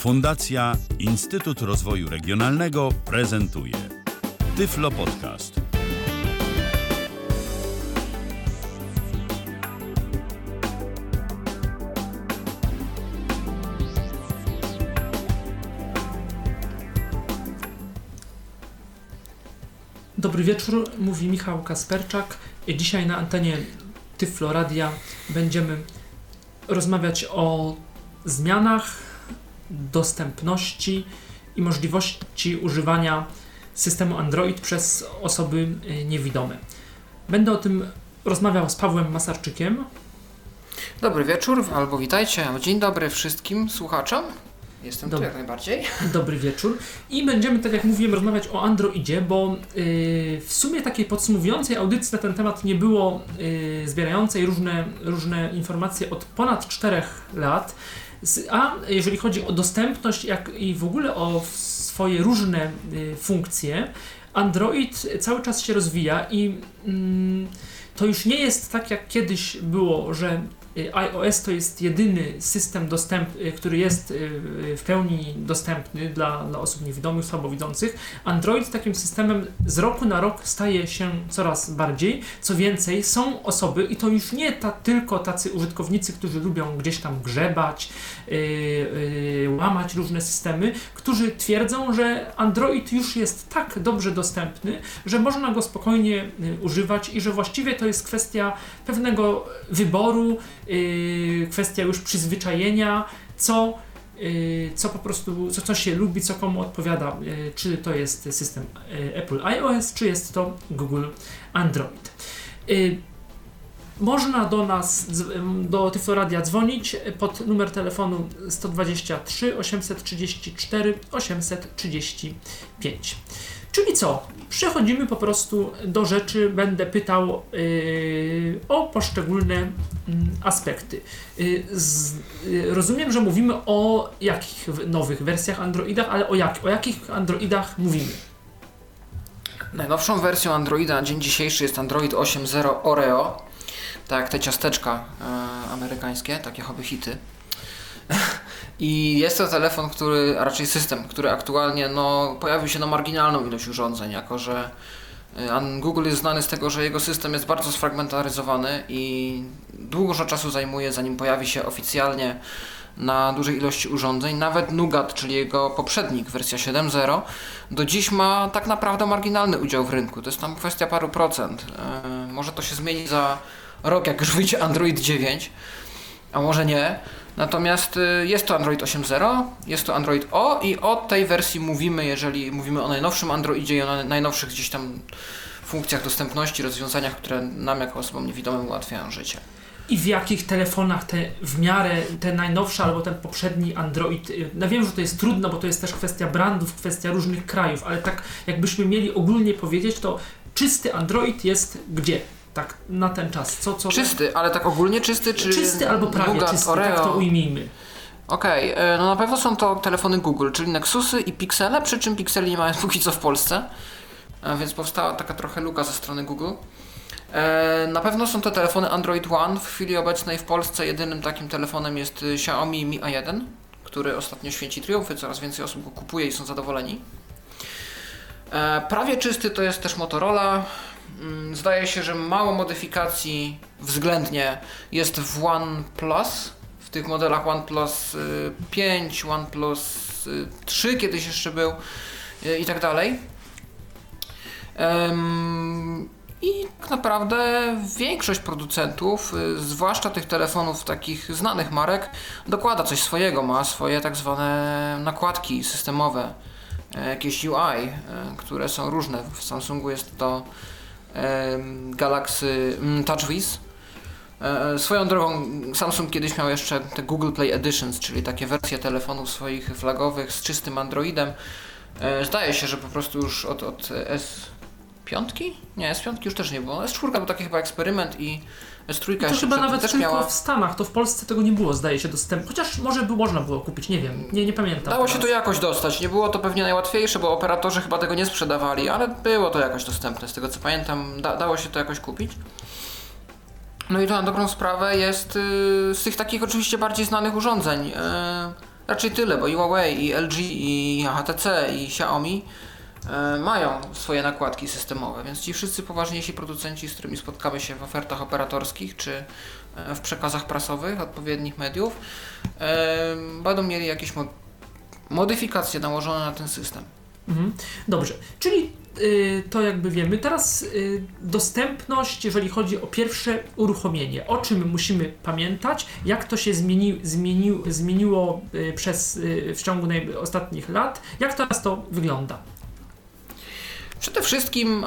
Fundacja Instytut Rozwoju Regionalnego prezentuje Tyflo Podcast. Dobry wieczór, mówi Michał Kasperczak. Dzisiaj na antenie Tyflo Radia będziemy rozmawiać o zmianach, dostępności i możliwości używania systemu Android przez osoby y, niewidome. Będę o tym rozmawiał z Pawłem Masarczykiem. Dobry wieczór, albo witajcie, dzień dobry wszystkim słuchaczom. Jestem Dobry. tu jak najbardziej. Dobry wieczór. I będziemy, tak jak mówiłem, rozmawiać o Androidzie, bo yy, w sumie takiej podsumowującej audycji na ten temat nie było, yy, zbierającej różne, różne informacje od ponad 4 lat. A jeżeli chodzi o dostępność jak i w ogóle o swoje różne yy, funkcje, Android cały czas się rozwija i mm, to już nie jest tak jak kiedyś było, że y, iOS to jest jedyny system, dostęp, y, który jest y, w pełni dostępny dla, dla osób niewidomych, słabowidzących. Android takim systemem z roku na rok staje się coraz bardziej. Co więcej, są osoby, i to już nie ta, tylko tacy użytkownicy, którzy lubią gdzieś tam grzebać, łamać różne systemy, którzy twierdzą, że Android już jest tak dobrze dostępny, że można go spokojnie yy, używać i że właściwie to jest kwestia pewnego wyboru, kwestia już przyzwyczajenia, co, co po prostu, co, co się lubi, co komu odpowiada, czy to jest system Apple iOS, czy jest to Google Android. Yy, można do nas, do Tyfloradia dzwonić pod numer telefonu 123 834 835. Czyli co? Przechodzimy po prostu do rzeczy, będę pytał yy, o poszczególne mm, aspekty. Yy, z, yy, rozumiem, że mówimy o jakich nowych wersjach Androidach, ale o, jak, o jakich Androidach mówimy? Najnowszą wersją Androida na dzień dzisiejszy jest Android 8.0 Oreo. Tak, te ciasteczka e, amerykańskie, takie hobby hity. I jest to telefon, który, a raczej system, który aktualnie no, pojawił się na marginalną ilość urządzeń, jako że e, Google jest znany z tego, że jego system jest bardzo sfragmentaryzowany i dużo czasu zajmuje, zanim pojawi się oficjalnie na dużej ilości urządzeń. Nawet Nougat, czyli jego poprzednik, wersja 7.0, do dziś ma tak naprawdę marginalny udział w rynku. To jest tam kwestia paru procent. E, może to się zmieni za rok, jak już wyjdzie Android 9, a może nie. Natomiast y, jest to Android 8.0, jest to Android O i o tej wersji mówimy, jeżeli mówimy o najnowszym Androidzie i o na- najnowszych gdzieś tam funkcjach dostępności, rozwiązaniach, które nam jako osobom niewidomym ułatwiają życie. I w jakich telefonach te w miarę te najnowsze albo ten poprzedni Android. y, No wiem, że to jest trudno, bo to jest też kwestia brandów, kwestia różnych krajów, ale tak jakbyśmy mieli ogólnie powiedzieć, to czysty Android jest gdzie? Tak na ten czas. Co, co Czysty, ale tak ogólnie czysty, czy czysty albo prawie Nougat, czysty, Oreo? tak to ujmijmy. Okej, e, no na pewno są to telefony Google, czyli Nexusy i Pixele, przy czym Pixeli nie mają póki co w Polsce, e, więc powstała taka trochę luka ze strony Google. E, Na pewno są to telefony Android One. W chwili obecnej w Polsce jedynym takim telefonem jest Xiaomi Mi A1, który ostatnio święci triumfy, coraz więcej osób go kupuje i są zadowoleni. Prawie czysty to jest też Motorola. Mm, Zdaje się, że mało modyfikacji względnie jest w OnePlus. W tych modelach OnePlus y, 5, OnePlus y, 3 kiedyś jeszcze był y, i tak dalej. I tak naprawdę większość producentów, y, zwłaszcza tych telefonów takich znanych marek, dokłada coś swojego, ma swoje tak zwane nakładki systemowe, e, jakieś UI, e, które są różne. W Samsungu jest to Galaxy mm, TouchWiz. E, Swoją drogą Samsung kiedyś miał jeszcze te Google Play Editions, czyli takie wersje telefonów swoich flagowych z czystym Androidem. E, Zdaje się, że po prostu już od, od S5? Nie, S5 już też nie było. S4 był taki chyba eksperyment i S3 I to chyba nawet też tylko miała. w Stanach, to w Polsce tego nie było, zdaje się, dostępne. Chociaż może by można było kupić, nie wiem, nie, nie pamiętam. Dało się to jakoś dostać. Nie było to pewnie najłatwiejsze, bo operatorzy chyba tego nie sprzedawali, ale było to jakoś dostępne. Z tego co pamiętam, da, dało się to jakoś kupić. No i to na dobrą sprawę jest y, z tych takich oczywiście bardziej znanych urządzeń. Y, raczej tyle, bo i Huawei, i LG, i HTC, i Xiaomi mają swoje nakładki systemowe, więc ci wszyscy poważniejsi producenci, z którymi spotkamy się w ofertach operatorskich czy e, w przekazach prasowych odpowiednich mediów, e, będą mieli jakieś mo modyfikacje nałożone na ten system. Mhm. Dobrze, czyli y, to jakby wiemy. Teraz y, dostępność, jeżeli chodzi o pierwsze uruchomienie. O czym musimy pamiętać, jak to się zmieni, zmieni, zmieniło y, przez, y, w ciągu ostatnich lat, jak teraz to wygląda. Przede wszystkim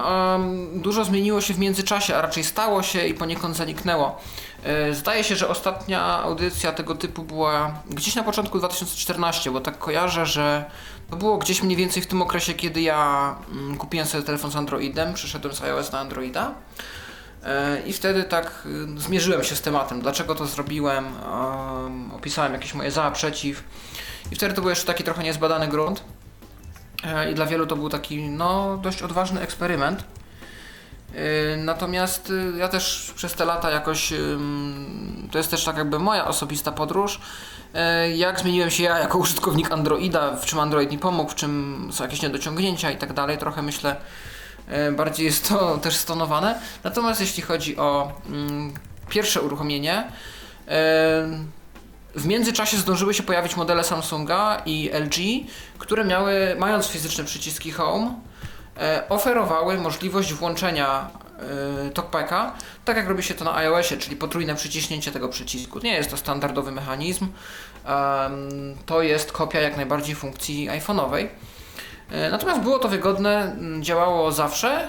dużo zmieniło się w międzyczasie, a raczej stało się i poniekąd zaniknęło. E, Zdaje się, że ostatnia audycja tego typu była gdzieś na początku 2014, bo tak kojarzę, że to było gdzieś mniej więcej w tym okresie, kiedy ja mm, kupiłem sobie telefon z Androidem, przeszedłem z iOS na Androida. E, I wtedy tak y, zmierzyłem się z tematem, dlaczego to zrobiłem, em, opisałem jakieś moje za, przeciw. I wtedy to był jeszcze taki trochę niezbadany grunt. E, I dla wielu to był taki no, dość odważny eksperyment. E, Natomiast y, ja też przez te lata jakoś, to jest też tak jakby moja osobista podróż, e, jak zmieniłem się ja jako użytkownik Androida, w czym Android mi pomógł, w czym są jakieś niedociągnięcia i tak dalej, trochę myślę, e, bardziej jest to też stonowane. Natomiast jeśli chodzi o pierwsze uruchomienie, e, w międzyczasie zdążyły się pojawić modele Samsunga i LG, które miały, mając fizyczne przyciski Home, e, oferowały możliwość włączenia e, TalkBacka, tak jak robi się to na iOSie, czyli potrójne przyciśnięcie tego przycisku. Nie jest to standardowy mechanizm, to jest kopia jak najbardziej funkcji iPhone'owej. E, Natomiast było to wygodne, działało zawsze.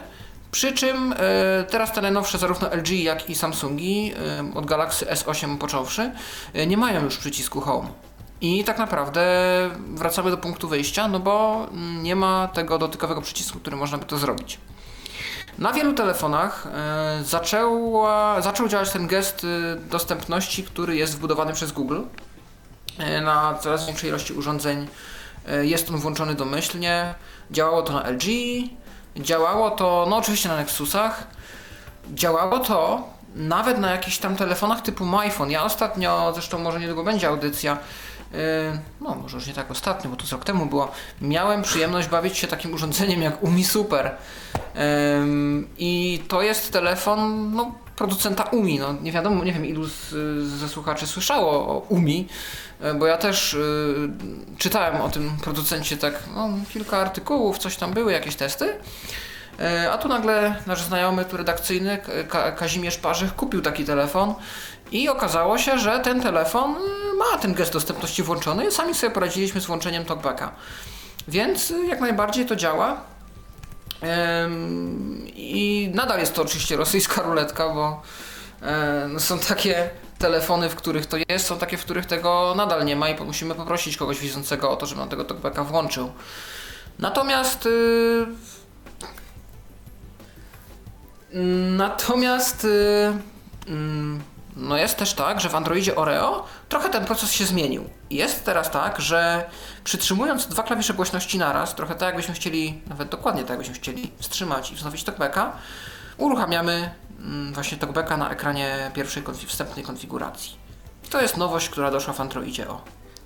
Przy czym e, teraz te najnowsze zarówno LG jak i Samsungi e, od Galaxy S8 począwszy e, nie mają już przycisku Home. I tak naprawdę wracamy do punktu wyjścia, no bo mm, nie ma tego dotykowego przycisku, który można by to zrobić. Na wielu telefonach zaczęła, zaczął działać ten gest dostępności, który jest wbudowany przez Google. Na coraz większej ilości urządzeń jest on włączony domyślnie. Działało to na LG, działało to no oczywiście na Nexusach, działało to nawet na jakichś tam telefonach typu MyPhone. Ja ostatnio, zresztą może niedługo będzie audycja, yy, no może już nie tak ostatnio, bo to z rok temu było, miałem przyjemność bawić się takim urządzeniem jak Umi Super. Ym, I to jest telefon no, producenta Umi. No, nie wiadomo, nie wiem ilu z, ze słuchaczy słyszało o Umi, e, bo ja też y, czytałem o tym producencie tak no, kilka artykułów, coś tam były, jakieś testy. E, A tu nagle nasz znajomy tu redakcyjny Ka- Kazimierz Parzych kupił taki telefon i okazało się, że ten telefon y, ma ten gest dostępności włączony i sami sobie poradziliśmy z włączeniem talkbacka. Więc jak najbardziej to działa. I nadal jest to oczywiście rosyjska ruletka, bo no są takie telefony, w których to jest, są takie, w których tego nadal nie ma i musimy poprosić kogoś widzącego o to, żeby nam tego talkbacka włączył. Natomiast y, Natomiast y, mm, no jest też tak, że w Androidzie Oreo trochę ten proces się zmienił. Jest teraz tak, że przytrzymując dwa klawisze głośności naraz, trochę tak jakbyśmy chcieli, nawet dokładnie tak jakbyśmy chcieli wstrzymać i wznowić talkbacka, uruchamiamy mm, właśnie talkbacka na ekranie pierwszej konfi- wstępnej konfiguracji. To jest nowość, która doszła w Androidzie O.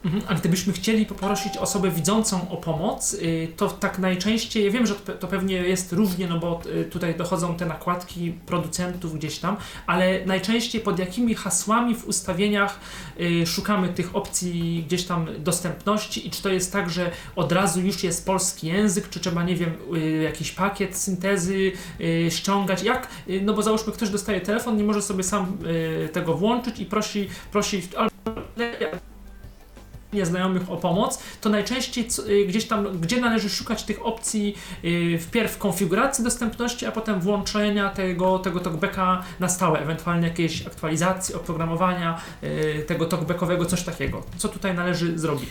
Mhm. A gdybyśmy chcieli poprosić osobę widzącą o pomoc, y, to tak najczęściej, wiem, że to pe- to pewnie jest różnie, no bo y, tutaj dochodzą te nakładki producentów gdzieś tam, ale najczęściej pod jakimi hasłami w ustawieniach y, szukamy tych opcji gdzieś tam dostępności i czy to jest tak, że od razu już jest polski język, czy trzeba, nie wiem, jakiś pakiet syntezy ściągać, jak, no bo załóżmy ktoś dostaje telefon, nie może sobie sam tego włączyć i prosi, prosi albo nieznajomych o pomoc, to najczęściej y, gdzieś tam, gdzie należy szukać tych opcji y, wpierw konfiguracji dostępności, a potem włączenia tego, tego talkbacka na stałe, ewentualnie jakiejś aktualizacji oprogramowania y, tego talkbackowego, coś takiego. Co tutaj należy zrobić?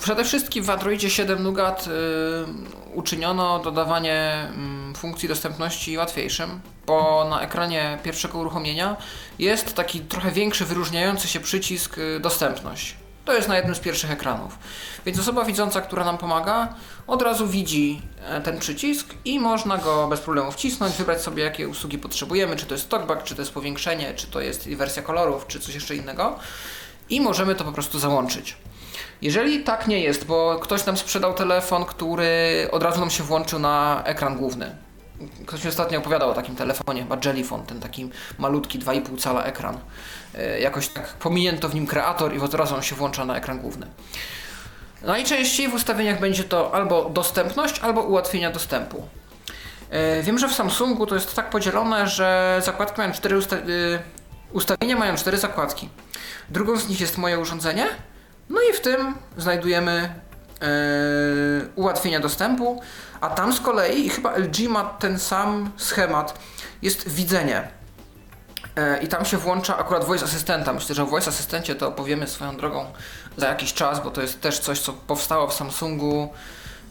Przede wszystkim w Androidzie 7 Nougat ym, uczyniono dodawanie ym, funkcji dostępności łatwiejszym, bo na ekranie pierwszego uruchomienia jest taki trochę większy, wyróżniający się przycisk y, dostępność. To jest na jednym z pierwszych ekranów. Więc osoba widząca, która nam pomaga, od razu widzi e, ten przycisk i można go bez problemu wcisnąć, wybrać sobie jakie usługi potrzebujemy, czy to jest talkback, czy to jest powiększenie, czy to jest wersja kolorów, czy coś jeszcze innego. i możemy to po prostu załączyć. Jeżeli tak nie jest, bo ktoś nam sprzedał telefon, który od razu nam się włączył na ekran główny. Ktoś mi ostatnio opowiadał o takim telefonie, chyba Jellyphone, ten taki malutki 2,5 cala ekran. E, jakoś tak pominięto w nim kreator i od razu on się włącza na ekran główny. Najczęściej w ustawieniach będzie to albo dostępność, albo ułatwienia dostępu. E, wiem, że w Samsungu to jest tak podzielone, że zakładki mają cztery usta y, ustawienia mają cztery zakładki. Drugą z nich jest moje urządzenie, no i w tym znajdujemy yy, ułatwienia dostępu, a tam z kolei chyba LG ma ten sam schemat, jest widzenie. Yy, I tam się włącza akurat Voice Assistanta. Myślę, że o Voice Asystencie to opowiemy swoją drogą za jakiś czas, bo to jest też coś, co powstało w Samsungu.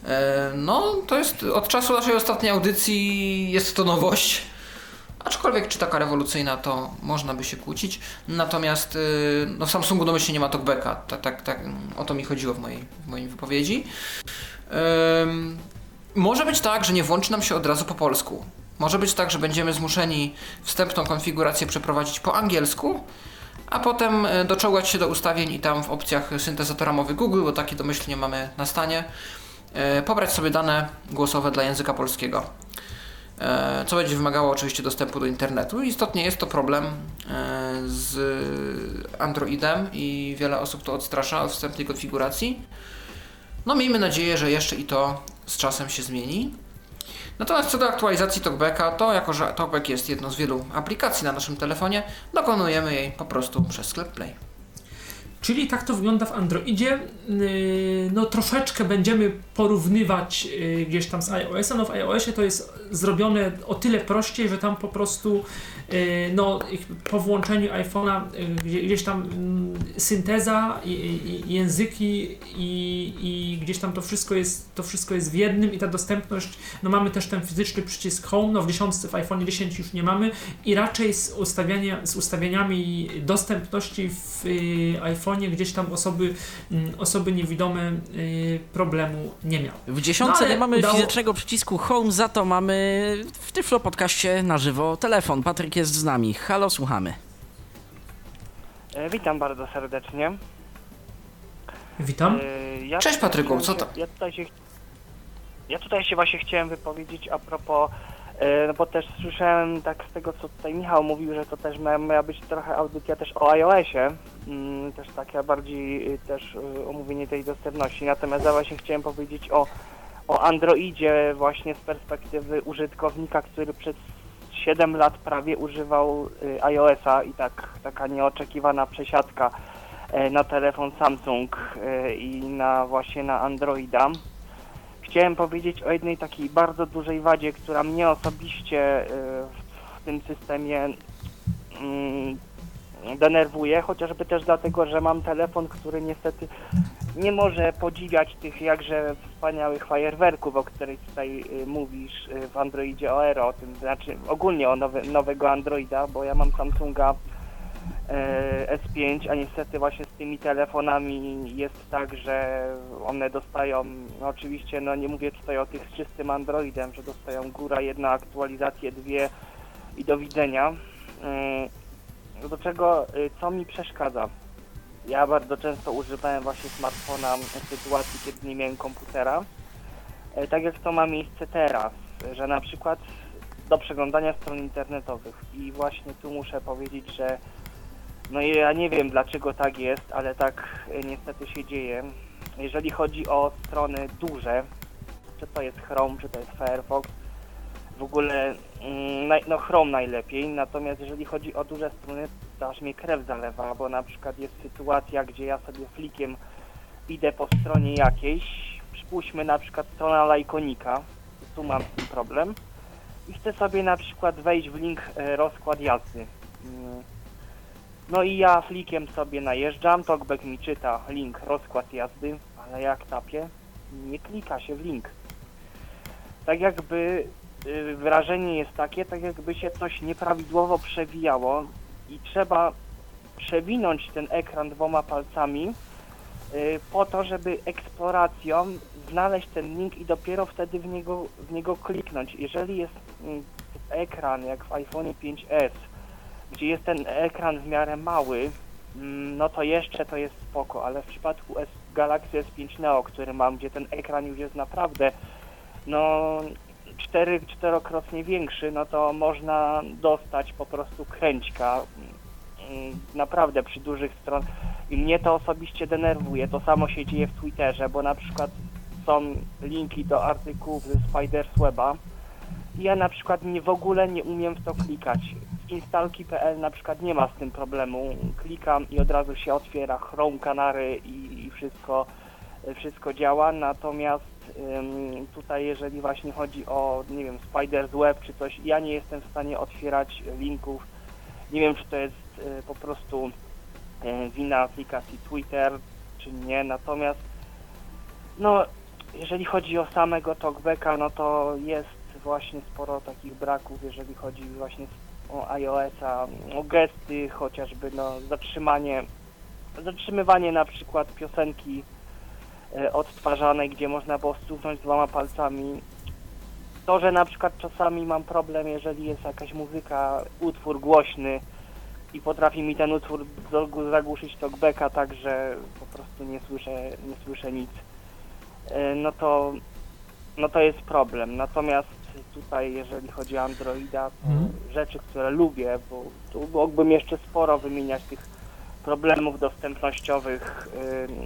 Yy, no, to jest od czasu naszej ostatniej audycji jest to nowość. Aczkolwiek czy taka rewolucyjna, to można by się kłócić. Natomiast yy, no w Samsungu domyślnie nie ma talkbacka. Tak, tak, tak, o to mi chodziło w mojej, w mojej wypowiedzi. Może być tak, że nie włączy nam się od razu po polsku. Może być tak, że będziemy zmuszeni wstępną konfigurację przeprowadzić po angielsku, a potem y, doczołgać się do ustawień i tam w opcjach syntezatora mowy Google, bo takie domyślnie mamy na stanie, yy, pobrać sobie dane głosowe dla języka polskiego. E, co będzie wymagało oczywiście dostępu do internetu. Istotnie jest to problem e, z Androidem i wiele osób to odstrasza od wstępnej konfiguracji. No miejmy nadzieję, że jeszcze i to z czasem się zmieni. Natomiast co do aktualizacji TalkBacka, to jako że TalkBack jest jedną z wielu aplikacji na naszym telefonie, dokonujemy jej po prostu przez sklep Play. Czyli tak to wygląda w Androidzie. Yy, no troszeczkę będziemy porównywać yy, gdzieś tam z iOS-em. No w iOSie to jest zrobione o tyle prościej, że tam po prostu yy, no, po włączeniu iPhone'a gdzieś tam mm, synteza, i, i, języki i, i, gdzieś tam to wszystko, jest, to wszystko jest w jednym i ta dostępność, no mamy też ten fizyczny przycisk Home, no w dziesiątce w iPhone 10 już nie mamy i raczej z, z ustawieniami dostępności w iPhone gdzieś tam osoby, mm, osoby niewidome y, problemu nie miały. W dziesiątce no, nie mamy udało... fizycznego przycisku Home, za to mamy w Tyflo Podcaście na żywo telefon. Patryk jest z nami. Halo, słuchamy. E, witam bardzo serdecznie. Witam. E, ja Cześć Patryku, co to? Ja tutaj, się, ja tutaj się właśnie chciałem wypowiedzieć a propos no bo też słyszałem tak z tego, co tutaj Michał mówił, że to też miała być trochę audycja też o iOSie, mm, też takie bardziej y, też y, omówienie tej dostępności. Natomiast ja właśnie chciałem powiedzieć o, o Androidzie właśnie z perspektywy użytkownika, który przez 7 lat prawie używał y, iOSa i tak taka nieoczekiwana przesiadka e, na telefon Samsung e, i na właśnie na Androida chciałem powiedzieć o jednej takiej bardzo dużej wadzie, która mnie osobiście y, w tym systemie mm, denerwuje, chociażby też dlatego, że mam telefon, który niestety nie może podziwiać tych jakże wspaniałych fajerwerków, o których tutaj y, mówisz y, w Androidzie Aero, o tym znaczy ogólnie o nowe, nowego Androida, bo ja mam Samsunga S5, a niestety właśnie z tymi telefonami jest tak, że one dostają, no oczywiście no nie mówię tutaj o tych z czystym Androidem, że dostają góra jedna aktualizację, dwie i do widzenia. E, do czego, e, co mi przeszkadza? Ja bardzo często używałem właśnie smartfona w sytuacji, kiedy nie miałem komputera. Tak jak to ma miejsce teraz, że na przykład do przeglądania stron internetowych i właśnie tu muszę powiedzieć, że no i ja nie wiem dlaczego tak jest, ale tak e, niestety się dzieje. Jeżeli chodzi o strony duże, czy to jest Chrome, czy to jest Firefox, w ogóle mm, no Chrome najlepiej, natomiast jeżeli chodzi o duże strony, to aż mnie krew zalewa, bo na przykład jest sytuacja, gdzie ja sobie flikiem idę po stronie jakiejś, przypuśćmy na przykład strona lajkonika, tu mam z tym problem. I chcę sobie na przykład wejść w link e, rozkład jazdy. Mm, no i ja flikiem sobie najeżdżam, talkback mi czyta link, rozkład jazdy, ale jak tapię, nie klika się w link. Tak jakby y, wrażenie jest takie, tak jakby się coś nieprawidłowo przewijało i trzeba przewinąć ten ekran dwoma palcami y, po to, żeby eksploracją znaleźć ten link i dopiero wtedy w niego, w niego kliknąć. Jeżeli jest y, ekran jak w iPhone 5s, gdzie jest ten ekran w miarę mały, mm, no to jeszcze to jest spoko, ale w przypadku S Galaxy S5 Neo, który mam, gdzie ten ekran już jest naprawdę no cztery, czterokrotnie większy, no to można dostać po prostu kręćka mm, naprawdę przy dużych stron i mnie to osobiście denerwuje. To samo się dzieje w Twitterze, bo na przykład są linki do artykułów ze Spiders Weba ja na przykład nie, w ogóle nie umiem w to klikać. Instalki.pl na przykład nie ma z tym problemu. Klikam i od razu się otwiera Chrome Canary i, i wszystko, wszystko działa, natomiast ym, tutaj jeżeli właśnie chodzi o, nie wiem, Spiders Web czy coś, ja nie jestem w stanie otwierać linków. Nie wiem, czy to jest y, po prostu y, wina aplikacji Twitter, czy nie, natomiast no, jeżeli chodzi o samego talkbacka, no to jest właśnie sporo takich braków, jeżeli chodzi właśnie iOS-a, o gesty chociażby, no zatrzymanie, zatrzymywanie na przykład piosenki e, odtwarzanej, gdzie można było stuknąć dwoma palcami. To, że na przykład czasami mam problem, jeżeli jest jakaś muzyka, utwór głośny i potrafi mi ten utwór zag- zagłuszyć talkbacka tak, że po prostu nie słyszę, nie słyszę nic, e, no to, no to jest problem. Natomiast tutaj, jeżeli chodzi o Androida, to Mhm. rzeczy, które lubię, bo tu mógłbym jeszcze sporo wymieniać tych problemów dostępnościowych.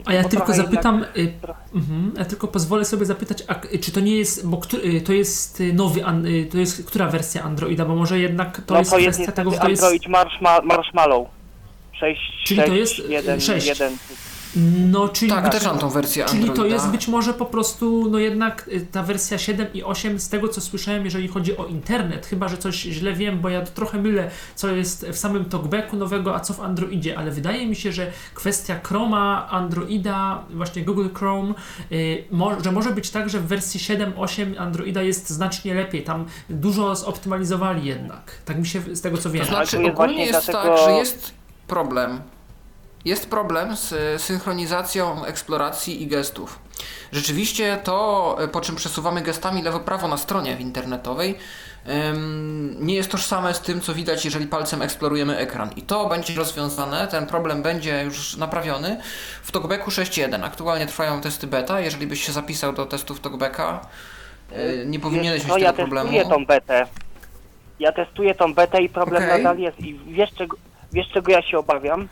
A ja tylko zapytam, y, trochę- mhm, ja tylko pozwolę sobie zapytać, a, czy to nie jest, bo y, to jest y, nowy, y, to jest która wersja Androida, bo może jednak to no jest to jest kwestia tego, że to jest... Android Marshma- Marshmallow. 6, Czyli to 6, jest, y, 1, sześć. 1. No, czyli... Tak, też mam tą wersję Czyli Androida. to jest być może po prostu, no jednak y, ta wersja 7 i 8 z tego co słyszałem, jeżeli chodzi o internet, chyba że coś źle wiem, bo ja trochę mylę, co jest w samym talkbacku nowego, a co w Androidzie, ale wydaje mi się, że kwestia Chroma, Androida, właśnie Google Chrome, y, mo że może być tak, że w wersji 7, 8 Androida jest znacznie lepiej, tam dużo zoptymalizowali jednak, tak mi się z tego co wiem. To znaczy ogólnie jest dlatego- tak, że jest problem. Jest problem z synchronizacją eksploracji i gestów. Rzeczywiście to, po czym przesuwamy gestami lewo-prawo na stronie internetowej, nie jest tożsame z tym, co widać, jeżeli palcem eksplorujemy ekran. I to będzie rozwiązane, ten problem będzie już naprawiony w TalkBacku 6.1. Aktualnie trwają testy beta. Jeżeli byś się zapisał do testów TalkBacka, e, nie powinieneś no, mieć ja tego problemu. testuję tą betę. Ja testuję tą betę i problem Okej. nadal jest. I wiesz czego, wiesz czego ja się obawiam?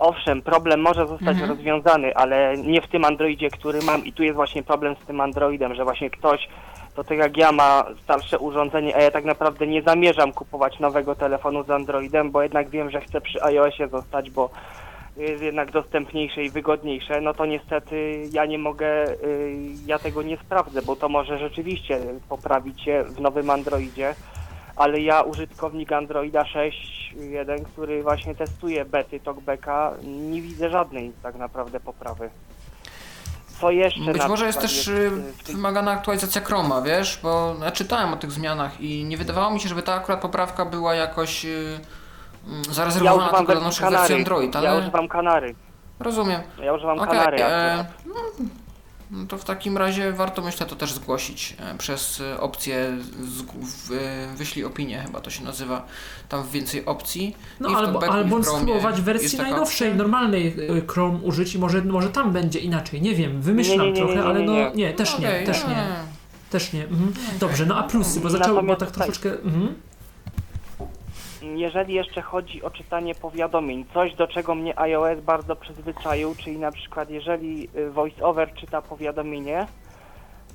Owszem, problem może zostać Mhm. rozwiązany, ale nie w tym Androidzie, który mam. I tu jest właśnie problem z tym Androidem, że właśnie ktoś, to tak jak ja ma starsze urządzenie, a ja tak naprawdę nie zamierzam kupować nowego telefonu z Androidem, bo jednak wiem, że chcę przy iOSie zostać, bo jest jednak dostępniejsze i wygodniejsze, no to niestety ja nie mogę, y, ja tego nie sprawdzę, bo to może rzeczywiście poprawić się w nowym Androidzie, ale ja użytkownik Androida 6.1, który właśnie testuje bety TalkBacka, nie widzę żadnej tak naprawdę poprawy. Co jeszcze Być może jest też y, y, wymagana aktualizacja Chroma, wiesz, bo ja czytałem o tych zmianach i nie wydawało mi się, żeby ta akurat poprawka była jakoś y, mm, Ja zarezerwowana używam tylko dla naszych wersji. Android, ale Ja używam Kanary. rozumiem. Ja używam Okej, Kanary. e, akurat. No to w takim razie warto myślę to też zgłosić e, przez e, opcję z, w, e, wyślij opinię chyba to się nazywa, tam więcej opcji. No I albo, albo spróbować wersji najnowszej, opcja? normalnej Chrome użyć i może, może tam będzie inaczej, nie wiem, wymyślam Nie, nie, nie, trochę, nie, nie, ale no nie. też nie, też nie, też nie. Mhm. Dobrze, no a plusy, bo zaczęło, bo tak troszeczkę... Mhm. Jeżeli jeszcze chodzi o czytanie powiadomień, coś do czego mnie iOS bardzo przyzwyczaił, czyli na przykład jeżeli y, VoiceOver czyta powiadomienie,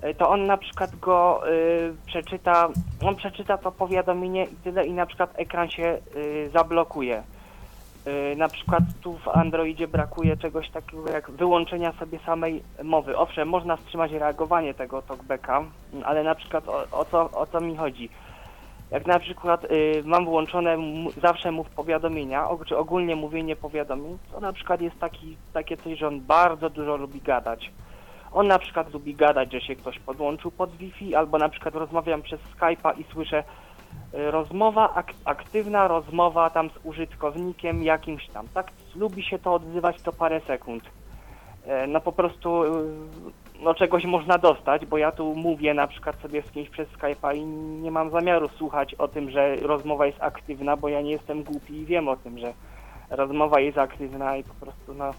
y, to on na przykład go y, przeczyta, on przeczyta to powiadomienie i tyle i na przykład ekran się y, zablokuje. Y, na przykład tu w Androidzie brakuje czegoś takiego jak wyłączenia sobie samej mowy. Owszem, można wstrzymać reagowanie tego talkbacka, ale na przykład o, o, co, o co mi chodzi? Jak na przykład y, mam włączone m- zawsze mów powiadomienia, og- czy ogólnie mówienie powiadomień, to na przykład jest taki, takie coś, że on bardzo dużo lubi gadać. On na przykład lubi gadać, że się ktoś podłączył pod Wi-Fi, albo na przykład rozmawiam przez Skype'a i słyszę y, rozmowa, ak- aktywna rozmowa tam z użytkownikiem jakimś tam, tak? Lubi się to odzywać co parę sekund. E, No po prostu y, no czegoś można dostać, bo ja tu mówię na przykład sobie z kimś przez Skype'a i nie mam zamiaru słuchać o tym, że rozmowa jest aktywna, bo ja nie jestem głupi i wiem o tym, że rozmowa jest aktywna i po prostu no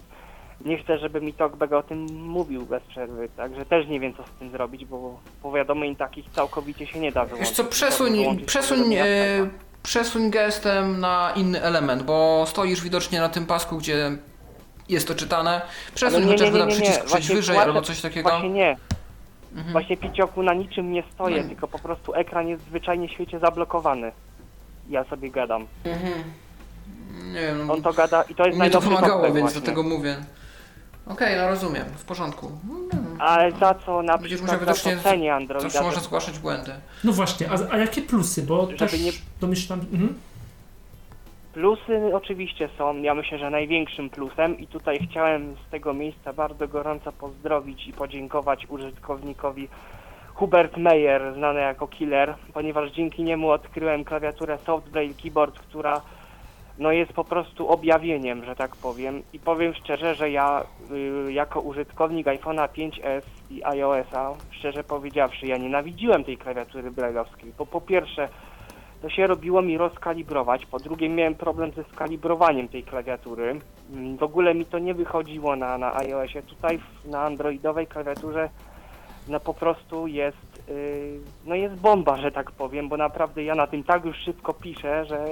nie chcę, żeby mi Talkback o tym mówił bez przerwy, także też nie wiem co z tym zrobić, bo powiadomień takich całkowicie się nie da wyłączyć. Wiesz co, przesuń, przesuń, e, przesuń gestem na inny element, bo stoisz widocznie na tym pasku, gdzie jest to czytane. Przesuń nie, chociażby nie, na nie, nie, przycisk przejść właśnie wyżej albo coś takiego. Właśnie nie. Mhm. Właśnie Picioku na niczym nie stoję, No. tylko po prostu ekran jest zwyczajnie w świecie zablokowany. Ja sobie gadam. Mhm. Nie wiem, no, On to gada i to jest mnie to pomagało, więc właśnie. dlatego mówię. Okej, no rozumiem, w porządku. No, Ale za co na Będziesz przykład musiał za widocznie Androida, Zawsze można zgłaszać błędy. No właśnie, a, a jakie plusy? Bo Żeby też nie- domyślam... Mhm. Plusy oczywiście są, ja myślę, że największym plusem i tutaj chciałem z tego miejsca bardzo gorąco pozdrowić i podziękować użytkownikowi Hubert Meyer, znany jako Killer, ponieważ dzięki niemu odkryłem klawiaturę Softbraille Keyboard, która no jest po prostu objawieniem, że tak powiem. I powiem szczerze, że ja y, jako użytkownik iPhone'a 5s i iOS'a, szczerze powiedziawszy, ja nienawidziłem tej klawiatury braille'owskiej, bo po pierwsze to się robiło mi rozkalibrować. Po drugie miałem problem ze skalibrowaniem tej klawiatury. Mm, W ogóle mi to nie wychodziło na, na iOSie. Tutaj na androidowej klawiaturze no po prostu jest yy, no jest bomba, że tak powiem, bo naprawdę ja na tym tak już szybko piszę, że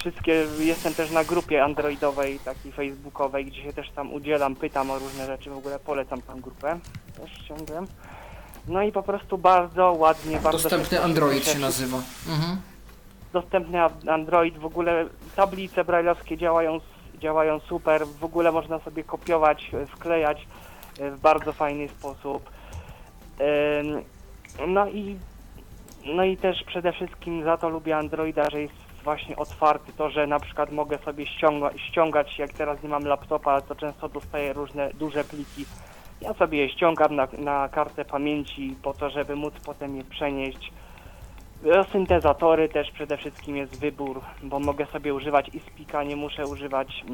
wszystkie, jestem też na grupie androidowej, takiej facebookowej, gdzie się też tam udzielam, pytam o różne rzeczy, w ogóle polecam tam grupę, też ściągłem. No i po prostu bardzo ładnie, bardzo Dostępny szybko Android się nazywa. Mhm. dostępny a- Android, w ogóle tablice brajlowskie działają, działają super, w ogóle można sobie kopiować, e, wklejać e, w bardzo fajny sposób. Ym, No i, no i też przede wszystkim za to lubię Androida, że jest właśnie otwarty, to, że na przykład mogę sobie ściąga, ściągać, jak teraz nie mam laptopa, to często dostaję różne duże pliki. Ja sobie je ściągam na, na kartę pamięci po to, żeby móc potem je przenieść. Syntezatory też przede wszystkim jest wybór, bo mogę sobie używać iSpeaka, nie muszę używać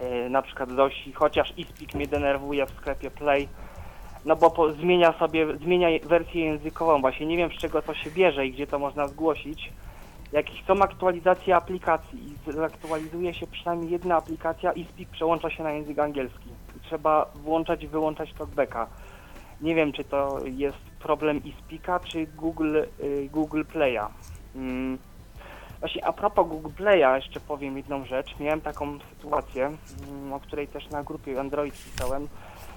e, na przykład Zosi, chociaż iSpeak mnie denerwuje w sklepie Play, no bo po, zmienia sobie, zmienia wersję językową, właśnie nie wiem z czego to się bierze i gdzie to można zgłosić. Jak są aktualizacje aplikacji i zaktualizuje się przynajmniej jedna aplikacja, iSpeak przełącza się na język angielski trzeba włączać i wyłączać talkbacka. Nie wiem, czy to jest problem iSpeaka, czy Google, y, Google Play'a. Mm. Właśnie a propos Google Play'a jeszcze powiem jedną rzecz. Miałem taką sytuację, mm, o której też na grupie Android pisałem.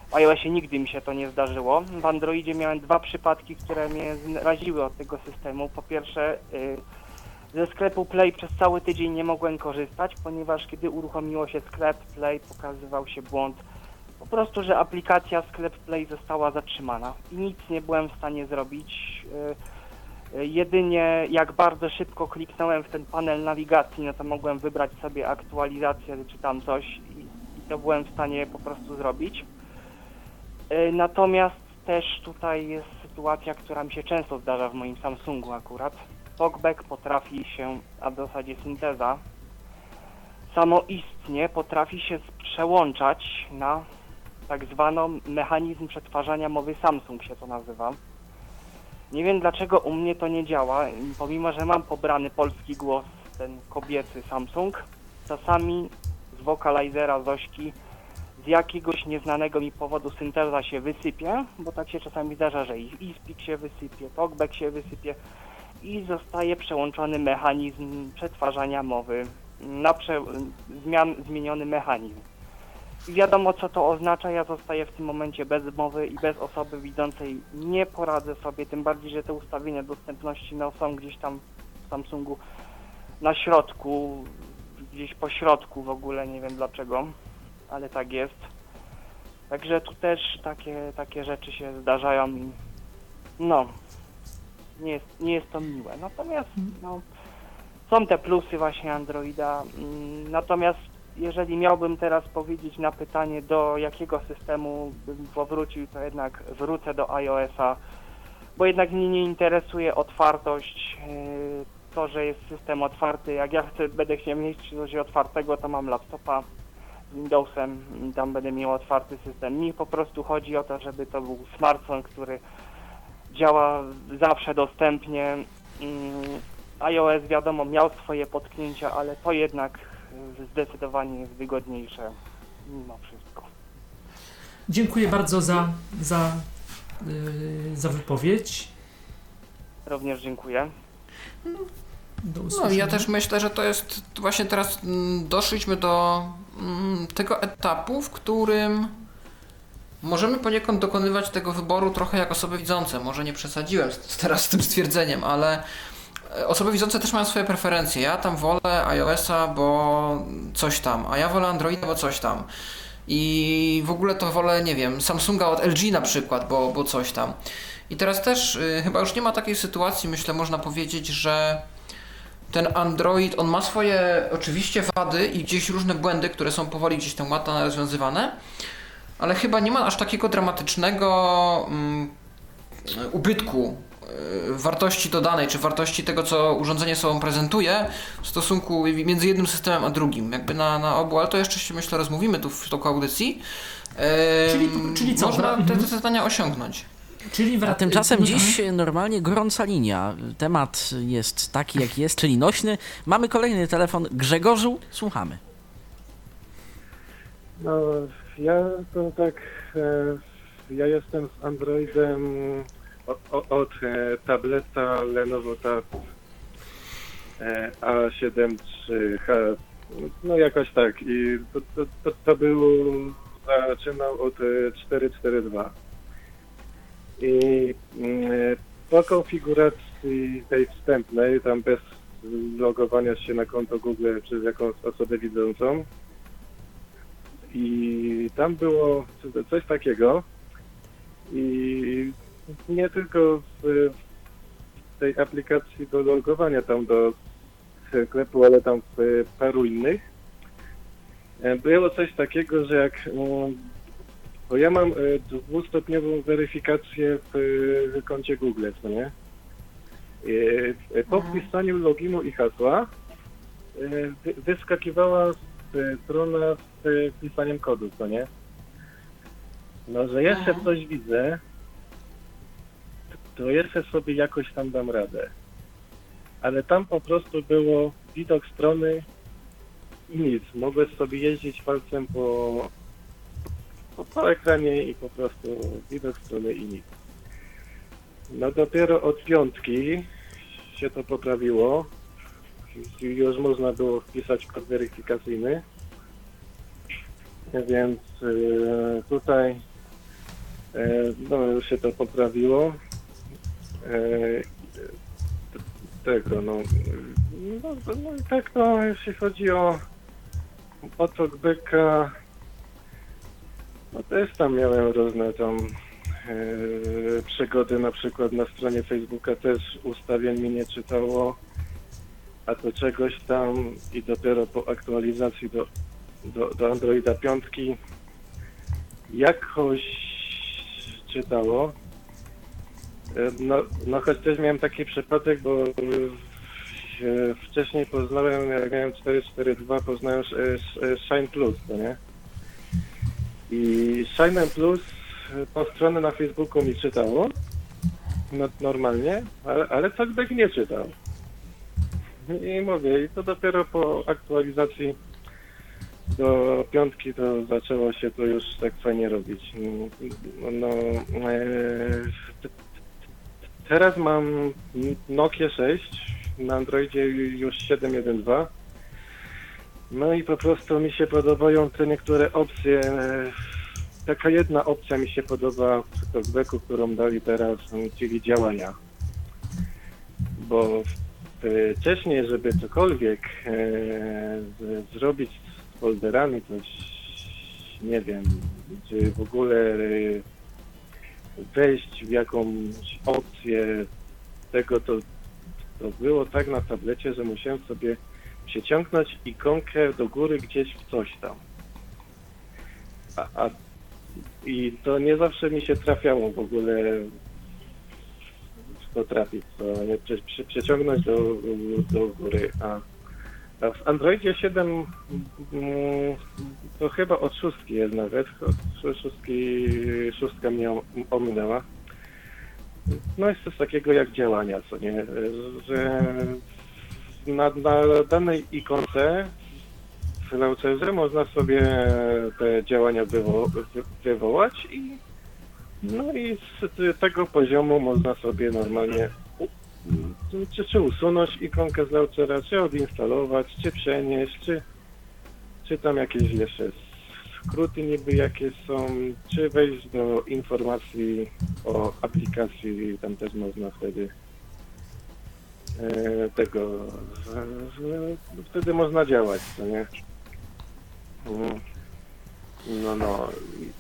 W iOSie nigdy mi się to nie zdarzyło. W Androidzie miałem dwa przypadki, które mnie zraziły od tego systemu. Po pierwsze, y, ze sklepu Play przez cały tydzień nie mogłem korzystać, ponieważ kiedy uruchomiło się sklep Play, pokazywał się błąd po prostu, że aplikacja sklep Play została zatrzymana i nic nie byłem w stanie zrobić. Y, y, Jedynie jak bardzo szybko kliknąłem w ten panel nawigacji, no to mogłem wybrać sobie aktualizację czy tam coś i, i to byłem w stanie po prostu zrobić. Y, Natomiast też tutaj jest sytuacja, która mi się często zdarza w moim Samsungu akurat. Talkback potrafi się, a w zasadzie synteza, samoistnie potrafi się przełączać na tak zwaną mechanizm przetwarzania mowy Samsung się to nazywa. Nie wiem dlaczego u mnie to nie działa, pomimo że mam pobrany polski głos, ten kobiecy Samsung, czasami z wokalizera Zośki z jakiegoś nieznanego mi powodu synteza się wysypie, bo tak się czasami zdarza, że i iSpeak się wysypie, talkback się wysypie i zostaje przełączony mechanizm przetwarzania mowy na prze... zmian... zmieniony mechanizm. Wiadomo co to oznacza, ja zostaję w tym momencie bez mowy i bez osoby widzącej nie poradzę sobie, tym bardziej, że te ustawienia dostępności no, są gdzieś tam w Samsungu na środku, gdzieś po środku w ogóle, nie wiem dlaczego, ale tak jest. Także tu też takie, takie rzeczy się zdarzają i no, nie jest, nie jest to miłe. Natomiast no, są te plusy właśnie Androida, mm, natomiast jeżeli miałbym teraz powiedzieć na pytanie, do jakiego systemu bym powrócił, to jednak wrócę do iOS-a, bo jednak mnie nie interesuje otwartość, yy, to, że jest system otwarty. Jak ja chcę, będę chciał mieć coś otwartego, to mam laptopa z Windowsem i tam będę miał otwarty system. Mi po prostu chodzi o to, żeby to był smartfon, który działa zawsze dostępnie, mm, iOS wiadomo miał swoje potknięcia, ale to jednak zdecydowanie jest wygodniejsze mimo wszystko. Dziękuję bardzo za, za, yy, za wypowiedź. Również dziękuję. Do No i ja też myślę, że to jest właśnie teraz mm, doszliśmy do mm, tego etapu, w którym możemy poniekąd dokonywać tego wyboru trochę jak osoby widzące. Może nie przesadziłem teraz z tym stwierdzeniem, ale osoby widzące też mają swoje preferencje. Ja tam wolę iOS-a, bo coś tam, a ja wolę Androida, bo coś tam. I w ogóle to wolę, nie wiem, Samsunga od LG na przykład, bo, bo coś tam. I teraz też y, chyba już nie ma takiej sytuacji, myślę, można powiedzieć, że ten Android, on ma swoje oczywiście wady i gdzieś różne błędy, które są powoli gdzieś tam łatane rozwiązywane, ale chyba nie ma aż takiego dramatycznego mm, ubytku y, wartości dodanej, czy wartości tego, co urządzenie sobą prezentuje w stosunku między jednym systemem a drugim. Jakby na, na obu, ale to jeszcze się myślę rozmówimy tu w toku audycji. Czyli- Ym, czyli co, Można te, te zadania osiągnąć. Czyli wrac- A tymczasem dziś normalnie gorąca linia. Temat jest taki, jak jest, czyli nośny. Mamy kolejny telefon. Grzegorzu, słuchamy. No, ja to tak, e, ja jestem z Androidem od e, tableta Lenovo Tab e, A7 III H, no jakoś tak. I to, to, to, to był, zaczynał od e, 442 i mm, e, po konfiguracji tej wstępnej, tam bez logowania się na konto Google przez jakąś osobę widzącą, i tam było coś takiego. I nie tylko w tej aplikacji do logowania tam do sklepu, ale tam w paru innych e, było coś takiego, że jak mm, bo ja mam e, dwustopniową weryfikację w koncie Google, co nie? E, Po wpisaniu loginu i hasła wy- wyskakiwała strona z wpisaniem kodu, co nie? No, że jeszcze Aha. coś widzę, to jeszcze sobie jakoś tam dam radę. Ale tam po prostu było widok strony i nic. Mogłeś sobie jeździć palcem po, po, po ekranie i po prostu widok strony i nic. No dopiero od piątki się to poprawiło. Już można było wpisać kod weryfikacyjny. Więc e, tutaj e, no, już się to poprawiło. E, tego, no, no, no i tak, no, jeśli chodzi o o talkbacka, no też tam miałem różne tam e, przygody, na przykład na stronie Facebooka też ustawień mi nie czytało, a to czegoś tam i dopiero po aktualizacji do, do, do Androida 5 jakoś czytało. E, No, no choć też miałem taki przypadek, bo e, wcześniej poznałem, jak miałem 442, poznałem Shine Plus, to nie? I Shine Plus e, po stronę na Facebooku mi czytało, no, normalnie, ale, ale talkback nie czytał. I mówię, i to dopiero po aktualizacji do piątki to zaczęło się to już tak fajnie robić. No, no e, teraz mam Nokia 6, na Androidzie już 7.1.2. No i po prostu mi się podobają te niektóre opcje. e, Taka jedna opcja mi się podoba w talkbacku, którą dali teraz, czyli działania. Bo e, wcześniej, żeby cokolwiek e, zrobić z folderami, coś nie wiem, czy w ogóle e, wejść w jakąś opcję tego, to, to było tak na tablecie, że musiałem sobie przeciągnąć ikonkę do góry gdzieś w coś tam. A, a, I to nie zawsze mi się trafiało w ogóle to trafić, to nie przeciągnąć do, do góry. A w Androidzie 7 mm, to chyba od szóstki jest nawet, od szóstki, szóstka mnie om- ominęła. No jest coś takiego jak działania, co nie, że na, na danej ikonce w launcherze można sobie te działania wywo, wy, wywołać i no i z tego poziomu można sobie normalnie czy, czy usunąć ikonkę z launchera, czy odinstalować, czy przenieść, czy, czy tam jakieś jeszcze skróty niby jakie są, czy wejść do informacji o aplikacji, tam też można wtedy e, tego, z- wtedy można działać, co nie? Mhm. No, no.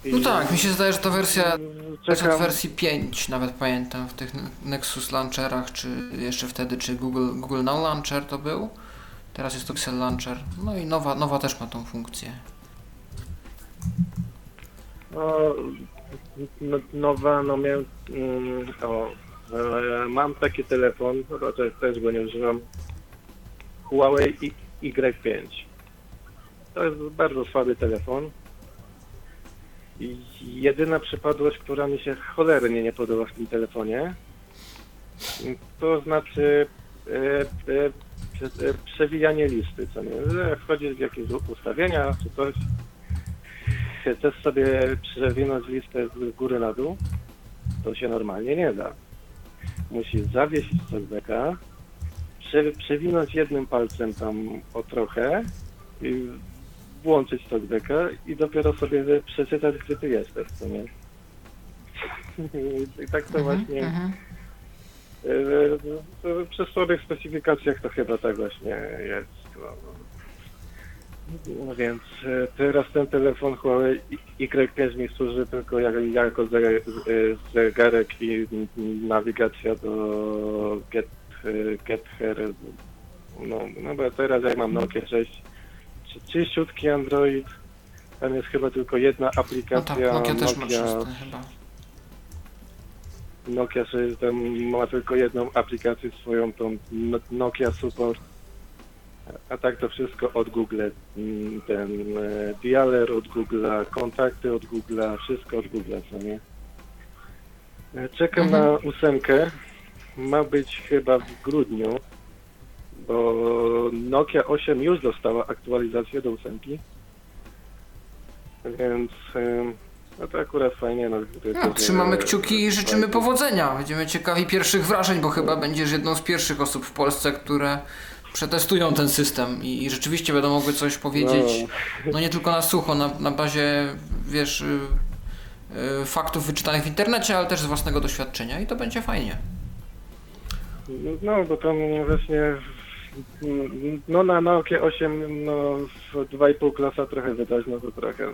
I- No tak, mi się zdaje, że to wersja Czekam, wersji 5, nawet pamiętam, w tych Nexus Launcherach, czy jeszcze wtedy, czy Google, Google Now Launcher to był. Teraz jest to Pixel Launcher. No i nowa, nowa też ma tą funkcję. no, no, nowa, no miałem, mm, o, e, mam taki telefon, raczej też go nie używam, Huawei I- Y5. To jest bardzo słaby telefon. Jedyna przypadłość, która mi się cholernie nie podoba w tym telefonie, to znaczy e, e, e, przewijanie listy, co nie? Wchodzisz w jakieś ustawienia czy coś, chcesz sobie przewinąć listę z góry na dół, to się normalnie nie da. Musisz zawiesić prze, przewinąć jednym palcem tam o trochę i włączyć talkbacka i dopiero sobie przeczytać, gdzie ty jesteś, co nie? I tak to właśnie... Mhm. e, e, Przy słabych specyfikacjach to chyba tak właśnie jest. No, no więc e, teraz ten telefon Huawei Y5 mi służy tylko jak, jako ze- zegarek i nawigacja do Get, Get Her. No, no bo teraz jak mam Nokia 6, czy- czyściutki Android, tam jest chyba tylko jedna No aplikacja tak, Nokia też ma Nokia, czyste chyba. Nokia 6 tam ma tylko jedną aplikację swoją, tą No- Nokia Support. A tak to wszystko od Google. Mm, Ten e, dialer od Google'a, kontakty od Google'a, wszystko od Google'a, co nie? E, Czekam Mhm. na ósemkę. Ma być chyba w grudniu, bo Nokia 8 już dostała aktualizację do ósemki. Więc no to akurat fajnie. No, No, trzymamy kciuki i życzymy powodzenia. Będziemy ciekawi pierwszych wrażeń, bo chyba będziesz jedną z pierwszych osób w Polsce, które przetestują ten system i, i rzeczywiście będą mogły coś powiedzieć. No nie tylko na sucho, na, na bazie, wiesz, y, y, faktów wyczytanych w internecie, ale też z własnego doświadczenia i to będzie fajnie. No, bo tam właśnie no na Nokia 8 no w 2,5 klasa trochę wydać, no to trochę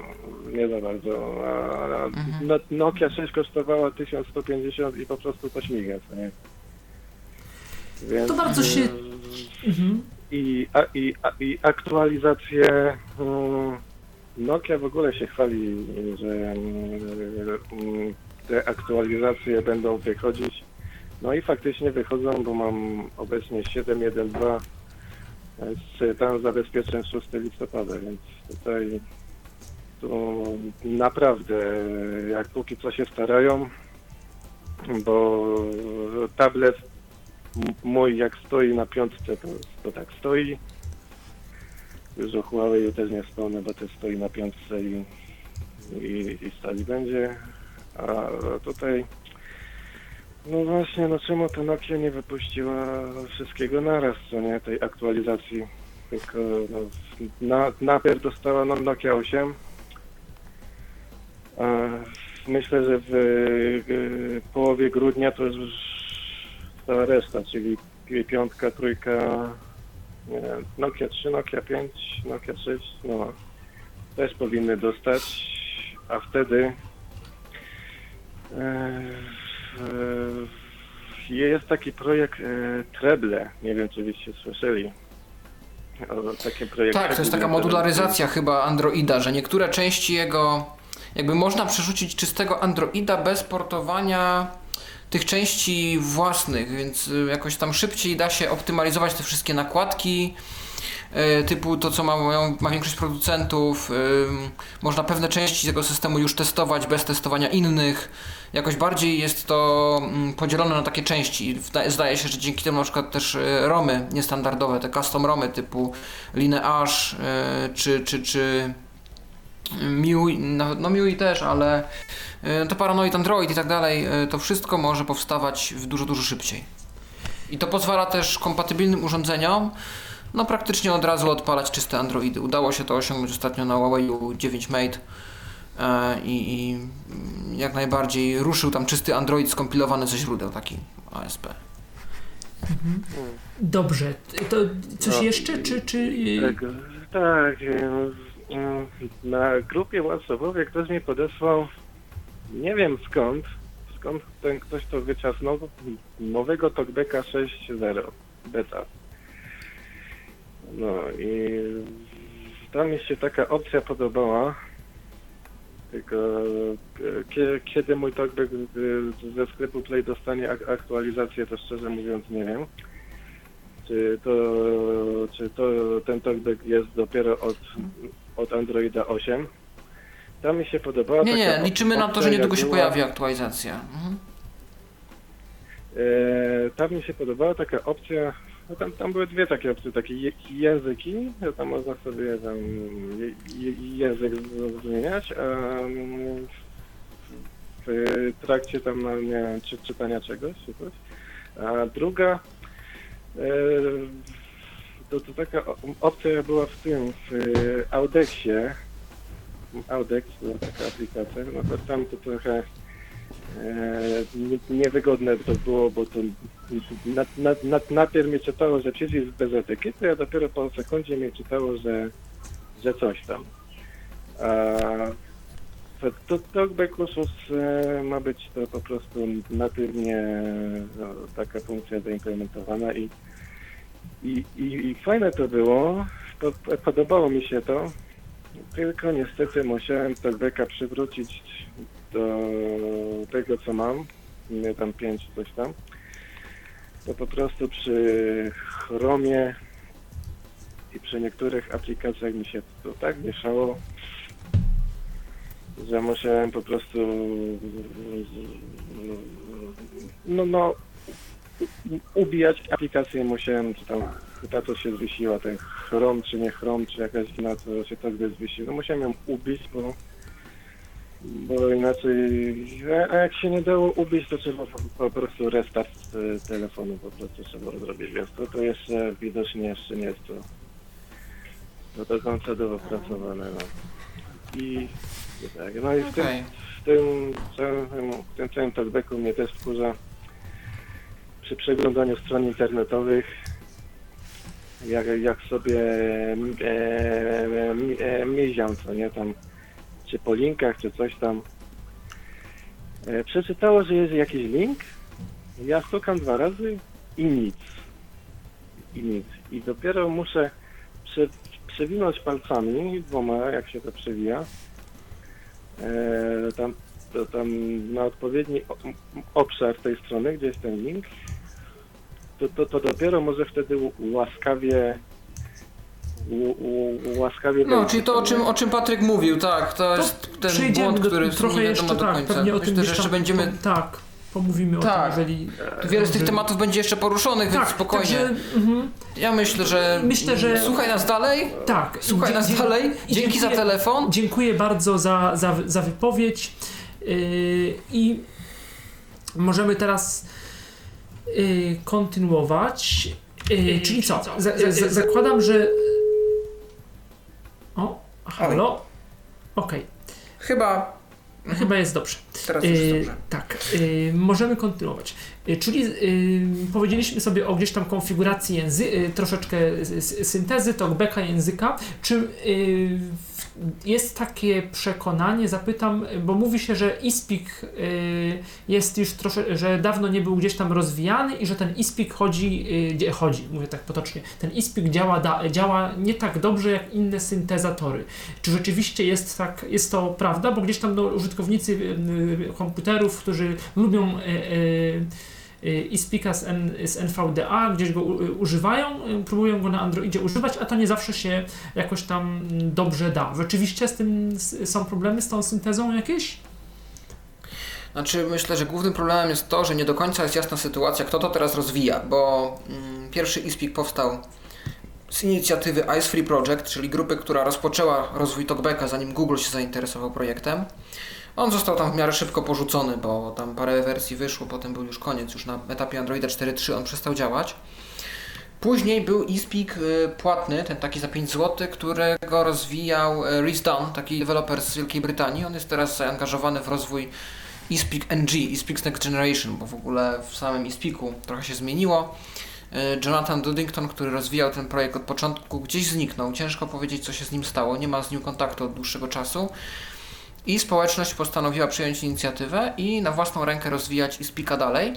nie za bardzo. A, Mhm. no, Nokia 6 kosztowała 1150 i po prostu to śmiga, co nie? Więc, To bardzo się- mm, Mhm. I, a, i, a, i aktualizacje mm, Nokia w ogóle się chwali, że mm, te aktualizacje będą wychodzić. No i faktycznie wychodzą, bo mam obecnie 7.1.2 z tam zabezpieczeń 6 listopada, więc tutaj to naprawdę jak póki co się starają, bo tablet mój jak stoi na piątce, to, to tak stoi. Już o Huawei też nie wspomnę, bo też stoi na piątce i, i, i stali będzie. A tutaj no właśnie, no czemu ta Nokia nie wypuściła wszystkiego naraz, co nie, tej aktualizacji. Tylko no, na, najpierw dostała no, Nokia 8. A myślę, że w y, połowie grudnia to już cała reszta, czyli piątka, trójka, nie Nokia 3, Nokia 5, Nokia 6, no też powinny dostać, a wtedy e, jest taki projekt e, Treble, nie wiem czy byście słyszeli o takim projekcie. Tak, to jest taka modularyzacja chyba Androida, że niektóre części jego jakby można przerzucić czystego Androida bez portowania tych części własnych, więc y, jakoś tam szybciej da się optymalizować te wszystkie nakładki, e, typu to, co ma, ma większość producentów. ym, Można pewne części tego systemu już testować bez testowania innych. Jakoś bardziej jest to mm, podzielone na takie części. Zdaje się, że dzięki temu na przykład też e, romy niestandardowe, te custom romy typu Lineage e, czy, czy, czy MIUI, no, no MIUI też, ale e, to Paranoid Android i tak dalej, to wszystko może powstawać w dużo, dużo szybciej. I to pozwala też kompatybilnym urządzeniom no praktycznie od razu odpalać czyste Androidy. Udało się to osiągnąć ostatnio na Huawei 9 Mate i, i mm, jak najbardziej ruszył tam czysty Android skompilowany ze źródeł, taki ASP. Dobrze, to coś No. jeszcze, czy... czy y, Tak, tak. em, em, Na grupie WhatsAppowej ktoś mi podesłał, nie wiem skąd, skąd ten ktoś to wyciasnął, nowego Talkbacka 6.0 beta. No i tam mi się taka opcja podobała, e, kiedy mój Talkback e, ze sklepu Play dostanie ak- aktualizację, to szczerze mówiąc nie wiem czy to, czy to ten talkback jest dopiero od, od Androida 8. Tam mi się podobała Nie, taka nie, liczymy na to, że niedługo się była- pojawi aktualizacja. Mhm. E, tam mi się podobała taka opcja, no tam, tam były dwie takie opcje, takie je, języki, no tam można sobie tam je, język zmieniać, mm, w trakcie tam, no, nie wiem, czy, czytania czegoś, czy coś. A druga, e, to, to taka opcja była w tym, w Audexie, Audex była taka aplikacja, no to tam to trochę niewygodne to było, bo to na, na, na, najpierw mi czytało, że przycisk bez etykiety, a dopiero po sekundzie mi czytało, że, że coś tam. A to, Talkback Usus e, ma być to po prostu natywnie no, taka funkcja zaimplementowana i, i, i, i fajne to było, po, podobało mi się to, tylko niestety musiałem Talkbacka przywrócić do tego, co mam, nie tam 5 coś tam, to po prostu przy Chromie i przy niektórych aplikacjach mi się to tak mieszało, że musiałem po prostu no, no ubijać aplikację musiałem, czy tam chyba to się zwiesiła, ten Chrome, czy nie Chrome, czy jakaś inna, to się tak zwiesiło. No musiałem ją ubić, bo bo inaczej, a a jak się nie dało ubić, to trzeba po, po prostu restart e, telefonu po prostu trzeba zrobić, więc to, to jeszcze widocznie jeszcze nie jest to, to do końca dopracowane, no. I, i tak, no i w tym, Okej. w tym całym, w tym całym talkbacku mnie też wkurza przy przeglądaniu stron internetowych, jak, jak sobie e, e, e, miziam, co nie, tam czy po linkach, czy coś tam. E, przeczytało, że jest jakiś link. Ja stukam dwa razy i nic. I nic. I dopiero muszę prze, przewinąć palcami, dwoma, jak się to przewija, e, tam, to, tam na odpowiedni obszar tej strony, gdzie jest ten link, to, to, to dopiero może wtedy łaskawie u, u, łaskawie No, czyli to, o czym, o czym Patryk mówił, tak, to jest ten błąd, do- który trochę jeszcze, do tak, końca. pewnie o tym Myślę, że gdzieś jeszcze tam, będziemy... po- Tak, pomówimy Tak. o tym, jeżeli... Wiele z tych tematów będzie jeszcze poruszonych, więc Tak, spokojnie. Także, mhm, Ja myślę, że... Myślę, że- Słuchaj nas dalej. tak. Słuchaj nas dalej. Dzięki za dziękuję- telefon. Dziękuję bardzo za, za, za wypowiedź yy, i możemy teraz yy, kontynuować. Yy, czyli co? Za, za, zakładam, że. O, halo? Okej, Chyba chyba jest dobrze. teraz już jest Yy, dobrze. tak, yy, możemy kontynuować. Yy, czyli powiedzieliśmy sobie o gdzieś tam konfiguracji języ- yy, troszeczkę syntezy, talkbacka języka. Czy jest takie przekonanie, zapytam, bo mówi się, że ISPIK yy, jest już trosze, że dawno nie był gdzieś tam rozwijany i że ten ISPIK chodzi, dzie- chodzi, mówię tak potocznie, ten ISPIK działa, działa nie tak dobrze jak inne syntezatory. Czy rzeczywiście jest tak, jest to prawda? Bo gdzieś tam no, użytkownicy y, y, komputerów, którzy lubią y, iSpeaka z, N, z NVDA, gdzieś go używają, próbują go na Androidzie używać, a to nie zawsze się jakoś tam dobrze da. Rzeczywiście z tym są problemy z tą syntezą jakieś? Znaczy myślę, że głównym problemem jest to, że nie do końca jest jasna sytuacja, kto to teraz rozwija, bo mm, pierwszy iSpeak powstał z inicjatywy Ice Free Project, czyli grupy, która rozpoczęła rozwój Talkbacka zanim Google się zainteresował projektem. On został tam w miarę szybko porzucony, bo tam parę wersji wyszło, potem był już koniec, już na etapie Androida 4.3 on przestał działać. Później był eSpeak y, płatny, ten taki za 5 zł, którego rozwijał y, Rhys Dunn, taki deweloper z Wielkiej Brytanii. On jest teraz zaangażowany w rozwój eSpeak NG, eSpeak Next Generation, bo w ogóle w samym eSpeaku trochę się zmieniło. Y, Jonathan Duddington, który rozwijał ten projekt od początku, gdzieś zniknął. Ciężko powiedzieć, co się z nim stało. Nie ma z nim kontaktu od dłuższego czasu. I społeczność postanowiła przyjąć inicjatywę i na własną rękę rozwijać eSpeaka dalej.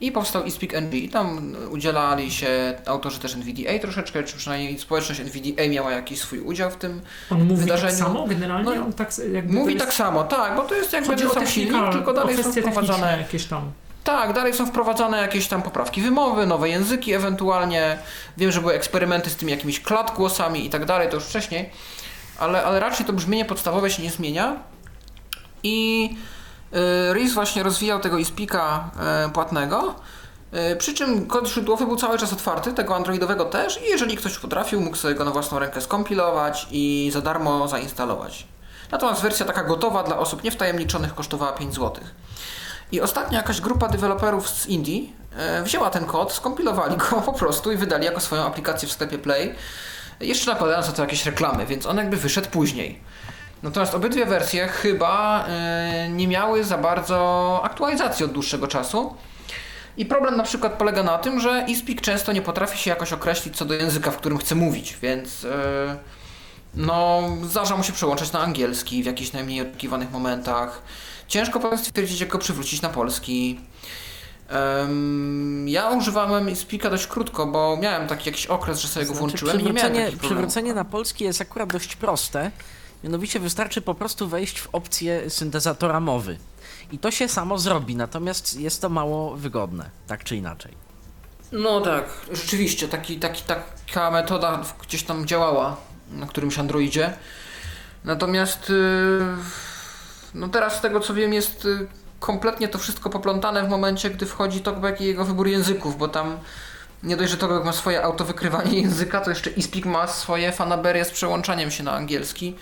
I powstał eSpeak NG. I tam udzielali się autorzy też NVDA troszeczkę, czy przynajmniej społeczność NVDA miała jakiś swój udział w tym. On mówi Wydarzeniu. tak samo generalnie? No, On tak, Mówi jest, tak samo, tak, bo to jest jakby ten sam silnik, tylko dalej są wprowadzane jakieś tam. tak, dalej są wprowadzane jakieś tam poprawki wymowy, nowe języki ewentualnie. Wiem, że były eksperymenty z tymi jakimiś klatgłosami i tak dalej, to już wcześniej, ale, ale raczej to brzmienie podstawowe się nie zmienia. I y, Reese właśnie rozwijał tego iSpeaka y, płatnego. y, Przy czym kod źródłowy był cały czas otwarty, tego androidowego też, i jeżeli ktoś potrafił, mógł sobie go na własną rękę skompilować i za darmo zainstalować. Natomiast wersja taka gotowa dla osób niewtajemniczonych kosztowała 5 zł. I ostatnio jakaś grupa deweloperów z Indii wzięła ten kod, skompilowali go po prostu i wydali jako swoją aplikację w sklepie Play, jeszcze nakładając na to jakieś reklamy, więc on jakby wyszedł później. Natomiast obydwie wersje chyba e, nie miały za bardzo aktualizacji od dłuższego czasu. I problem na przykład polega na tym, że eSpeak często nie potrafi się jakoś określić co do języka, w którym chce mówić, więc e, no, zdarza mu się przełączać na angielski w jakichś najmniej oczekiwanych momentach. Ciężko potem stwierdzić, jak go przywrócić na polski. Ja używałem Speaka dość krótko, bo miałem taki jakiś okres, że sobie go włączyłem i nie miałem Znaczy, przywrócenie na polski jest akurat dość proste. Mianowicie wystarczy po prostu wejść w opcję syntezatora mowy. I to się samo zrobi, natomiast jest to mało wygodne, tak czy inaczej. No tak, rzeczywiście, taki, taki, taka metoda gdzieś tam działała na którymś Androidzie. Natomiast yy, no teraz z tego co wiem jest yy, kompletnie to wszystko poplątane w momencie, gdy wchodzi TalkBack i jego wybór języków, bo tam nie dość, że TalkBack ma swoje autowykrywanie języka, to jeszcze eSpeak ma swoje fanaberie z przełączaniem się na angielski.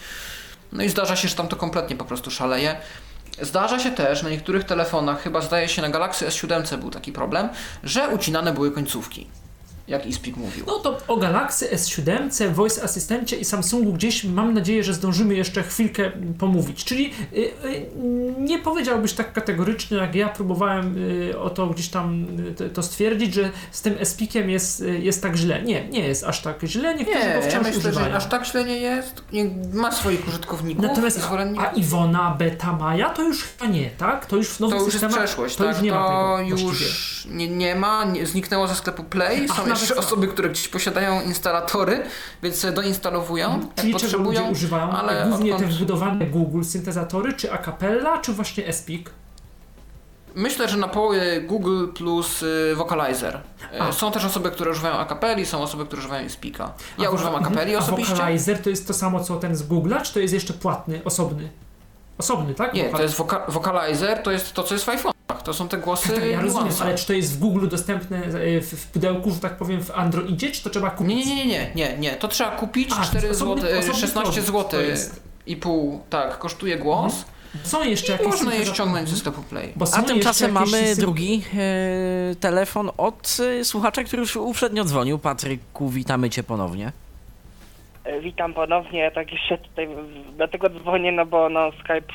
No i zdarza się, że tam to kompletnie po prostu szaleje. Zdarza się też na niektórych telefonach, chyba zdaje się na Galaxy S7 był taki problem, że ucinane były końcówki. Jak eSpeak mówił. No to o Galaxy S7, Voice Asystencie i Samsungu gdzieś mam nadzieję, że zdążymy jeszcze chwilkę pomówić. Czyli y, y, nie powiedziałbyś tak kategorycznie, jak ja próbowałem y, o to gdzieś tam y, to, to stwierdzić, że z tym S-Pikiem jest, y, jest tak źle. Nie, nie jest aż tak źle. Niektórzy Nie, go ja wciąż myślę, używają. że aż tak źle nie jest. Nie, ma swoich użytkowników Natomiast a, a Iwona, Beta, Maja to już chyba nie, tak? To już w To nowych już jest systemach przeszłość, to tak? już nie ma to tego właściwie. już nie, nie ma, nie, zniknęło ze sklepu Play. Ach, nawet- osoby, które gdzieś posiadają instalatory, więc doinstalowują, Mhm. Czyli czego ludzie potrzebują. używają? ale Głównie te odkąd- wbudowane Google syntezatory, czy Acapella, czy właśnie S-Peak? Myślę, że na połowie Google plus y, Vocalizer. Y, A. Są też osoby, które używają Acapelli, są osoby, które używają Speaka. Ja A używam mhm. Acapelli A osobiście. Vocalizer to jest to samo co ten z Google'a, czy to jest jeszcze płatny, osobny? Osobny, tak? Nie, Vocal- to jest voca- Vocalizer, to jest to, co jest w iPhone'ach. To są te głosy Tak, ja rozumiem, nuansa. ale czy to jest w Google dostępne e, w, w pudełku, że tak powiem, w Androidzie, czy to trzeba kupić? Nie, nie, nie, nie, nie, nie. To trzeba kupić A, to 4 jest osobny- zł, osobny 16 produkt zł to jest. i pół, tak, kosztuje głos. Są jeszcze I jakieś... można je ściągnąć ze sklepu Play. A tymczasem mamy drugi e, telefon od e, słuchacza, który już uprzednio dzwonił. Patryku, witamy cię ponownie. E, Witam ponownie, tak jeszcze tutaj, dlatego dzwonię, no bo no Skype,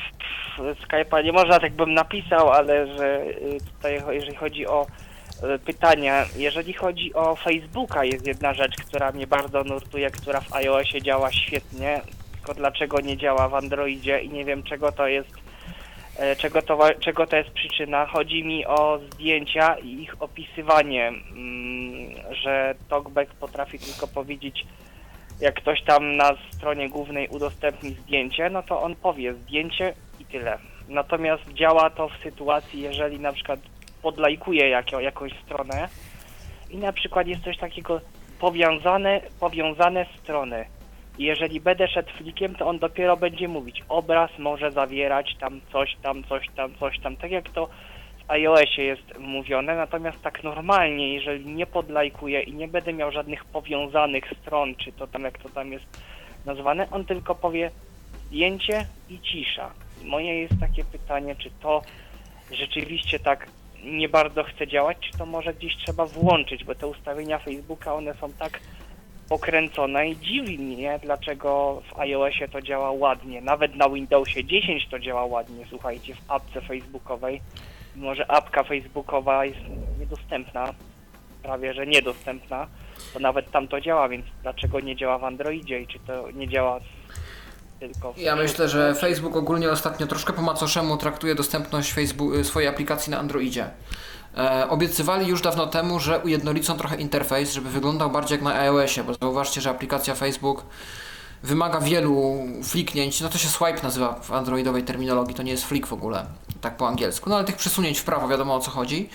Skype'a nie można, tak bym napisał, ale że y, tutaj jeżeli chodzi o y, pytania, jeżeli chodzi o Facebooka jest jedna rzecz, która mnie bardzo nurtuje, która w iOSie działa świetnie, tylko dlaczego nie działa w Androidzie i nie wiem czego to jest, e, czego to, czego to jest przyczyna. Chodzi mi o zdjęcia i ich opisywanie, mm, że TalkBack potrafi tylko powiedzieć jak ktoś tam na stronie głównej udostępni zdjęcie, no to on powie zdjęcie i tyle. Natomiast działa to w sytuacji, jeżeli na przykład podlajkuję jako, jakąś stronę i na przykład jest coś takiego powiązane, powiązane strony. I Jeżeli będę szedł flikiem, to on dopiero będzie mówić, obraz może zawierać tam coś tam, coś tam, coś tam, tak jak to iOSie jest mówione, natomiast tak normalnie, jeżeli nie podlajkuję i nie będę miał żadnych powiązanych stron, czy to tam jak to tam jest nazwane, on tylko powie zdjęcie i cisza. Moje jest takie pytanie, czy to rzeczywiście tak nie bardzo chce działać, czy to może gdzieś trzeba włączyć, bo te ustawienia Facebooka, one są tak pokręcone i dziwi mnie, dlaczego w iOSie to działa ładnie. Nawet na Windowsie 10 to działa ładnie, słuchajcie, w apce facebookowej. Mimo, że apka facebookowa jest niedostępna, prawie że niedostępna, to nawet tam to działa, więc dlaczego nie działa w Androidzie i czy to nie działa tylko w Ja myślę, że Facebook ogólnie ostatnio troszkę po macoszemu traktuje dostępność Facebook, y, swojej aplikacji na Androidzie. E, obiecywali już dawno temu, że ujednolicą trochę interfejs, żeby wyglądał bardziej jak na iOSie, bo zauważcie, że aplikacja Facebook wymaga wielu fliknięć. No to się swipe nazywa w androidowej terminologii, to nie jest flick w ogóle, tak po angielsku. No ale tych przesunięć w prawo wiadomo o co chodzi.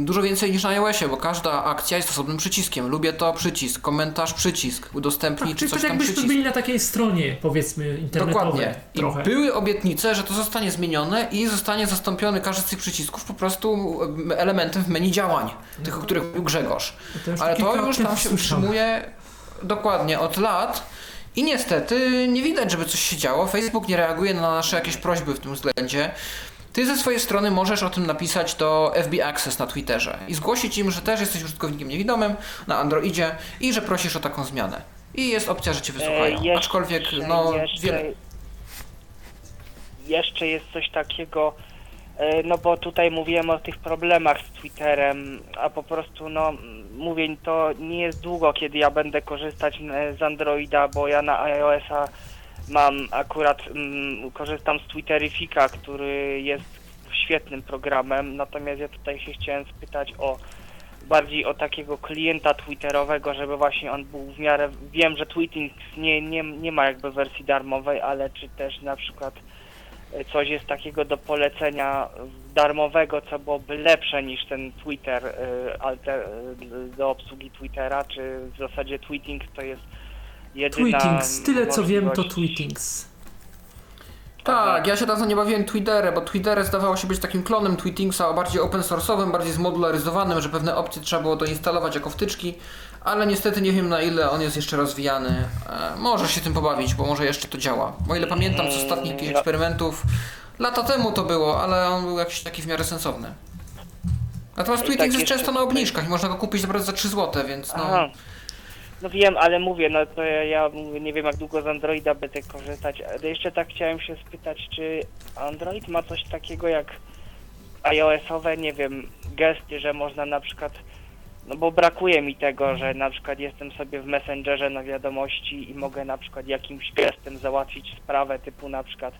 Dużo więcej niż na iOSie, bo każda akcja jest osobnym przyciskiem. Lubię to przycisk, komentarz przycisk, udostępnij Tak, czy coś tak tam jakbyśmy przycisk. byli na takiej stronie, powiedzmy, internetowej Dokładnie. I trochę. były obietnice, że to zostanie zmienione i zostanie zastąpiony każdy z tych przycisków po prostu em, elementem w menu działań, tych, o których mówił Grzegorz. To Ale to już tam się utrzymuje dokładnie od lat. I niestety nie widać, żeby coś się działo. Facebook nie reaguje na nasze jakieś prośby w tym względzie. Ty ze swojej strony możesz o tym napisać do FB Access na Twitterze i zgłosić im, że też jesteś użytkownikiem niewidomym na Androidzie i że prosisz o taką zmianę. I jest opcja, że cię wysłuchają. E, jeszcze- Aczkolwiek, no, jeszcze, wiele. jeszcze jest coś takiego, e, no bo tutaj mówiłem o tych problemach z Twitterem, a po prostu, no, mówię, to nie jest długo, kiedy ja będę korzystać e, z Androida, bo ja na iOS-a mam akurat, mm, korzystam z Twitterifika, który jest świetnym programem, natomiast ja tutaj się chciałem spytać o bardziej o takiego klienta twitterowego, żeby właśnie on był w miarę, wiem, że Tweeting nie, nie, nie ma jakby wersji darmowej, ale czy też na przykład e, coś jest takiego do polecenia darmowego, co byłoby lepsze niż ten Twitter e, alter, e, do obsługi Twittera, czy w zasadzie Tweeting to jest jedyna Tweetings, tyle co wiem to Tweetings. Tak, ja się dawno nie bawiłem Twitterem, bo Twitter zdawało się być takim klonem Tweetingsa, o bardziej open source'owym, bardziej zmodularyzowanym, że pewne opcje trzeba było doinstalować jako wtyczki, ale niestety nie wiem na ile on jest jeszcze rozwijany. E, może się tym pobawić, bo może jeszcze to działa. O ile pamiętam z ostatnich jakichś eksperymentów, lata temu to było, ale on był jakiś taki w miarę sensowny. Natomiast Tweetings tak jest jeszcze często na obniżkach i można go kupić naprawdę za 3 zł, więc no... Aha. No wiem, ale mówię, no to ja, ja mówię, nie wiem jak długo z Androida będę korzystać. Ale jeszcze tak chciałem się spytać, czy Android ma coś takiego jak iOS-owe, nie wiem, gesty, że można na przykład, no bo brakuje mi tego, że na przykład jestem sobie w Messengerze na wiadomości i mogę na przykład jakimś gestem załatwić sprawę typu na przykład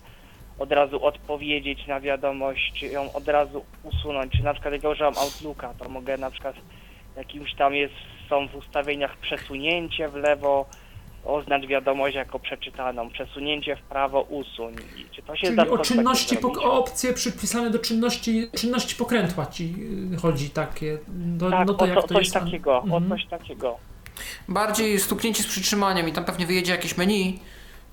od razu odpowiedzieć na wiadomość, czy ją od razu usunąć, czy na przykład jak ja używam Outlooka, to mogę na przykład jakimś tam jest, są w ustawieniach przesunięcie w lewo, oznacz wiadomość jako przeczytaną, przesunięcie w prawo usuń. I Czy to się Czyli o czynności, o opcje przypisane do czynności, czynności pokrętła ci y, chodzi takie. Do, Tak, no to o, jak to, to coś jest? takiego, o Mhm. coś takiego. Bardziej stuknięcie z przytrzymaniem i tam pewnie wyjedzie jakieś menu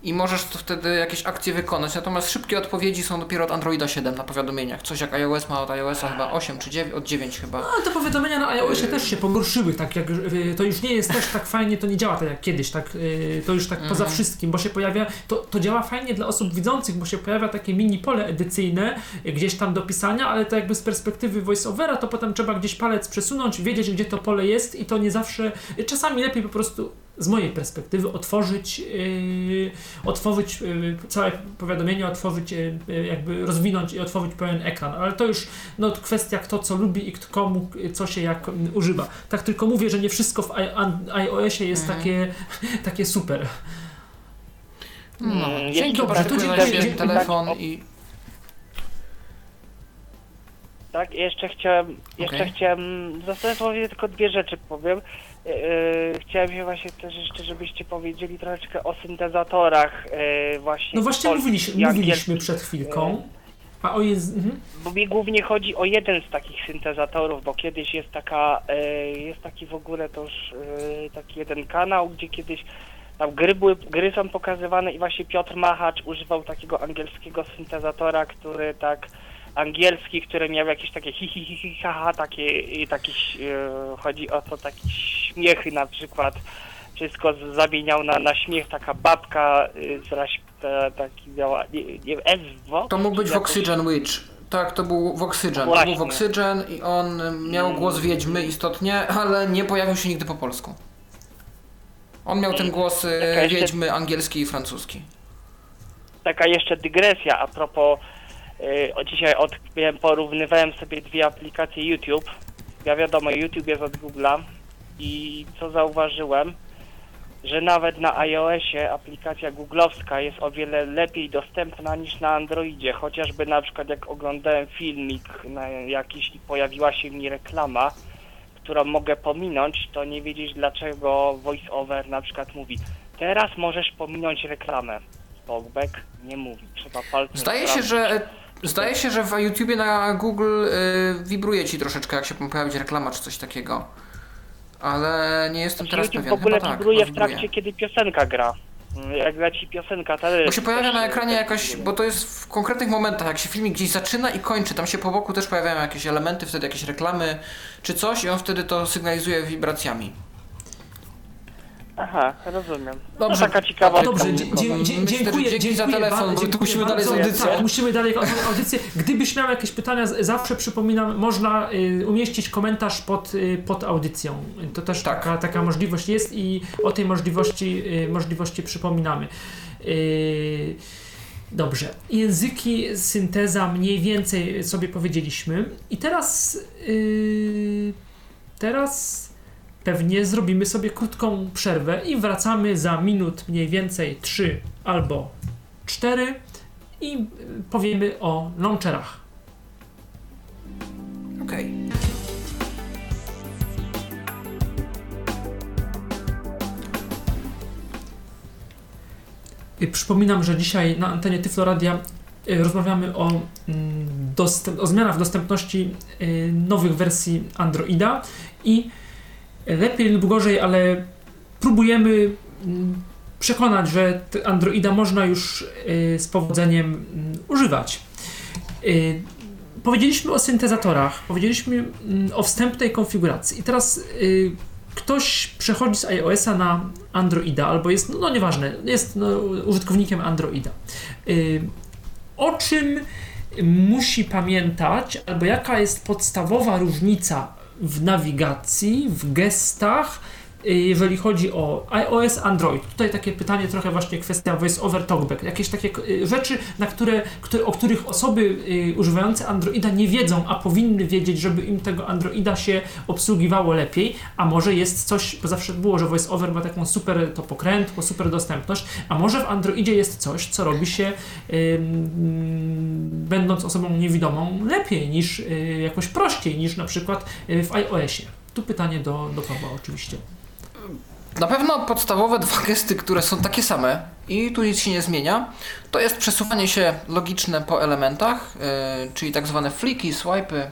i możesz to wtedy jakieś akcje wykonać. Natomiast szybkie odpowiedzi są dopiero od Androida 7 na powiadomieniach. Coś jak iOS ma od iOSa chyba 8 czy 9, od 9 chyba. No, te powiadomienia na iOSie też się pogorszyły, tak jak y, to już nie jest też tak fajnie, to nie działa tak jak kiedyś, tak, y, to już tak poza Mhm. wszystkim, bo się pojawia, to, to działa fajnie dla osób widzących, bo się pojawia takie mini pole edycyjne gdzieś tam do pisania, ale to jakby z perspektywy voiceovera, to potem trzeba gdzieś palec przesunąć, wiedzieć gdzie to pole jest i to nie zawsze, czasami lepiej po prostu z mojej perspektywy otworzyć, yy, otworzyć yy, całe powiadomienie, otworzyć, yy, yy, jakby rozwinąć i otworzyć pełen ekran, ale to już no, kwestia kto co lubi i kto komu co się jak mm, używa. Tak tylko mówię, że nie wszystko w iOSie jest Mhm. takie, takie super. No, Mm, dzięki jeszcze bardzo, tak, dziękuję telefon Tak, i Tak, jeszcze chciałem, jeszcze Okej. chciałem, dosłownie tylko dwie rzeczy powiem. Yy, chciałem się właśnie też jeszcze, żebyście powiedzieli troszeczkę o syntezatorach yy, właśnie. No właśnie mówiliśmy, mówiliśmy przed chwilką. A o jest... Mhm. Bo mi głównie chodzi o jeden z takich syntezatorów, bo kiedyś jest taka, e, jest taki w ogóle to już e, taki jeden kanał, gdzie kiedyś tam gry, były, gry są pokazywane i właśnie Piotr Machacz używał takiego angielskiego syntezatora, który tak angielski, który miał jakieś takie hi hi hi, hi ha, ha takie, takie e, chodzi o to takie śmiechy na przykład wszystko zamieniał na, na śmiech, taka babka y, z raś, ta, taki miała, nie, nie wiem, Ewo? To mógł być Jakoś- Voxygen Witch. Tak, to był Voxygen. To był Właśnie. Voxygen i on miał głos wiedźmy istotnie, ale nie pojawił się nigdy po polsku. On miał ten głos e, Taka jeszcze- wiedźmy angielski i francuski. taka jeszcze dygresja a propos, o dzisiaj porównywałem sobie dwie aplikacje YouTube. Ja wiadomo, YouTube jest od Google'a i co zauważyłem, że nawet na iOSie aplikacja googlowska jest o wiele lepiej dostępna niż na Androidzie. Chociażby na przykład jak oglądałem filmik jakiś i pojawiła się mi reklama, którą mogę pominąć, to nie wiedzieć dlaczego VoiceOver na przykład mówi teraz możesz pominąć reklamę. Talkback nie mówi, trzeba palcem Zdaje się, że zdaje się, że w YouTubie na Google y, wibruje ci troszeczkę, jak się pojawi reklama czy coś takiego. Ale nie jestem teraz YouTube pewien. w ogóle Chyba tak, wibruje w trakcie, kiedy piosenka gra. Mm, Jak leci piosenka, to Bo się pojawia na ekranie jakaś, bo to jest w konkretnych momentach, jak się filmik gdzieś zaczyna i kończy, tam się po boku też pojawiają jakieś elementy, wtedy jakieś reklamy czy coś i on wtedy to sygnalizuje wibracjami. Aha, rozumiem. Dobrze. No taka ciekawa. Dobrze, Myślę, dzie, dzie, dzie, że dziękuję, dzięki za dziękuję telefon, ba- bo dziękuję musimy dalej z bardzo. audycją. Tak, musimy dalej audycję. Gdybyś miał jakieś pytania, z- zawsze przypominam, można y, umieścić komentarz pod, y, pod audycją. To też Tak. taka, taka możliwość jest i o tej możliwości, y, możliwości przypominamy. Y, Dobrze. Języki, synteza mniej więcej sobie powiedzieliśmy. I teraz y, teraz pewnie zrobimy sobie krótką przerwę i wracamy za minut mniej więcej 3 albo 4 i powiemy o launcherach. Okej. Y, Przypominam, że dzisiaj na antenie Tyfloradia y, rozmawiamy o, mm, dostęp, o zmianach w dostępności y, nowych wersji Androida i lepiej lub gorzej, ale próbujemy mm, przekonać, że Androida można już y, z powodzeniem mm, używać. Y, Powiedzieliśmy o syntezatorach, powiedzieliśmy mm, o wstępnej konfiguracji i teraz y, ktoś przechodzi z iOS-a na Androida, albo jest, no, no nieważne, jest no, użytkownikiem Androida. O czym musi pamiętać, albo jaka jest podstawowa różnica w nawigacji, w gestach, jeżeli chodzi o iOS, Android. Tutaj takie pytanie, trochę właśnie kwestia voice over talkback. Jakieś takie y, rzeczy, na które, które, o których osoby y, używające Androida nie wiedzą, a powinny wiedzieć, żeby im tego Androida się obsługiwało lepiej, a może jest coś, bo zawsze było, że voice over ma taką super to pokrętło, super dostępność, a może w Androidzie jest coś, co robi się ym, będąc osobą niewidomą lepiej niż y, jakoś prościej niż na przykład y, w iOSie. Tu pytanie do, do Pawła oczywiście. Na pewno podstawowe dwa gesty, które są takie same i tu nic się nie zmienia, to jest przesuwanie się logiczne po elementach, yy, czyli tak zwane fliki, swipe'y.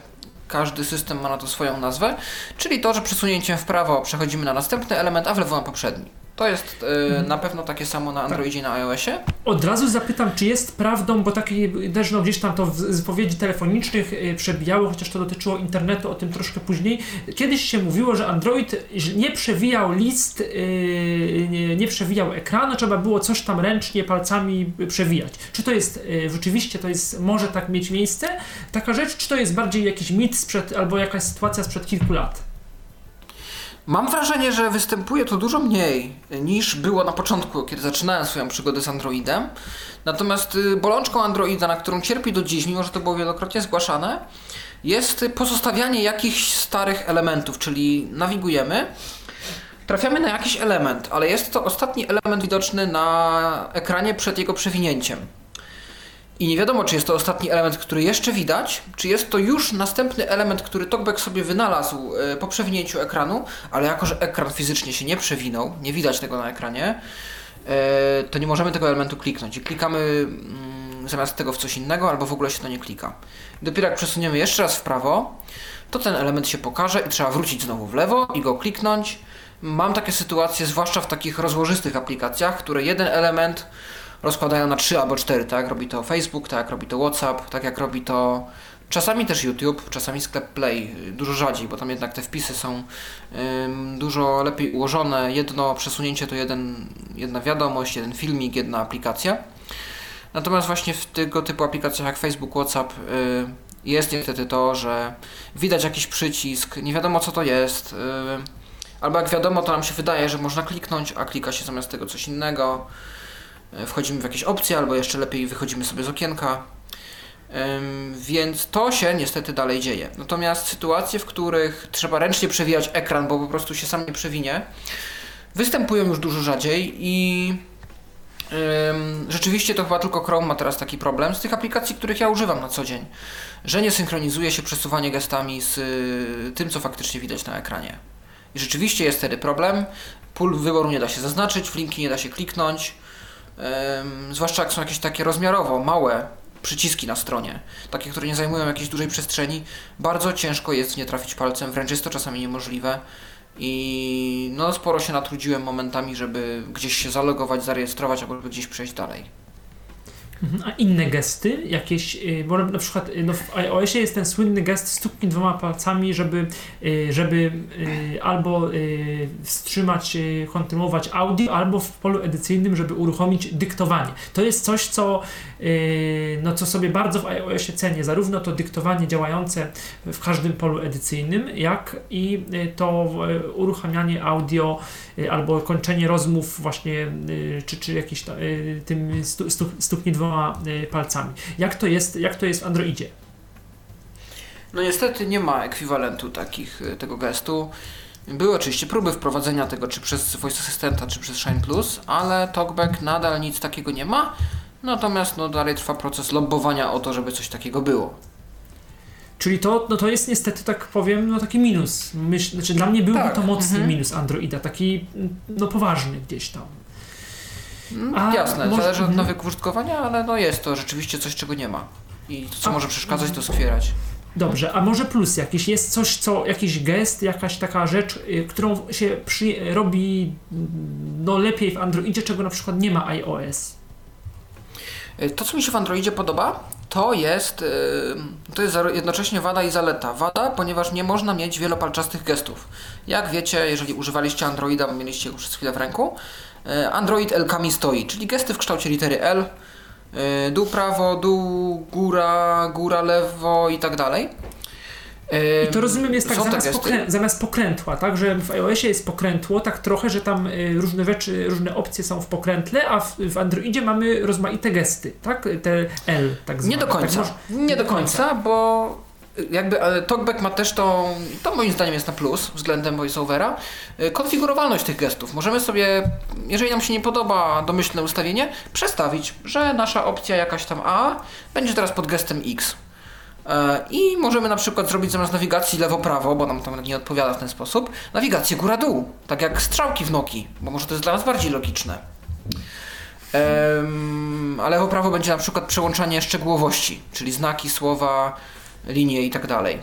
Każdy system ma na to swoją nazwę, czyli to, że przesunięciem w prawo przechodzimy na następny element, a w lewo na poprzedni. To jest yy, na pewno takie samo na Androidzie i na iOSie. Od razu zapytam, czy jest prawdą, bo takie też no, gdzieś tam to w z wypowiedzi telefonicznych y, przebijało, chociaż to dotyczyło internetu, o tym troszkę później. Kiedyś się mówiło, że Android nie przewijał list, y, nie, nie przewijał ekranu, trzeba było coś tam ręcznie palcami przewijać. Czy to jest rzeczywiście, to jest, może tak mieć miejsce, taka rzecz, czy to jest bardziej jakiś mit sprzed, albo jakaś sytuacja sprzed kilku lat? Mam wrażenie, że występuje to dużo mniej niż było na początku, kiedy zaczynałem swoją przygodę z Androidem. Natomiast y, bolączką Androida, na którą cierpi do dziś, mimo że to było wielokrotnie zgłaszane, jest pozostawianie jakichś starych elementów, czyli nawigujemy, trafiamy na jakiś element, ale jest to ostatni element widoczny na ekranie przed jego przewinięciem. I nie wiadomo, czy jest to ostatni element, który jeszcze widać, czy jest to już następny element, który TalkBack sobie wynalazł e, po przewinięciu ekranu, ale jako, że ekran fizycznie się nie przewinął, nie widać tego na ekranie, e, to nie możemy tego elementu kliknąć. I klikamy mm, zamiast tego w coś innego, albo w ogóle się to nie klika. Dopiero jak przesuniemy jeszcze raz w prawo, to ten element się pokaże i trzeba wrócić znowu w lewo i go kliknąć. Mam takie sytuacje, zwłaszcza w takich rozłożystych aplikacjach, które jeden element rozkładają na trzy albo cztery, tak robi to Facebook, tak robi to WhatsApp, tak jak robi to czasami też YouTube, czasami sklep Play, dużo rzadziej, bo tam jednak te wpisy są ym, dużo lepiej ułożone. Jedno przesunięcie to jeden, jedna wiadomość, jeden filmik, jedna aplikacja. Natomiast właśnie w tego typu aplikacjach jak Facebook, WhatsApp y, jest niestety to, że widać jakiś przycisk, nie wiadomo co to jest, y, albo jak wiadomo, to nam się wydaje, że można kliknąć, a klika się zamiast tego coś innego. Y, wchodzimy w jakieś opcje, albo jeszcze lepiej wychodzimy sobie z okienka. Więc to się niestety dalej dzieje. Natomiast sytuacje, w których trzeba ręcznie przewijać ekran, bo po prostu się sam nie przewinie, występują już dużo rzadziej i rzeczywiście to chyba tylko Chrome ma teraz taki problem z tych aplikacji, których ja używam na co dzień, że nie synchronizuje się przesuwanie gestami z y, tym, co faktycznie widać na ekranie. I rzeczywiście jest wtedy problem. Pól wyboru nie da się zaznaczyć, w linki nie da się kliknąć. Zwłaszcza jak są jakieś takie rozmiarowo małe przyciski na stronie, takie, które nie zajmują jakiejś dużej przestrzeni, bardzo ciężko jest nie trafić palcem, wręcz jest to czasami niemożliwe. I no sporo się natrudziłem momentami, żeby gdzieś się zalogować, zarejestrować albo gdzieś przejść dalej. Mhm, A inne gesty, jakieś, y, bo na przykład y, no w iOSie jest ten słynny gest stuknij dwoma palcami, żeby, y, żeby albo wstrzymać, kontynuować audio, albo w polu edycyjnym, żeby uruchomić dyktowanie. To jest coś, co, no, co sobie bardzo w iOSie cenię, zarówno to dyktowanie działające w każdym polu edycyjnym, jak i to uruchamianie audio albo kończenie rozmów właśnie, y, czy, czy jakieś ta- y, tym stu, stu, stuknij dwoma y, palcami. Jak to jest, jak to jest w Androidzie? No niestety nie ma ekwiwalentu takich, y, tego gestu. Były oczywiście próby wprowadzenia tego, czy przez Voice Assistanta, czy przez Shine Plus, ale TalkBack nadal nic takiego nie ma. Natomiast no, dalej trwa proces lobbowania o to, żeby coś takiego było. Czyli to, no to jest niestety, tak powiem, no taki minus. Myśl, znaczy dla mnie byłby Tak, to mocny mhm. minus Androida, taki no poważny gdzieś tam. Mm, A Jasne, może- zależy od mhm. nawyku użytkowania, ale no jest to rzeczywiście coś, czego nie ma. I to, co A- może przeszkadzać, to skwierać. Dobrze, a może plus jakiś, jest coś, co, jakiś gest, jakaś taka rzecz, y, którą się przy, robi mm, no lepiej w Androidzie, czego na przykład nie ma iOS. Y, To, co mi się w Androidzie podoba, to jest, y, to jest jednocześnie wada i zaleta. Wada, ponieważ nie można mieć wielopalczastych gestów. Jak wiecie, jeżeli używaliście Androida, mieliście go przez chwilę w ręku, y, Android L-kami stoi, czyli gesty w kształcie litery L, dół prawo, dół, góra, góra lewo i tak dalej. I to rozumiem jest tak zamiast, pokrę- zamiast pokrętła, tak? Że w iOSie jest pokrętło, tak trochę, że tam y, różne rzeczy, różne opcje są w pokrętle, a w, w Androidzie mamy rozmaite gesty, tak? Te L, tak zwane. Nie do końca. Tak, nie do końca, bo jakby ale TalkBack ma też tą, to moim zdaniem jest na plus względem VoiceOvera, y, konfigurowalność tych gestów. Możemy sobie, jeżeli nam się nie podoba domyślne ustawienie, przestawić, że nasza opcja jakaś tam A będzie teraz pod gestem X. E, I możemy na przykład zrobić zamiast nawigacji lewo-prawo, bo nam tam nie odpowiada w ten sposób, nawigację góra-dół, tak jak strzałki w Nokii, bo może to jest dla nas bardziej logiczne. Em, a lewo-prawo będzie na przykład przełączanie szczegółowości, czyli znaki, słowa, linie i tak dalej.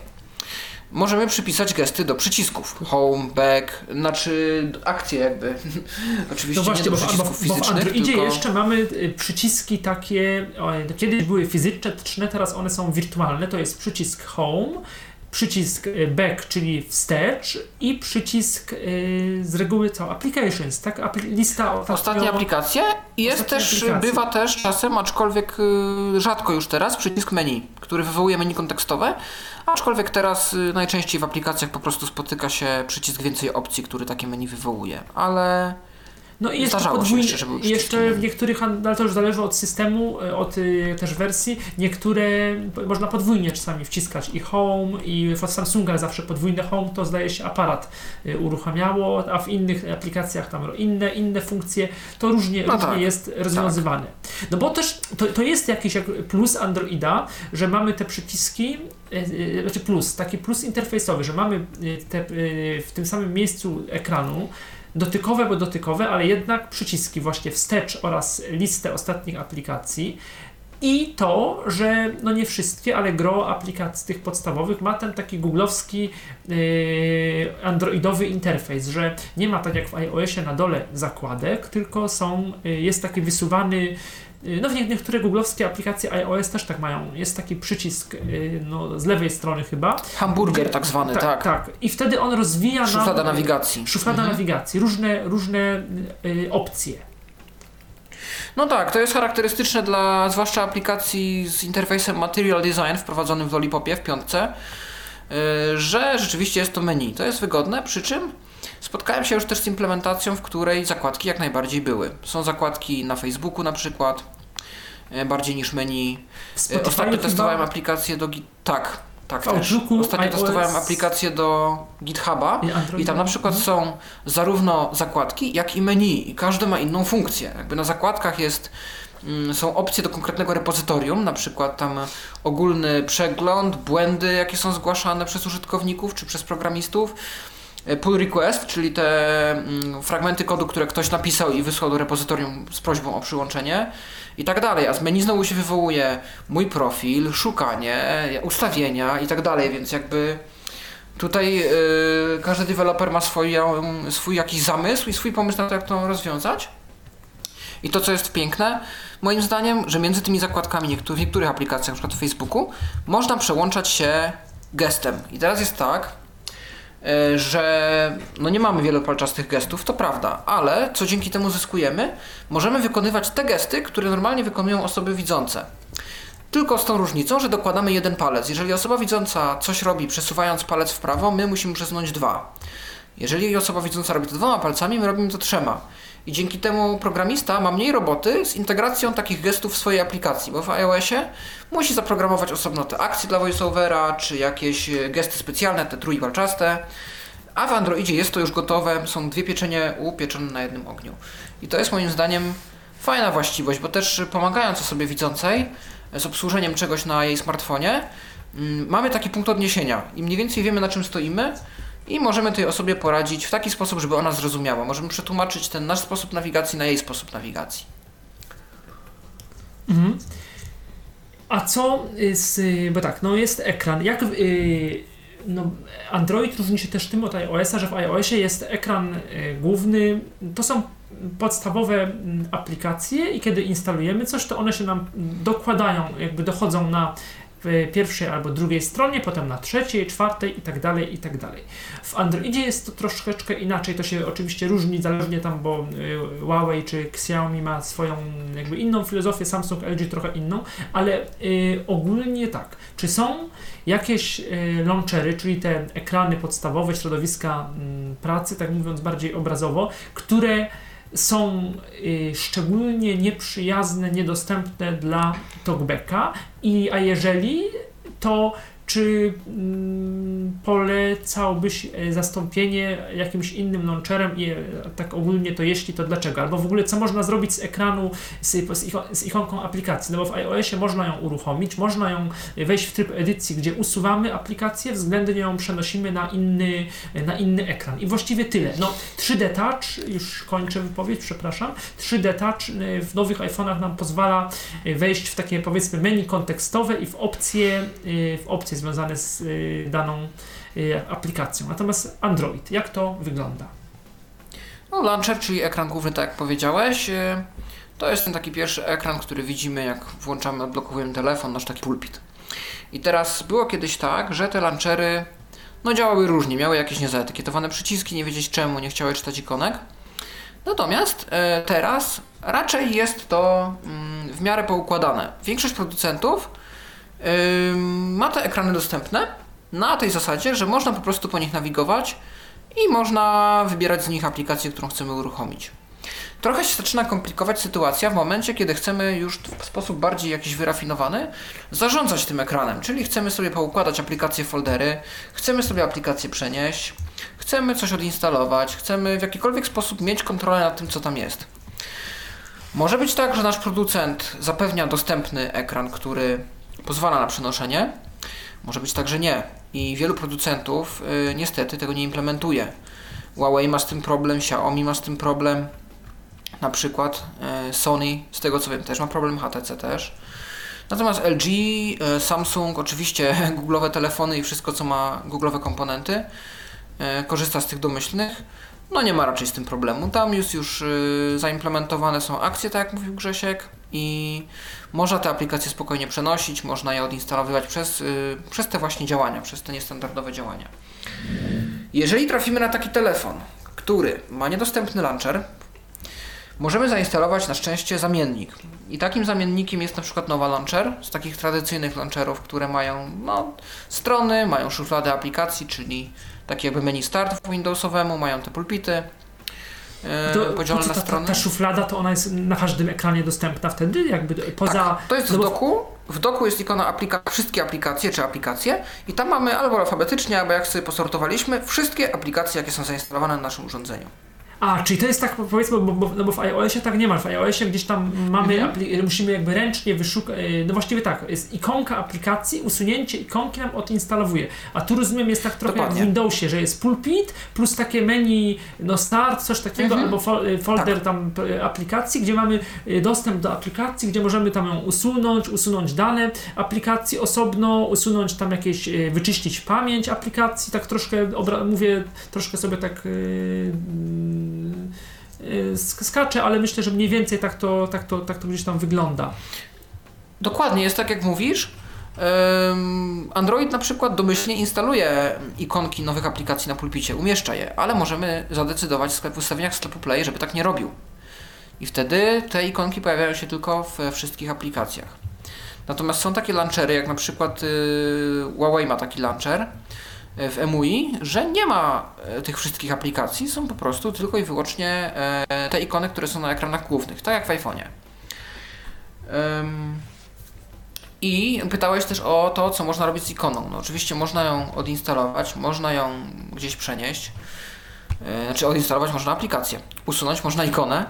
Możemy przypisać gesty do przycisków. Home, back, znaczy akcje jakby. Oczywiście No właśnie, nie do bo, w- bo, przycisków bo w fizycznych, Androidzie tylko... jeszcze mamy y, przyciski takie, kiedyś były fizyczne, teraz one są wirtualne, to jest przycisk Home, przycisk y, Back, czyli wstecz i przycisk y, z reguły co? Applications, tak? Apli- lista ostatnio... Ostatnie aplikacje i jest też, bywa też czasem, aczkolwiek y, rzadko już teraz, przycisk menu, który wywołuje menu kontekstowe, aczkolwiek teraz y, najczęściej w aplikacjach po prostu spotyka się przycisk więcej opcji, który takie menu wywołuje, ale No i jeszcze podwójnie, jeszcze, jeszcze w niektórych, ale to już zależy od systemu, y, od y, też wersji, niektóre można podwójnie czasami wciskać i home i w Samsunga zawsze podwójne home to zdaje się aparat y, uruchamiało, a w innych aplikacjach tam inne, inne funkcje, to różnie, No różnie tak, jest rozwiązywane. No bo też to, to jest jakiś jak plus Androida, że mamy te przyciski, y, y, znaczy plus, taki plus interfejsowy, że mamy y, te, y, w tym samym miejscu ekranu dotykowe, bo dotykowe, ale jednak przyciski właśnie wstecz oraz listę ostatnich aplikacji. I to, że no nie wszystkie, ale gro aplikacji tych podstawowych ma ten taki googlowski yy, androidowy interfejs, że nie ma tak jak w iOSie na dole zakładek, tylko są, yy, jest taki wysuwany no w nie- niektóre googlowskie aplikacje iOS też tak mają. Jest taki przycisk yy, no, z lewej strony chyba. Hamburger tak zwany, tak, tak. tak. I wtedy on rozwija Szuflada nam, nawigacji. Szuflada Mhm. nawigacji, różne, różne yy, opcje. No tak, to jest charakterystyczne dla zwłaszcza aplikacji z interfejsem Material Design wprowadzonym w Lollipopie w piątce, yy, że rzeczywiście jest to menu. To jest wygodne, przy czym spotkałem się już też z implementacją, w której zakładki jak najbardziej były. Są zakładki na Facebooku na przykład, bardziej niż menu. Spotify Ostatnio chyba- testowałem aplikację do... Git- Tak, tak. Outlooku, Ostatnio iOS. testowałem aplikację do GitHuba. I. I tam na przykład są zarówno zakładki, jak i menu i każdy ma inną funkcję. Jakby na zakładkach jest, mm, są opcje do konkretnego repozytorium, na przykład tam ogólny przegląd, błędy, jakie są zgłaszane przez użytkowników czy przez programistów. E, Pull request, czyli te mm, fragmenty kodu, które ktoś napisał i wysłał do repozytorium z prośbą o przyłączenie i tak dalej. A z menu znowu się wywołuje mój profil, szukanie, ustawienia i tak dalej, więc jakby Tutaj y, każdy deweloper ma swoją, swój jakiś zamysł i swój pomysł na to, jak to rozwiązać. I to, co jest piękne, moim zdaniem, że między tymi zakładkami niektórych, w niektórych aplikacjach, przykład w Facebooku, można przełączać się gestem. I teraz jest tak, że no nie mamy wielopalczastych gestów, to prawda, ale co dzięki temu zyskujemy, możemy wykonywać te gesty, które normalnie wykonują osoby widzące. Tylko z tą różnicą, że dokładamy jeden palec. Jeżeli osoba widząca coś robi przesuwając palec w prawo, my musimy przesunąć dwa. Jeżeli osoba widząca robi to dwoma palcami, my robimy to trzema. I dzięki temu programista ma mniej roboty z integracją takich gestów w swojej aplikacji, bo w iOSie musi zaprogramować osobno te akcje dla voiceovera, czy jakieś e, gesty specjalne, te trójpalczaste. A w Androidzie jest to już gotowe, są dwie pieczenie upieczone na jednym ogniu. I to jest moim zdaniem fajna właściwość, bo też pomagając osobie widzącej z obsłużeniem czegoś na jej smartfonie, mm, mamy taki punkt odniesienia i mniej więcej wiemy na czym stoimy i możemy tej osobie poradzić w taki sposób, żeby ona zrozumiała. Możemy przetłumaczyć ten nasz sposób nawigacji na jej sposób nawigacji. Mhm. A co z, bo tak, no jest ekran, jak y, no Android różni się też tym od iOS-a, że w iOSie jest ekran y, główny, to są podstawowe mm, aplikacje i kiedy instalujemy coś, to one się nam dokładają, jakby dochodzą na pierwszej albo drugiej stronie, potem na trzeciej, czwartej i tak dalej, i tak dalej. W Androidzie jest to troszeczkę inaczej, to się oczywiście różni zależnie tam, bo y, Huawei czy Xiaomi ma swoją jakby inną filozofię, Samsung, LG trochę inną, ale y, ogólnie tak. Czy są jakieś y, launchery, czyli te ekrany podstawowe, środowiska mm, pracy, tak mówiąc bardziej obrazowo, które są y, szczególnie nieprzyjazne, niedostępne dla talkbacka i a jeżeli to czy mm, polecałbyś e, zastąpienie jakimś innym launcherem i e, tak ogólnie to jeśli, to dlaczego? Albo w ogóle co można zrobić z ekranu, z, z, z ikonką aplikacji? No bo w iOSie można ją uruchomić, można ją wejść w tryb edycji, gdzie usuwamy aplikację, względnie ją przenosimy na inny, na inny ekran. I właściwie tyle. No 3D Touch, już kończę wypowiedź, przepraszam. 3D Touch y, w nowych iPhone'ach nam pozwala wejść w takie powiedzmy menu kontekstowe i w opcje, w opcje związane z y, daną y, aplikacją. Natomiast Android, jak to wygląda? No, launcher, czyli ekran główny, tak jak powiedziałeś, y, to jest ten taki pierwszy ekran, który widzimy, jak włączamy, odblokowujemy telefon, nasz taki pulpit. I teraz było kiedyś tak, że te launchery no, działały różnie, miały jakieś niezaetykietowane przyciski, nie wiedzieć czemu, nie chciały czytać ikonek. Natomiast teraz raczej jest to mm, w miarę poukładane. Większość producentów ma te ekrany dostępne na tej zasadzie, że można po prostu po nich nawigować i można wybierać z nich aplikację, którą chcemy uruchomić. Trochę się zaczyna komplikować sytuacja w momencie, kiedy chcemy już w sposób bardziej jakiś wyrafinowany zarządzać tym ekranem, czyli chcemy sobie poukładać aplikacje, foldery, chcemy sobie aplikację przenieść, chcemy coś odinstalować, chcemy w jakikolwiek sposób mieć kontrolę nad tym, co tam jest. Może być tak, że nasz producent zapewnia dostępny ekran, który pozwala na przenoszenie. Może być tak, że nie. I wielu producentów y, niestety tego nie implementuje. Huawei ma z tym problem, Xiaomi ma z tym problem. Na przykład y, Sony, z tego co wiem, też ma problem, HTC też. Natomiast LG, e, Samsung, oczywiście googlowe telefony i wszystko, co ma googlowe komponenty, e, korzysta z tych domyślnych. No nie ma raczej z tym problemu. Tam już, już y, zaimplementowane są akcje, tak jak mówił Grzesiek, i można te aplikacje spokojnie przenosić, można je odinstalowywać przez, y, przez te właśnie działania, przez te niestandardowe działania. Jeżeli trafimy na taki telefon, który ma niedostępny launcher, możemy zainstalować na szczęście zamiennik. I takim zamiennikiem jest na przykład Nowa Launcher, z takich tradycyjnych launcherów, które mają no, strony, mają szuflady aplikacji, czyli takie jakby menu start Windowsowemu, mają te pulpity e, To, podzielone na ta, ta, strony. ta szuflada to ona jest na każdym ekranie dostępna wtedy, jakby poza. Tak, to jest no w bo- doku. W doku jest ikona aplika wszystkie aplikacje czy aplikacje i tam mamy albo alfabetycznie, albo jak sobie posortowaliśmy, wszystkie aplikacje, jakie są zainstalowane na naszym urządzeniu. A, czyli to jest tak powiedzmy, bo, bo, no bo w iOSie tak nie ma. W iOSie gdzieś tam mamy, Mhm. musimy jakby ręcznie wyszukać, no właściwie tak, jest ikonka aplikacji, usunięcie ikonki nam odinstalowuje. A tu rozumiem jest tak trochę Dokładnie. jak w Windowsie, że jest pulpit plus takie menu, no start, coś takiego, Mhm. albo fol- folder Tak. tam p- aplikacji, gdzie mamy dostęp do aplikacji, gdzie możemy tam ją usunąć, usunąć dane aplikacji osobno, usunąć tam jakieś, wyczyścić pamięć aplikacji, tak troszkę, obra- mówię troszkę sobie tak y, y, sk- skaczę, ale myślę, że mniej więcej tak to, tak to, tak to gdzieś tam wygląda. Dokładnie, jest tak jak mówisz. Android na przykład domyślnie instaluje ikonki nowych aplikacji na pulpicie, umieszcza je, ale możemy zadecydować w ustawieniach sklepu Play, żeby tak nie robił. I wtedy te ikonki pojawiają się tylko we wszystkich aplikacjach. Natomiast są takie launchery, jak na przykład y, Huawei ma taki launcher w MUI, że nie ma y, tych wszystkich aplikacji, są po prostu tylko i wyłącznie y, te ikony, które są na ekranach głównych, tak jak w iPhone'ie. I pytałeś też o to, co można robić z ikoną. No oczywiście można ją odinstalować, można ją gdzieś przenieść. Znaczy odinstalować można aplikację, usunąć można ikonę.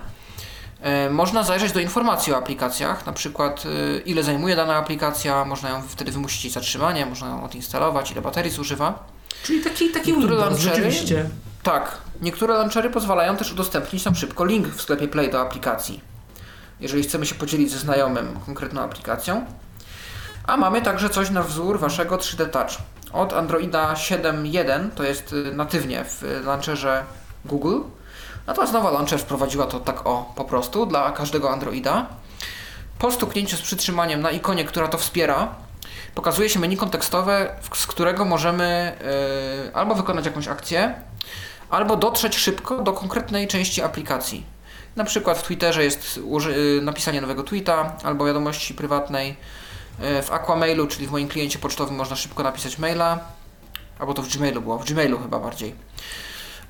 Można zajrzeć do informacji o aplikacjach, na przykład ile zajmuje dana aplikacja, można ją wtedy wymusić zatrzymanie, można ją odinstalować, ile baterii zużywa. Czyli taki, taki Niektóre Windows, launchery- rzeczywiście. Tak, niektóre launchery pozwalają też udostępnić nam szybko link w sklepie Play do aplikacji, jeżeli chcemy się podzielić ze znajomym konkretną aplikacją. A mamy także coś na wzór waszego 3D Touch. Od Androida 7.1, to jest y, natywnie w launcherze Google. Natomiast nowa launcher wprowadziła to tak o, po prostu, dla każdego Androida. Po stuknięciu z przytrzymaniem na ikonie, która to wspiera, pokazuje się menu kontekstowe, z którego możemy y, albo wykonać jakąś akcję, albo dotrzeć szybko do konkretnej części aplikacji. Na przykład w Twitterze jest y, napisanie nowego tweeta albo wiadomości prywatnej. Y, W Aquamailu, czyli w moim kliencie pocztowym można szybko napisać maila. Albo to w Gmailu było, w Gmailu chyba bardziej.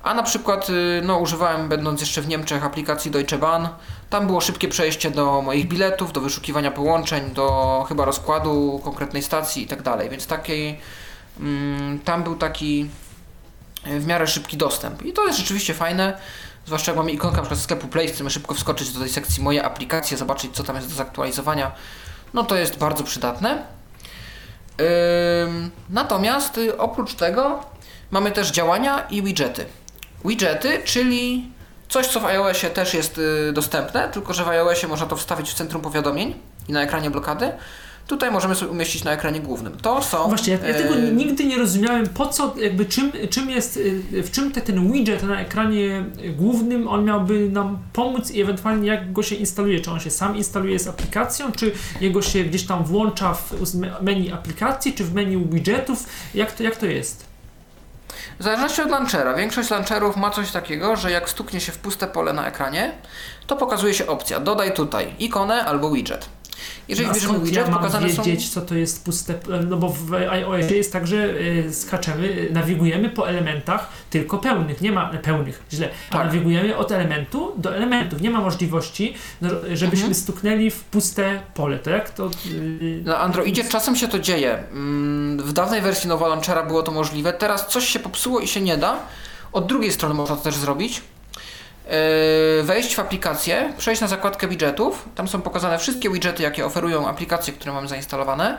A na przykład y, no, używałem, będąc jeszcze w Niemczech, aplikacji Deutsche Bahn. Tam było szybkie przejście do moich biletów, do wyszukiwania połączeń, do chyba rozkładu konkretnej stacji i tak dalej. Więc takiej, mm, tam był taki y, w miarę szybki dostęp. I to jest rzeczywiście fajne. Zwłaszcza jak mamy ikonkę przykład sklepu Play, chcemy szybko wskoczyć do tej sekcji moje aplikacje, zobaczyć co tam jest do zaktualizowania. No to jest bardzo przydatne. Ym, natomiast y, oprócz tego mamy też działania i widgety. Widgety, czyli coś, co w iOSie też jest y, dostępne, tylko że w iOSie można to wstawić w centrum powiadomień i na ekranie blokady. Tutaj możemy sobie umieścić na ekranie głównym. To są. Właśnie, ja, ja tego y, nigdy nie rozumiałem, po co, jakby czym, czym jest, y, w czym te, ten widget na ekranie głównym, on miałby nam pomóc i ewentualnie jak go się instaluje, czy on się sam instaluje z aplikacją, czy jego się gdzieś tam włącza w menu aplikacji, czy w menu widgetów, jak to, jak to jest? W zależności od launchera. Większość launcherów ma coś takiego, że jak stuknie się w puste pole na ekranie, to pokazuje się opcja dodaj tutaj ikonę albo widget. Jeżeli No, a bierzemy widget, ja pokazane są... wiedzieć, co to jest puste, no bo w iOSie jest tak, że y, skaczemy, y, nawigujemy po elementach tylko pełnych, nie ma pełnych, źle, a Tak. nawigujemy od elementu do elementów, nie ma możliwości, no, żebyśmy Mhm. stuknęli w puste pole, tak? To, y, Na Androidzie czasem się to dzieje. Mm, W dawnej wersji Nowa Launchera było to możliwe. Teraz coś się popsuło i się nie da. Od drugiej strony można to też zrobić. Yy, Wejść w aplikację, przejść na zakładkę widgetów. Tam są pokazane wszystkie widgety, jakie oferują aplikacje, które mamy zainstalowane.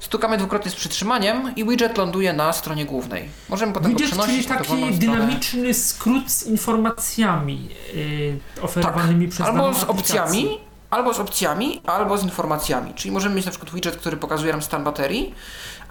Stukamy dwukrotnie z przytrzymaniem i widget ląduje na stronie głównej. Możemy potem Widget, go czyli przenosić na taki dynamiczny skrót z informacjami y, oferowanymi przez Albo z aplikację. opcjami, albo z opcjami, albo z informacjami. Czyli możemy mieć na przykład widget, który pokazuje nam stan baterii,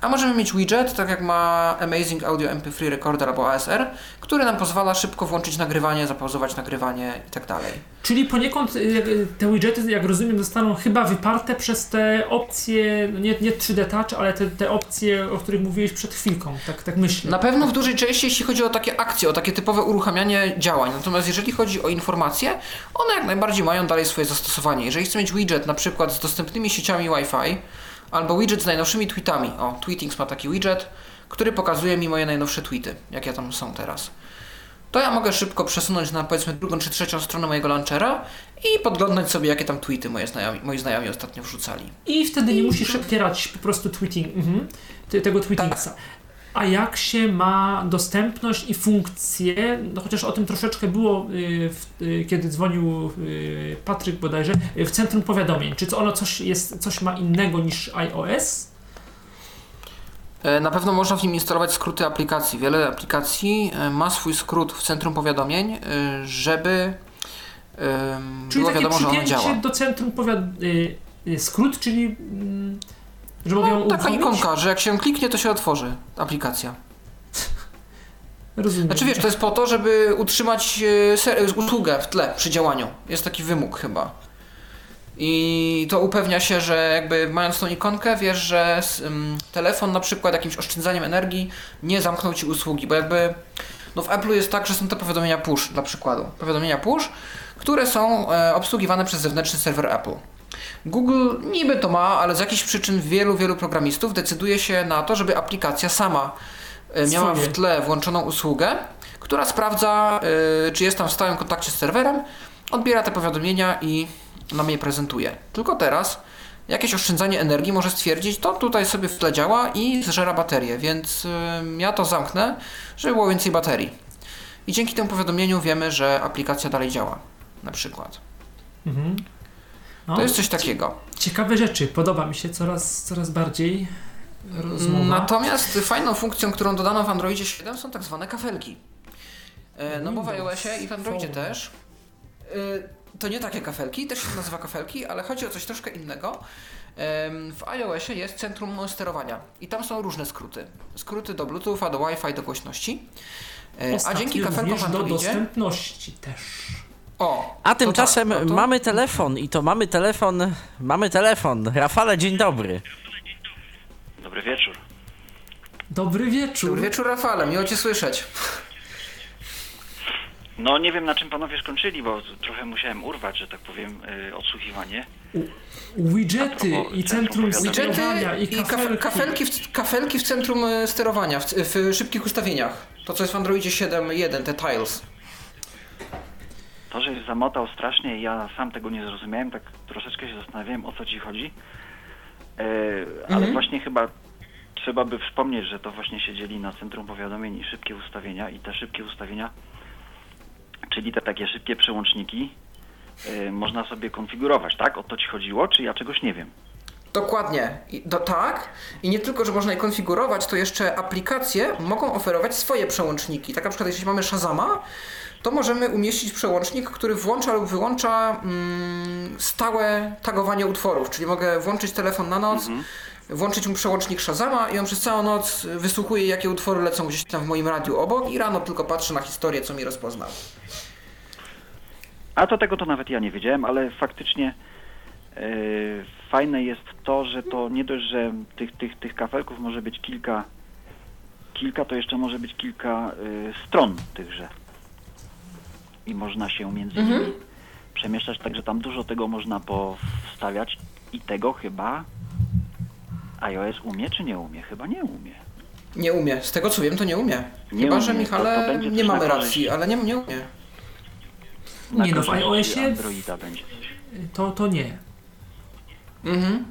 a możemy mieć widget, tak jak ma Amazing Audio MP3 Recorder albo ASR, który nam pozwala szybko włączyć nagrywanie, zapauzować nagrywanie i tak dalej. Czyli poniekąd y, te widgety, jak rozumiem, zostaną chyba wyparte przez te opcje, no nie, nie 3D Touch, ale te, te opcje, o których mówiłeś przed chwilką, tak, tak myślę. Na pewno w dużej części, jeśli chodzi o takie akcje, o takie typowe uruchamianie działań. Natomiast jeżeli chodzi o informacje, one jak najbardziej mają dalej swoje zastosowanie. Jeżeli chcę mieć widget na przykład z dostępnymi sieciami Wi-Fi, albo widget z najnowszymi tweetami. O, Tweetings ma taki widget, który pokazuje mi moje najnowsze tweety, jakie tam są teraz. To ja mogę szybko przesunąć na powiedzmy drugą czy trzecią stronę mojego launchera i podglądać sobie, jakie tam tweety moje znajomi, moi znajomi ostatnio wrzucali. I wtedy nie musisz otwierać po prostu tweeting, mhm, te- tego tweetingsa. A jak się ma dostępność i funkcje, no chociaż o tym troszeczkę było, y, w, y, kiedy dzwonił y, Patryk bodajże, w centrum powiadomień. Czy ono coś, jest, coś ma innego niż iOS? E, Na pewno można w nim instalować skróty aplikacji. Wiele aplikacji e, ma swój skrót w centrum powiadomień, e, żeby Czyli było wiadomo, że on działa. przypięcie do centrum powiadomień. Skrót, czyli mm, że mogę ją No, taka uruchomić? ikonka, że jak się kliknie, to się otworzy aplikacja. Rozumiem. Znaczy wiesz, to jest po to, żeby utrzymać e, usługę w tle przy działaniu. Jest taki wymóg chyba. I to upewnia się, że jakby mając tą ikonkę, wiesz, że telefon na przykład jakimś oszczędzaniem energii nie zamknął ci usługi, bo jakby no w Apple jest tak, że są te powiadomienia push dla przykładu. Powiadomienia push, które są e, obsługiwane przez zewnętrzny serwer Apple. Google niby to ma, ale z jakichś przyczyn wielu, wielu programistów decyduje się na to, żeby aplikacja sama e, miała w tle włączoną usługę, która sprawdza, e, czy jest tam w stałym kontakcie z serwerem, odbiera te powiadomienia i nam je prezentuje. Tylko teraz jakieś oszczędzanie energii może stwierdzić, to tutaj sobie w tle działa i zżera baterię, więc e, ja to zamknę, żeby było więcej baterii. I dzięki temu powiadomieniu wiemy, że aplikacja dalej działa. Na przykład. Mhm. No, To jest coś takiego. Ciekawe rzeczy, podoba mi się coraz, coraz bardziej rozmowa. Natomiast fajną funkcją, którą dodano w Androidzie 7 są tak zwane kafelki. E, No bo w iOSie i w Androidzie też. e, To nie takie kafelki, też się nazywa kafelki, ale chodzi o coś troszkę innego. W iOSie jest centrum sterowania i tam są różne skróty. Skróty do Bluetootha, do Wi-Fi, do głośności. E, A dzięki kafelkom w do Androidzie... dostępności też. O, A to tymczasem tak, no to- mamy telefon i to mamy telefon, mamy telefon. Rafale, dzień dobry. Dobry wieczór. Dobry wieczór. Dobry wieczór Rafale, miło Cię słyszeć. No nie wiem na czym panowie skończyli, bo trochę musiałem urwać, że tak powiem, y, odsłuchiwanie. Widgety i centrum sterowania i i kaf- kafelki. kafelki, w, kafelki w centrum e, sterowania, w, w szybkich ustawieniach. To co jest w Androidzie 7.1, te tiles. To, że zamotał strasznie i ja sam tego nie zrozumiałem, tak troszeczkę się zastanawiałem o co ci chodzi. E, ale Mhm. właśnie chyba trzeba by wspomnieć, że to właśnie się dzieli na centrum powiadomień i szybkie ustawienia i te szybkie ustawienia, czyli te takie szybkie przełączniki, e, można sobie konfigurować, tak? O to ci chodziło, czy ja czegoś nie wiem? Dokładnie. I, do, tak. I nie tylko, że można je konfigurować, to jeszcze aplikacje mogą oferować swoje przełączniki. Tak na przykład jeśli mamy Shazama, to możemy umieścić przełącznik, który włącza lub wyłącza mm, stałe tagowanie utworów. Czyli mogę włączyć telefon na noc, włączyć mu przełącznik Shazama i on przez całą noc wysłuchuje, jakie utwory lecą gdzieś tam w moim radiu obok i rano tylko patrzy na historię, co mi rozpoznał. A to tego to nawet ja nie wiedziałem, ale faktycznie e, fajne jest to, że to nie dość, że tych, tych, tych kafelków może być kilka, kilka to jeszcze może być kilka e, stron tychże. I można się między Mhm. nimi przemieszczać, także tam dużo tego można powstawiać i tego chyba iOS umie czy nie umie? Chyba nie umie. Nie umie. Z tego co wiem, to nie umie. Nie Chyba, umie. że To- Michale to będzie nie coś mamy racji, ale nie, nie umie. Na Nie no, w iOSie Androida będzie. to, to nie. Mhm.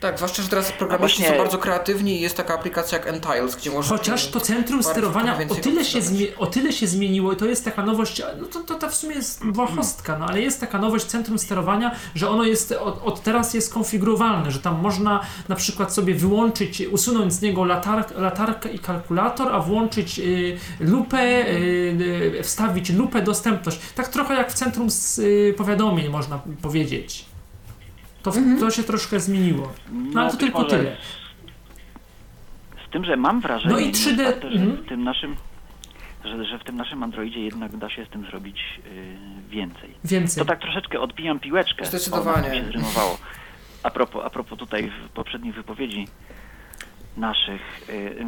Tak, zwłaszcza, że teraz programiści właśnie- są bardzo kreatywni i jest taka aplikacja jak Entiles, gdzie można... Chociaż to centrum sterowania o tyle, się zmie- o tyle się zmieniło i to jest taka nowość, no to, to, to w sumie jest błahostka, no ale jest taka nowość centrum sterowania, że ono jest od, od teraz jest konfigurowalne, że tam można na przykład sobie wyłączyć, usunąć z niego latar- latarkę i kalkulator, a włączyć y, lupę, y, y, wstawić lupę dostępność. Tak trochę jak w centrum z, y, powiadomień można powiedzieć. To, w- to się troszkę zmieniło. No, ale to być tylko może tyle. Z, tym, że mam wrażenie, No i mimo 3D otwarte, że mhm. w tym naszym że, że w tym naszym Androidzie jednak da się z tym zrobić y, więcej. Więcej. To tak troszeczkę odbijam piłeczkę. Zdecydowanie. O, się zrymowało. A propos, a propos tutaj w poprzednich wypowiedzi naszych, y, y,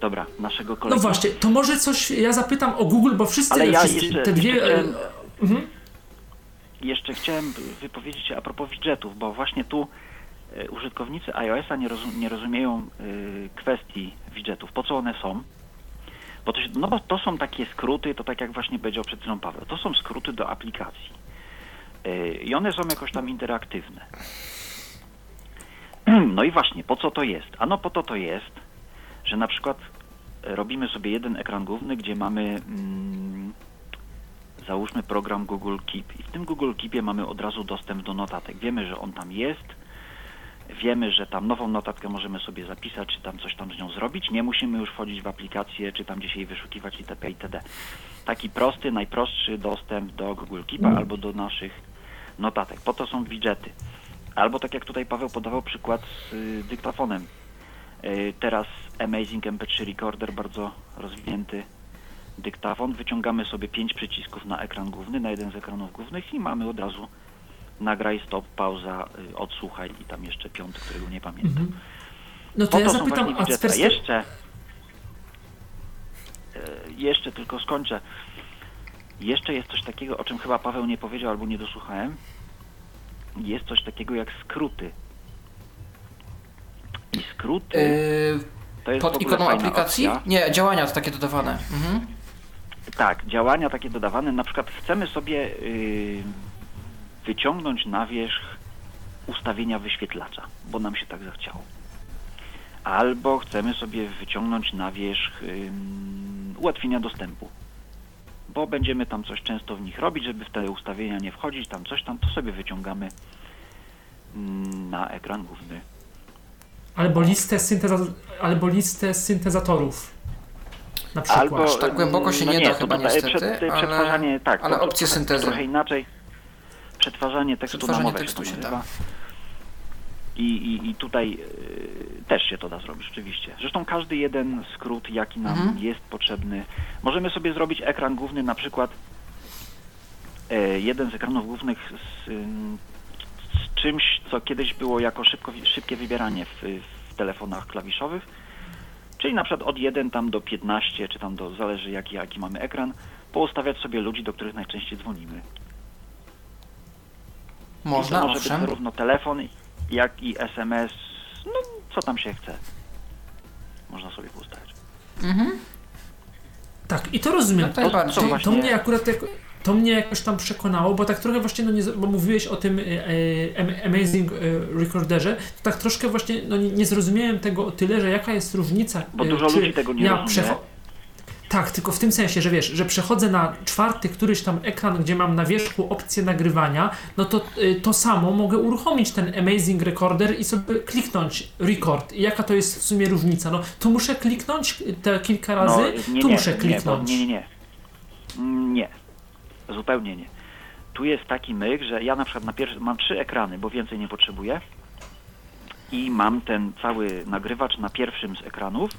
dobra, naszego kolegi. No właśnie, to może coś ja zapytam o Google, bo wszyscy, Ale ja wszyscy jeszcze- te dwie... jeszcze e, mhm. Jeszcze chciałem wypowiedzieć się a propos widgetów, bo właśnie tu y, użytkownicy iOS-a nie, rozum, nie rozumieją y, kwestii widgetów, po co one są. Bo to, się, no bo to są takie skróty, to tak jak właśnie powiedział przed chwilą Paweł, to są skróty do aplikacji. Y, I one są jakoś tam interaktywne. No i właśnie, po co to jest? Ano po to to jest, że na przykład e, robimy sobie jeden ekran główny, gdzie mamy mm, załóżmy program Google Keep i w tym Google Keepie mamy od razu dostęp do notatek. Wiemy, że on tam jest, wiemy, że tam nową notatkę możemy sobie zapisać, czy tam coś tam z nią zrobić. Nie musimy już wchodzić w aplikację, czy tam gdzieś jej wyszukiwać itp. itd. Taki prosty, najprostszy dostęp do Google Keepa albo do naszych notatek. Po to są widgety. Albo tak jak tutaj Paweł podawał przykład z y, dyktafonem. Y, teraz Amazing MP3 Recorder, bardzo rozwinięty dyktafon. Wyciągamy sobie pięć przycisków na ekran główny, na jeden z ekranów głównych i mamy od razu nagraj, stop, pauza, y, odsłuchaj i tam jeszcze piąty, którego nie pamiętam. Mhm. No to ja to są zapytam, perspektywy... Jeszcze, e, jeszcze tylko skończę. Jeszcze jest coś takiego, o czym chyba Paweł nie powiedział albo nie dosłuchałem. Jest coś takiego jak skróty. I skróty Yy, to jest w pod ikoną aplikacji? opcja. Nie, działania to takie dodawane. Mhm. Tak, działania takie dodawane. Na przykład chcemy sobie yy, wyciągnąć na wierzch ustawienia wyświetlacza, bo nam się tak zachciało. Albo chcemy sobie wyciągnąć na wierzch ułatwienia dostępu, bo będziemy tam coś często w nich robić, żeby w te ustawienia nie wchodzić, tam coś tam, to sobie wyciągamy mm, na ekran główny. Albo listę, albo listę syntezatorów. Na przykład. Albo, Aż tak głęboko się no nie da to chyba tutaj niestety, przed, ale- przetwarzanie, tak, ale opcje trochę- syntezy. Trochę inaczej. Przetwarzanie tekstu Przetwarzanie na mowę tekstu się, się to da. nazywa. I, i, I tutaj y, też się to da zrobić, rzeczywiście. Zresztą każdy jeden skrót, jaki nam Mhm. jest potrzebny. Możemy sobie zrobić ekran główny, na przykład e, jeden z ekranów głównych z, ym, z czymś, co kiedyś było jako szybko, szybkie wybieranie w, w telefonach klawiszowych. Czyli na przykład od 1 tam do 15, czy tam do, zależy jaki, jaki mamy ekran, poustawiać sobie ludzi, do których najczęściej dzwonimy. I Można, to może być zarówno telefon, jak i SMS, no co tam się chce. Można sobie poustawiać. Mhm. Tak, i to rozumiem. Jak najbardziej. To, to, właśnie- mnie akurat jako, to mnie jakoś tam przekonało, bo tak trochę właśnie, no nie, bo mówiłeś o tym e, e, Am- Amazing e, Recorderze, to tak troszkę właśnie no, nie, nie zrozumiałem tego o tyle, że jaka jest różnica. Bo e, dużo czy ludzi tego nie ja rozumie. Tak, tylko w tym sensie, że wiesz, że przechodzę na czwarty któryś tam ekran, gdzie mam na wierzchu opcję nagrywania, no to y, to samo mogę uruchomić ten Amazing Recorder i sobie kliknąć record. I jaka to jest w sumie różnica? No tu muszę kliknąć te kilka razy, No, nie, tu nie, muszę nie, bo- kliknąć. Nie, nie, nie. Nie. Zupełnie nie. Tu jest taki myk, że ja na przykład na pierwszy, mam trzy ekrany, bo więcej nie potrzebuję. I mam ten cały nagrywacz na pierwszym z ekranów.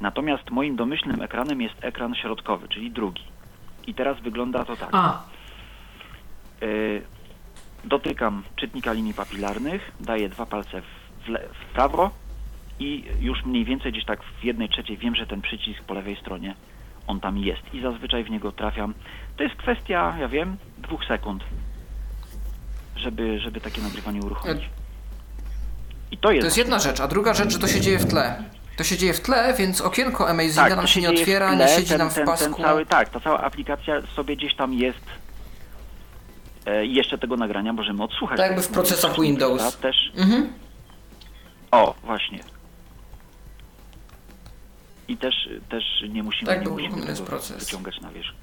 Natomiast moim domyślnym ekranem jest ekran środkowy, czyli drugi. I teraz wygląda to tak. A, Y, dotykam czytnika linii papilarnych, daję dwa palce w, le- w prawo i już mniej więcej gdzieś tak w jednej trzeciej wiem, że ten przycisk po lewej stronie, on tam jest i zazwyczaj w niego trafiam. To jest kwestia, ja wiem, dwóch sekund, żeby, żeby takie nagrywanie uruchomić. I to jest, To jest jedna rzecz, a druga rzecz, że to się dzieje w tle. To się dzieje w tle, więc okienko Amazinga tak, nam się nie otwiera, tle, nie siedzi ten, nam w ten, pasku. Ten cały, tak, ta cała aplikacja sobie gdzieś tam jest e, i jeszcze tego nagrania możemy odsłuchać. Tak jakby w procesach Windows. Też, Mhm. O, właśnie. I też, też nie musimy, Tak, nie musimy tego proces. wyciągać na wierzch.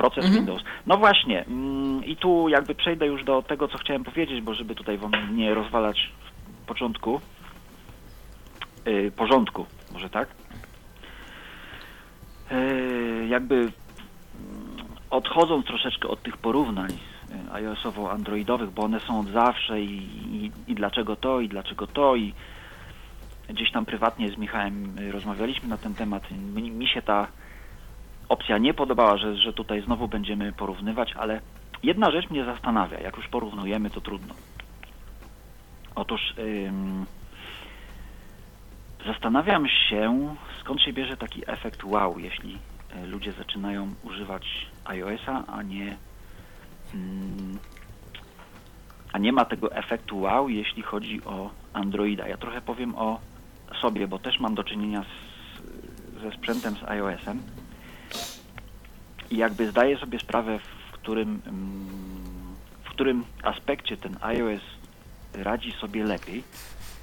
Proces Mhm. Windows. No właśnie, mm, i tu jakby przejdę już do tego, co chciałem powiedzieć, bo żeby tutaj wam nie rozwalać w początku, yy, porządku, może tak? Yy, jakby mm, odchodząc troszeczkę od tych porównań y, iOSowo-androidowych, bo one są od zawsze i, i, i dlaczego to, i dlaczego to, i gdzieś tam prywatnie z Michałem y, rozmawialiśmy na ten temat. Mi, mi się ta opcja nie podobała, że, że tutaj znowu będziemy porównywać, ale jedna rzecz mnie zastanawia, jak już porównujemy, to trudno. Otóż ym, zastanawiam się, skąd się bierze taki efekt wow, jeśli y, ludzie zaczynają używać iOS-a, a nie ym, a nie ma tego efektu wow, jeśli chodzi o Androida. Ja trochę powiem o sobie, bo też mam do czynienia z, ze sprzętem z iOS-em i jakby zdaję sobie sprawę, w którym, mm, w którym aspekcie ten iOS radzi sobie lepiej.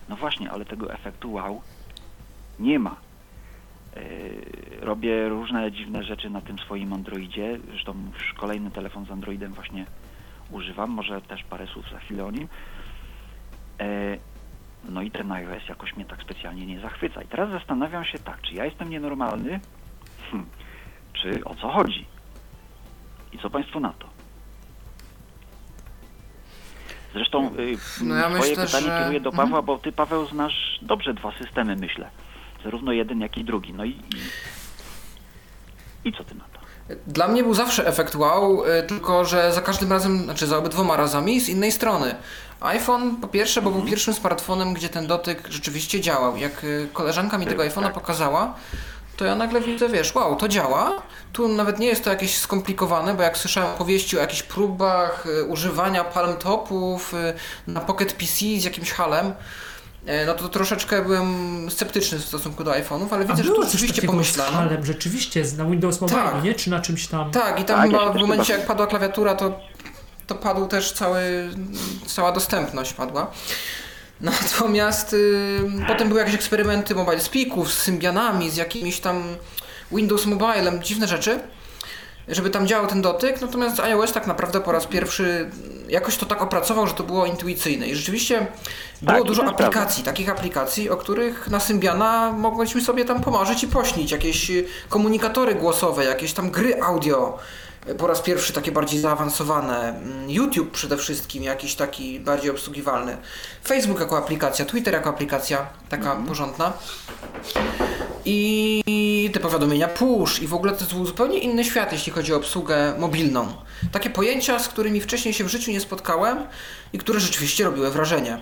No właśnie, ale tego efektu wow nie ma. Yy, Robię różne dziwne rzeczy na tym swoim Androidzie. Zresztą już kolejny telefon z Androidem właśnie używam. Może też parę słów za chwilę o nim. Yy, No i ten iOS jakoś mnie tak specjalnie nie zachwyca. I teraz zastanawiam się tak, czy ja jestem nienormalny, hm, czy o co chodzi? I co Państwo na to? Zresztą y, No ja swoje myślę, pytanie że- kieruję do Pawła, Mhm. bo Ty, Paweł, znasz dobrze dwa systemy, myślę. Zarówno jeden, jak i drugi. No i, i, i co Ty na to? Dla mnie był zawsze efekt wow, y, tylko że za każdym razem, znaczy za obydwoma razami z innej strony. iPhone po pierwsze, bo był pierwszym smartfonem, gdzie ten dotyk rzeczywiście działał. Jak y, koleżanka mi tego iPhone'a tak. pokazała, to ja nagle widzę, wiesz, wow, to działa. Tu nawet nie jest to jakieś skomplikowane, bo jak słyszałem opowieści o jakichś próbach y, używania palm topów y, na Pocket PC z jakimś halem, y, no to troszeczkę byłem sceptyczny w stosunku do iPhone'ów, ale A widzę, że tu rzeczywiście pomyślano. halem, rzeczywiście, na Windows Mobile, Tak. nie? Czy na czymś tam? Tak, i tam Tak, chyba w momencie jak padła klawiatura, to, to padł też cały, cała dostępność padła. Natomiast potem były jakieś eksperymenty mobile speaków z Symbianami, z jakimiś tam Windows Mobilem, dziwne rzeczy, żeby tam działał ten dotyk, natomiast iOS tak naprawdę po raz pierwszy jakoś to tak opracował, że to było intuicyjne. I rzeczywiście było Tak, dużo jest prawda. aplikacji, takich aplikacji, o których na Symbiana mogliśmy sobie tam pomarzyć i pośnić, jakieś y, komunikatory głosowe, jakieś tam gry audio, po raz pierwszy takie bardziej zaawansowane, Mm, YouTube przede wszystkim jakiś taki bardziej obsługiwalny, Facebook jako aplikacja, Twitter jako aplikacja taka porządna i te powiadomienia push i w ogóle to był zupełnie inny świat, jeśli chodzi o obsługę mobilną. Takie pojęcia, z którymi wcześniej się w życiu nie spotkałem i które rzeczywiście robiły wrażenie.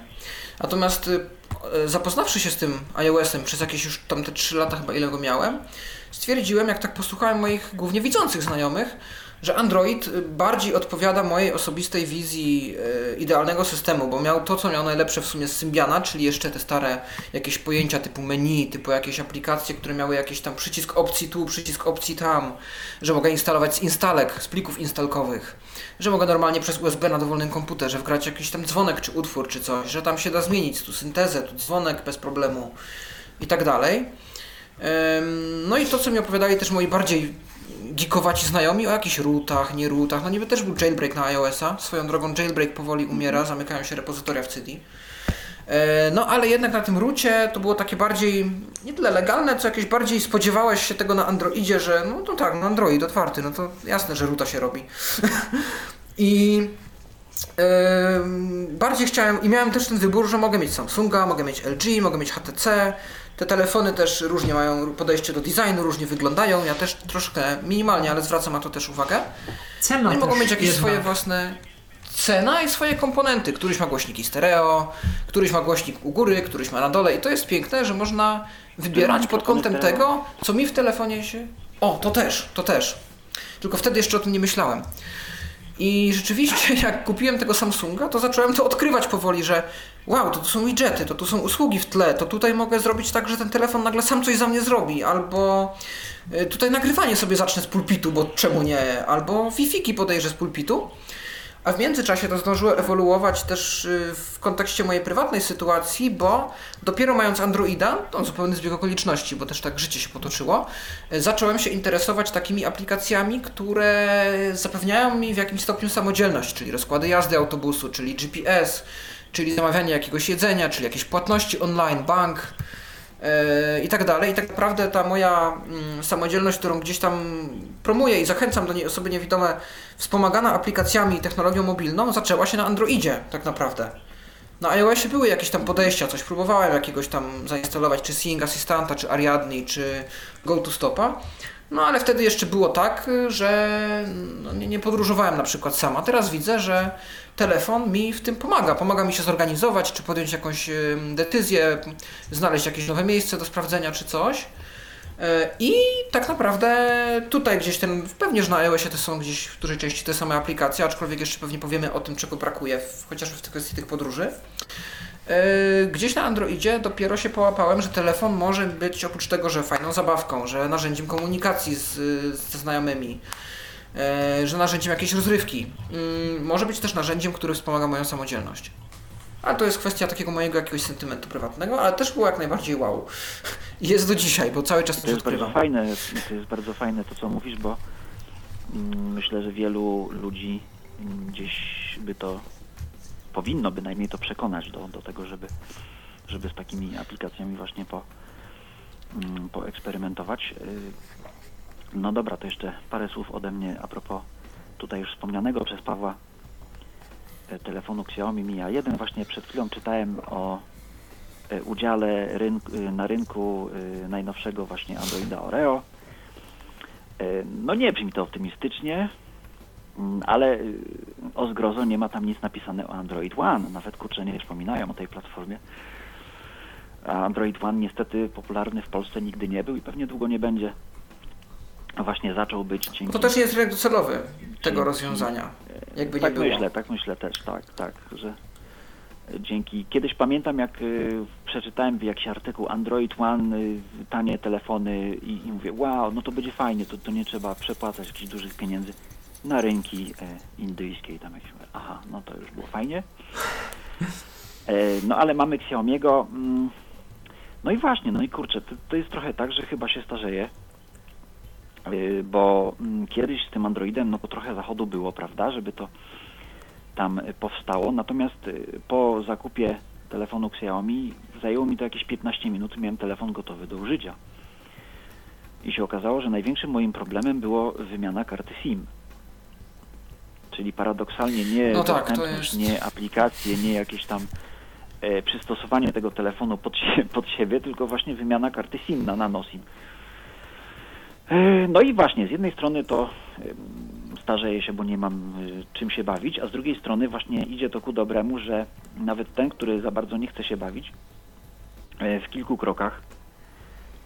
Natomiast y, y, zapoznawszy się z tym iOS-em przez jakieś już tam te 3 lata chyba ile go miałem, stwierdziłem, jak tak posłuchałem moich głównie widzących znajomych, że Android bardziej odpowiada mojej osobistej wizji y, idealnego systemu, bo miał to, co miał najlepsze w sumie z Symbiana, czyli jeszcze te stare jakieś pojęcia typu menu, typu jakieś aplikacje, które miały jakiś tam przycisk opcji tu, przycisk opcji tam, że mogę instalować z instalek, z plików instalkowych, że mogę normalnie przez USB na dowolnym komputerze wgrać jakiś tam dzwonek czy utwór czy coś, że tam się da zmienić tu syntezę, tu dzwonek bez problemu i tak dalej. No i to, co mi opowiadali też moi bardziej geekowaci znajomi o jakichś rootach, nie rootach. No niby też był jailbreak na iOS-a. Swoją drogą jailbreak powoli umiera, zamykają się repozytoria w CD. E, No ale jednak na tym roocie to było takie bardziej, nie tyle legalne, co jakieś bardziej spodziewałeś się tego na Androidzie, że no, no tak, no Android otwarty, no to jasne, że roota się robi. I Ym, bardziej chciałem i miałem też ten wybór, że mogę mieć Samsunga, mogę mieć LG, mogę mieć HTC. Te telefony też różnie mają podejście do designu, różnie wyglądają. Ja też troszkę minimalnie, ale zwracam na to też uwagę. Cena No i też mogą mieć jakieś jedna. swoje własne cena i swoje komponenty. Któryś ma głośniki stereo, któryś ma głośnik u góry, któryś ma na dole i to jest piękne, że można wybierać pod kątem tego, co mi w telefonie się... O, to też, to też. Tylko wtedy jeszcze o tym nie myślałem. I rzeczywiście, jak kupiłem tego Samsunga, to zacząłem to odkrywać powoli, że wow, to tu są widgety, to tu są usługi w tle, to tutaj mogę zrobić tak, że ten telefon nagle sam coś za mnie zrobi, albo y, tutaj nagrywanie sobie zacznę z pulpitu, bo czemu nie, albo Wi-Fi podejrzę z pulpitu. A w międzyczasie to zdążyło ewoluować też y, w kontekście mojej prywatnej sytuacji, bo dopiero mając Androida, to zupełny zbieg okoliczności, bo też tak życie się potoczyło, y, zacząłem się interesować takimi aplikacjami, które zapewniają mi w jakimś stopniu samodzielność, czyli rozkłady jazdy autobusu, czyli GPS, czyli zamawianie jakiegoś jedzenia, czyli jakieś płatności online, bank. e, i tak dalej. I tak naprawdę ta moja mm, samodzielność, którą gdzieś tam promuję i zachęcam do niej osoby niewidome, wspomagana aplikacjami i technologią mobilną, zaczęła się na Androidzie tak naprawdę. Na iOSie były jakieś tam podejścia, coś próbowałem jakiegoś tam zainstalować, czy Sing Assistanta, czy Ariadny, czy Go to Stopa. No ale wtedy jeszcze było tak, że no, nie, nie podróżowałem na przykład sama. Teraz widzę, że telefon mi w tym pomaga. Pomaga mi się zorganizować, czy podjąć jakąś decyzję, znaleźć jakieś nowe miejsce do sprawdzenia, czy coś. E, I tak naprawdę tutaj gdzieś ten, pewnie, że na iOSie to są gdzieś w dużej części te same aplikacje, aczkolwiek jeszcze pewnie powiemy o tym, czego brakuje, w, chociażby w kwestii tych podróży. E, Gdzieś na Androidzie dopiero się połapałem, że telefon może być oprócz tego, że fajną zabawką, że narzędziem komunikacji z, ze znajomymi, e, że narzędziem jakiejś rozrywki, mm, może być też narzędziem, które wspomaga moją samodzielność. Ale to jest kwestia takiego mojego jakiegoś sentymentu prywatnego, ale też było jak najbardziej wow. Jest do dzisiaj, bo cały czas To coś jest bardzo fajne, to jest bardzo fajne to, co mówisz, bo mm, myślę, że wielu ludzi mm, gdzieś by to powinno bynajmniej to przekonać do, do tego, żeby, żeby z takimi aplikacjami właśnie po, mm, poeksperymentować. Y, No dobra, to jeszcze parę słów ode mnie a propos tutaj już wspomnianego przez Pawła e, telefonu Xiaomi Mi A1. Właśnie przed chwilą czytałem o e, udziale rynku, na rynku e, najnowszego właśnie Androida Oreo. E, No nie brzmi to optymistycznie, ale e, o zgrozo nie ma tam nic napisane o Android One. Nawet kurczę nie wspominają o tej platformie. A Android One niestety popularny w Polsce nigdy nie był i pewnie długo nie będzie. A właśnie zaczął być dzięki... To też nie jest rynek docelowy tego rozwiązania. Jakby nie tak było. myślę, tak myślę też, tak, tak, że dzięki. Kiedyś pamiętam, jak y, przeczytałem jakiś artykuł Android One, y, tanie telefony i, i mówię, wow, no to będzie fajnie, to, to nie trzeba przepłacać jakichś dużych pieniędzy na rynki e, indyjskie i tam aha, no to już było fajnie. E, no ale mamy Xiaomiego, mm, no i właśnie, no i kurczę, to, to jest trochę tak, że chyba się starzeje. Y, bo mm, kiedyś z tym Androidem, no to trochę zachodu było, prawda, żeby to tam powstało. Natomiast po zakupie telefonu Xiaomi zajęło mi to jakieś 15 minut, miałem telefon gotowy do użycia. I się okazało, że największym moim problemem było wymiana karty SIM. Czyli paradoksalnie nie No tak, jest- nie aplikacje, nie jakieś tam e, przystosowanie tego telefonu pod, sie, pod siebie, tylko właśnie wymiana karty SIM na nano SIM. E, No i właśnie, z jednej strony to em, starzeję się, bo nie mam y, czym się bawić, a z drugiej strony właśnie idzie to ku dobremu, że nawet ten, który za bardzo nie chce się bawić, e, w kilku krokach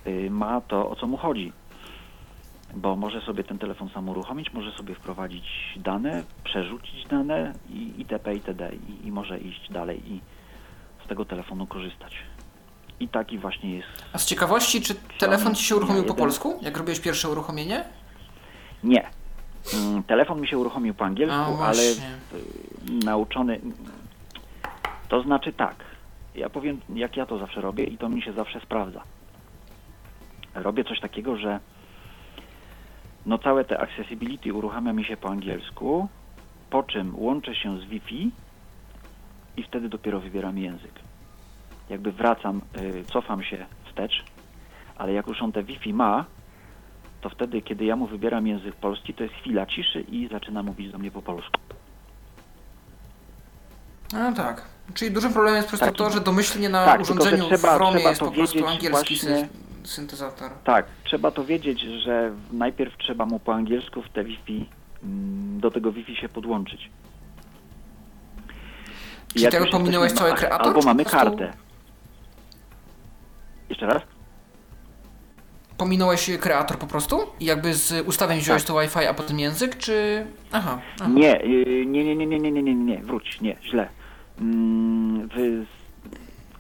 y, ma to, o co mu chodzi. Bo może sobie ten telefon sam uruchomić, może sobie wprowadzić dane, przerzucić dane i itp. itd. I, i może iść dalej i z tego telefonu korzystać. I taki właśnie jest A z ciekawości, czy telefon Ci się uruchomił po polsku, jak robiłeś pierwsze uruchomienie? Nie. Mm, Telefon mi się uruchomił po angielsku, ale y, nauczony. To znaczy tak. Ja powiem, jak ja to zawsze robię i to mi się zawsze sprawdza. Robię coś takiego, że no całe te accessibility uruchamia mi się po angielsku, po czym łączę się z Wi-Fi i wtedy dopiero wybieram język. Jakby wracam, y, cofam się wstecz, ale jak już on te Wi-Fi ma, to wtedy, kiedy ja mu wybieram język polski, to jest chwila ciszy i zaczyna mówić do mnie po polsku. A tak. Czyli dużym problemem jest po prostu Taki- to, że domyślnie na Tak, urządzeniu trzeba- w ROMie trzeba jest po prostu angielski właśnie- syntezator. Tak, trzeba to wiedzieć, że najpierw trzeba mu po angielsku w te Wi-Fi, mm, do tego Wi-Fi się podłączyć. Czy tego pominąłeś cały kreator? Albo mamy kartę. Jeszcze raz? Pominąłeś kreator po prostu? I jakby z ustawień wziąłeś tak. to Wi-Fi, a potem język, czy... Aha. aha. Nie, y, nie, nie, nie, nie, nie, nie, nie, wróć, nie, źle. Mm, wy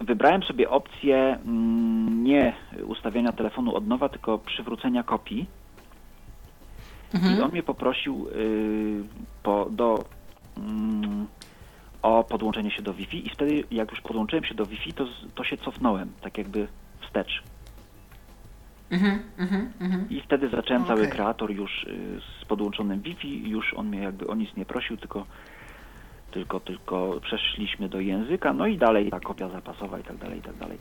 wybrałem sobie opcję mm, nie ustawiania telefonu od nowa, tylko przywrócenia kopii. I Mhm. on mnie poprosił y, po, do, mm, o podłączenie się do Wi-Fi i wtedy jak już podłączyłem się do Wi-Fi, to, to się cofnąłem, tak jakby wstecz. Mhm, mhm, mhm. I wtedy zacząłem cały Okej. kreator już y, z podłączonym Wi-Fi, już on mnie jakby o nic nie prosił, tylko, tylko, tylko przeszliśmy do języka, no i dalej ta kopia zapasowa i tak dalej, i tak dalej.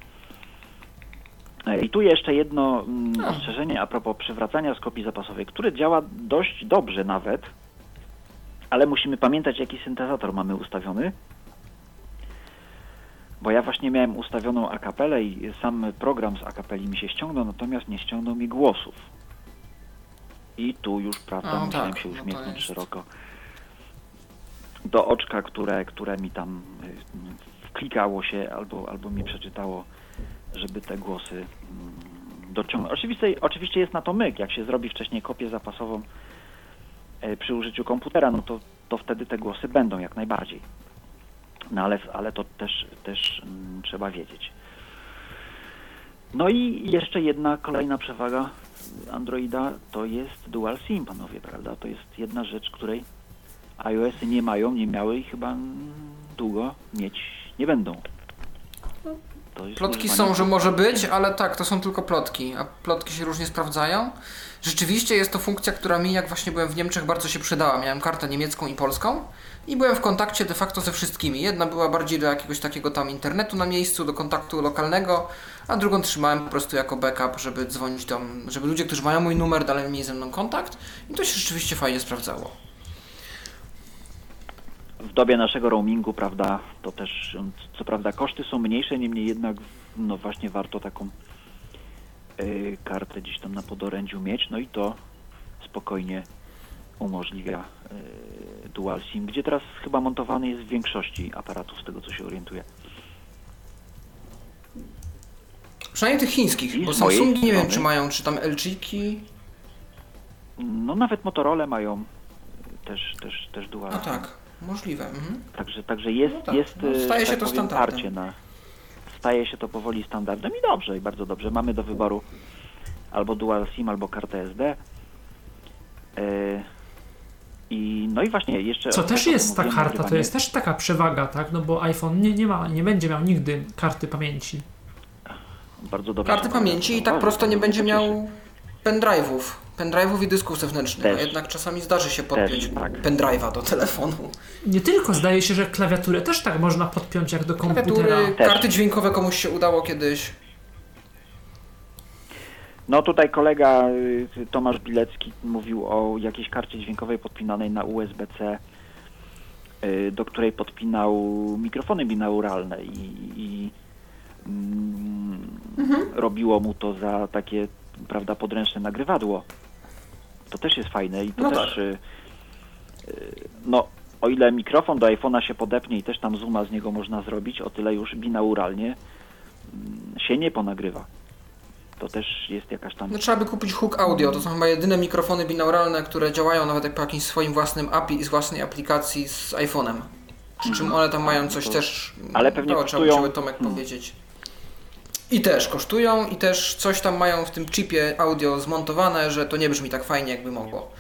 E, I tu jeszcze jedno mm, ostrzeżenie a propos przywracania z kopii zapasowej, które działa dość dobrze nawet, ale musimy pamiętać, jaki syntezator mamy ustawiony. Bo ja właśnie miałem ustawioną akapelę i sam program z akapeli mi się ściągnął, natomiast nie ściągnął mi głosów. I tu już, prawda, no musiałem tak, się no uśmiechnąć jest. szeroko do oczka, które, które mi tam y, wklikało się albo, albo mi przeczytało, żeby te głosy mm, dociągnąć. Oczywiście, oczywiście jest na to myk. Jak się zrobi wcześniej kopię zapasową e, przy użyciu komputera, no to, to wtedy te głosy będą jak najbardziej. No ale, ale to też, też mm, trzeba wiedzieć. No i jeszcze jedna kolejna przewaga Androida to jest Dual SIM, panowie, prawda? To jest jedna rzecz, której iOSy nie mają, nie miały i chyba długo mieć nie będą. Plotki są, że może być, ale tak, to są tylko plotki, a plotki się różnie sprawdzają. Rzeczywiście jest to funkcja, która mi, jak właśnie byłem w Niemczech, bardzo się przydała. Miałem kartę niemiecką i polską i byłem w kontakcie de facto ze wszystkimi. Jedna była bardziej do jakiegoś takiego tam internetu na miejscu, do kontaktu lokalnego, a drugą trzymałem po prostu jako backup, żeby dzwonić tam, żeby ludzie, którzy mają mój numer, dalej mieli ze mną kontakt i to się rzeczywiście fajnie sprawdzało. W dobie naszego roamingu, prawda, to też, co prawda koszty są mniejsze, niemniej jednak, no właśnie warto taką y, kartę gdzieś tam na podorędziu mieć, no i to spokojnie umożliwia y, Dual SIM, gdzie teraz chyba montowany jest w większości aparatów, z tego co się orientuję. Przynajmniej tych chińskich, bo Samsungi nie wiem, czy mają, czy tam LG-ki. No nawet Motorola mają y, też, też, też Dual A SIM. tak, możliwe. Mhm. Także, także jest, No tak, jest no, e, staje się tak to powiem, standardem. parcie na staje się to powoli standardem i dobrze, i bardzo dobrze. Mamy do wyboru albo Dual SIM, albo kartę SD. E, I no i właśnie jeszcze Co też jest ta karta, to nagrywanie- jest też taka przewaga, tak? No bo iPhone nie, nie ma, nie będzie miał nigdy karty pamięci. bardzo dobrze. Karty pamięci i tak prosto nie to będzie miał pendrive'ów. Pendrive'ów i dysków zewnętrznych, a Też. jednak czasami zdarzy się podpiąć tak. pendrive'a do telefonu. Nie tylko, zdaje się, że klawiaturę też tak można podpiąć jak do komputera. Karty dźwiękowe komuś się udało kiedyś. No tutaj kolega y, Tomasz Bilecki mówił o jakiejś karcie dźwiękowej podpinanej na USB-C, y, do której podpinał mikrofony binauralne i, i mm, robiło mu to za takie, prawda, podręczne nagrywadło. To też jest fajne i to No też, tak. y, y, no o ile mikrofon do iPhone'a się podepnie i też tam zooma z niego można zrobić, o tyle już binauralnie mm, się nie ponagrywa. To też jest jakaś tam No trzeba by kupić hook audio, to są chyba jedyne mikrofony binauralne, które działają nawet jak po jakimś swoim własnym API i z własnej aplikacji z iPhone'em. Przy czym one tam mają coś to- też, ale pewnie to trzeba kosztują- Tomek Hmm. powiedzieć. I też kosztują i też coś tam mają w tym chipie audio zmontowane, że to nie brzmi tak fajnie jakby mogło.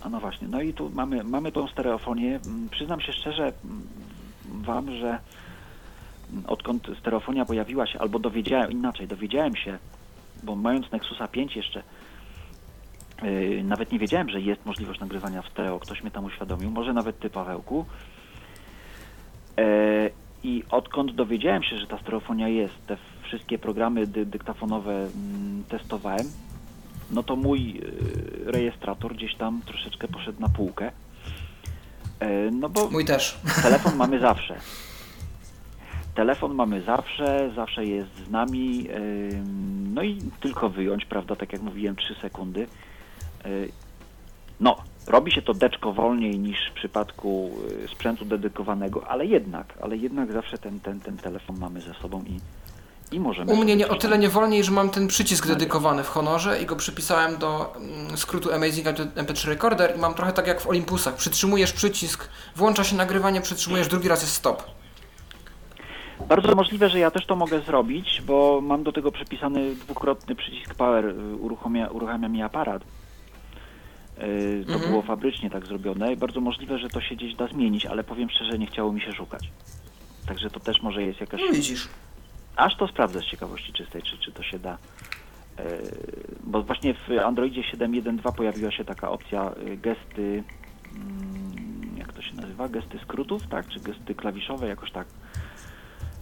A no właśnie, no i tu mamy, mamy tą stereofonię. Mm, Przyznam się szczerze mm, Wam, że mm, odkąd stereofonia pojawiła się, albo dowiedziałem, inaczej, dowiedziałem się, bo mając Nexusa 5 jeszcze, yy, nawet nie wiedziałem, że jest możliwość nagrywania w stereo. Ktoś mnie tam uświadomił, może nawet Ty, Pawełku. E, I odkąd dowiedziałem się, że ta stereofonia jest, te wszystkie programy dy, dyktafonowe mm, testowałem, no to mój y, rejestrator gdzieś tam troszeczkę poszedł na półkę. E, No bo Mój też. telefon mamy zawsze. Telefon mamy zawsze, zawsze jest z nami. ym, No i tylko wyjąć, prawda, tak jak mówiłem, 3 sekundy. Y, No, robi się to deczko wolniej niż w przypadku y, sprzętu dedykowanego, ale jednak, ale jednak zawsze ten, ten, ten telefon mamy ze sobą i, i możemy. U mnie nie, o tyle nie wolniej, że mam ten przycisk dedykowany w Honorze i go przypisałem do mm, skrótu Amazing MP3 Recorder i mam trochę tak jak w Olympusach. Przytrzymujesz przycisk, włącza się nagrywanie, przytrzymujesz, drugi raz jest stop. Bardzo możliwe, że ja też to mogę zrobić, bo mam do tego przypisany dwukrotny przycisk Power, y, uruchamia, uruchamia mi aparat. Y, To Mhm. było fabrycznie tak zrobione. Bardzo możliwe, że to się gdzieś da zmienić, ale powiem szczerze, nie chciało mi się szukać. Także to też może jest jakaś... No widzisz. Aż to sprawdzę z ciekawości czystej, czy, czy to się da. Y, Bo właśnie w Androidzie 7.1.2 pojawiła się taka opcja y, gesty... mm, Jak to się nazywa? Gesty skrótów, tak? Czy gesty klawiszowe, jakoś tak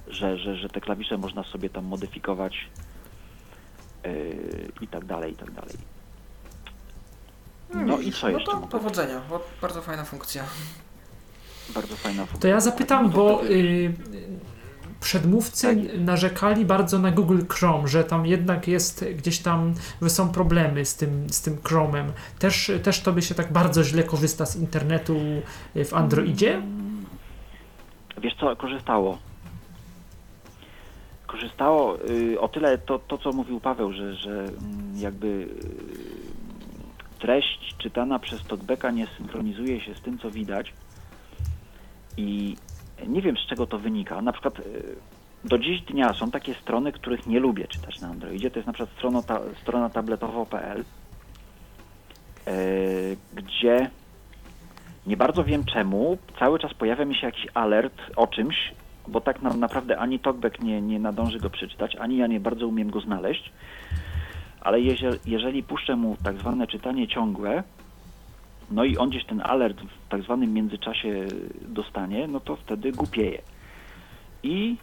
że, że, że te klawisze można sobie tam modyfikować i tak dalej, i tak dalej. No i co no jeszcze? to mogę? powodzenia, bo bardzo fajna funkcja. Bardzo fajna funkcja. To ja zapytam, to bo y, przedmówcy Tak. narzekali bardzo na Google Chrome, że tam jednak jest gdzieś tam, że są problemy z tym, z tym Chrome'em. Też, też tobie się tak bardzo źle korzysta z internetu w Androidzie? Wiesz co, korzystało. Korzystało y, o tyle to, to, co mówił Paweł, że, że mm, jakby y, treść czytana przez Talkbacka nie synchronizuje się z tym, co widać. I nie wiem, z czego to wynika. Na przykład y, do dziś dnia są takie strony, których nie lubię czytać na Androidzie. To jest na przykład strona, ta, strona tabletowo.pl, y, gdzie nie bardzo wiem czemu, cały czas pojawia mi się jakiś alert o czymś, bo tak na, naprawdę ani Talkback nie, nie nadąży go przeczytać, ani ja nie bardzo umiem go znaleźć, ale jeżeli, puszczę mu tak zwane czytanie ciągłe, no i on gdzieś ten alert w tak zwanym międzyczasie dostanie, no to wtedy głupieje. I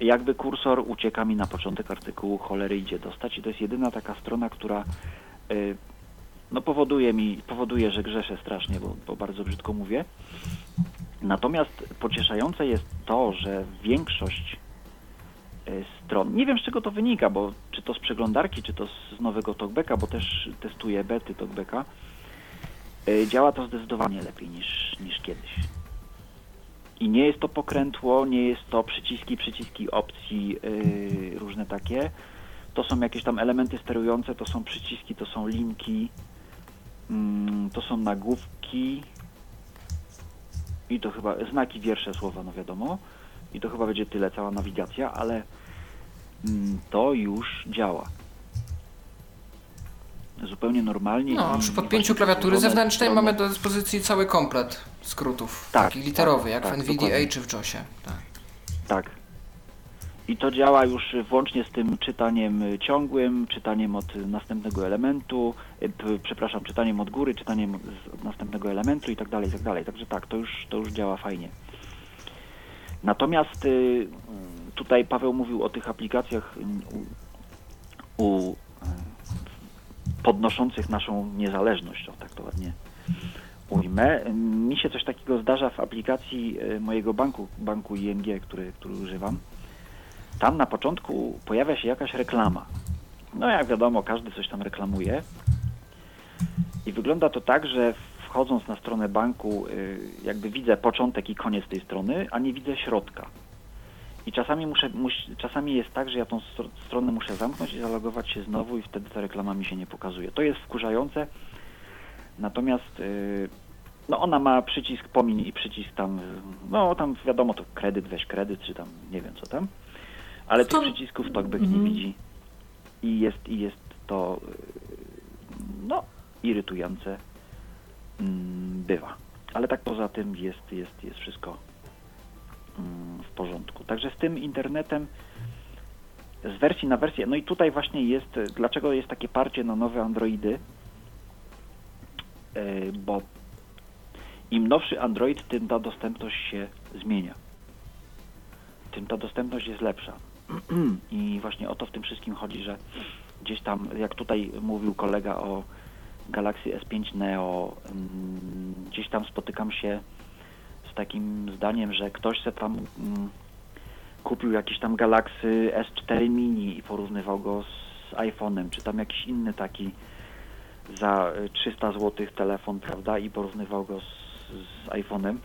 jakby kursor ucieka mi na początek artykułu, cholery idzie dostać i to jest jedyna taka strona, która y, no powoduje mi, powoduje, że grzeszę strasznie, bo, bo bardzo brzydko mówię. Natomiast pocieszające jest to, że większość stron, nie wiem z czego to wynika, bo czy to z przeglądarki, czy to z nowego Talkbacka, bo też testuję bety Talkbacka, y, działa to zdecydowanie lepiej niż, niż kiedyś. I nie jest to pokrętło, nie jest to przyciski, przyciski opcji, y, różne takie. To są jakieś tam elementy sterujące, to są przyciski, to są linki, mm, to są nagłówki i to chyba znaki, wiersze, słowa, no wiadomo. I to chyba będzie tyle, cała nawigacja, ale to już działa. Zupełnie normalnie. No, przy podpięciu klawiatury zewnętrznej mamy do dyspozycji cały komplet skrótów, Tak, taki literowy, tak, jak tak, w NVDA dokładnie. czy w JOSie. Tak. Tak. I to działa już włącznie z tym czytaniem ciągłym, czytaniem od następnego elementu, p- przepraszam, czytaniem od góry, czytaniem z od następnego elementu i tak dalej, i tak dalej. Także tak, to już, to już działa fajnie. Natomiast y, tutaj Paweł mówił o tych aplikacjach y, u, u podnoszących naszą niezależność, o tak to ładnie ujmę. Mi się coś takiego zdarza w aplikacji e, mojego banku, banku ING, który, który używam. Tam na początku pojawia się jakaś reklama. No jak wiadomo, każdy coś tam reklamuje. I wygląda to tak, że wchodząc na stronę banku, y, jakby widzę początek i koniec tej strony, a nie widzę środka. I czasami, muszę, muś, czasami jest tak, że ja tą str- stronę muszę zamknąć i zalogować się znowu i wtedy ta reklama mi się nie pokazuje. To jest wkurzające. Natomiast y, no ona ma przycisk pomiń i przycisk tam, no tam wiadomo to kredyt, weź kredyt, czy tam nie wiem co tam. Ale To- tych przycisków TalkBack nie Mhm. widzi. I jest, i jest to y, no irytujące mm, bywa. Ale tak poza tym jest, jest, jest wszystko mm, w porządku. Także z tym internetem z wersji na wersję, no i tutaj właśnie jest, dlaczego jest takie parcie na nowe Androidy, E, bo im nowszy Android, tym ta dostępność się zmienia. Tym ta dostępność jest lepsza. I właśnie o to w tym wszystkim chodzi, że gdzieś tam, jak tutaj mówił kolega o Galaxy S5 Neo, mm, gdzieś tam spotykam się z takim zdaniem, że ktoś se tam mm, kupił jakiś tam Galaxy S4 Mini i porównywał go z iPhone'em, czy tam jakiś inny taki za y, 300 zł telefon, prawda, i porównywał go z, z iPhone'em,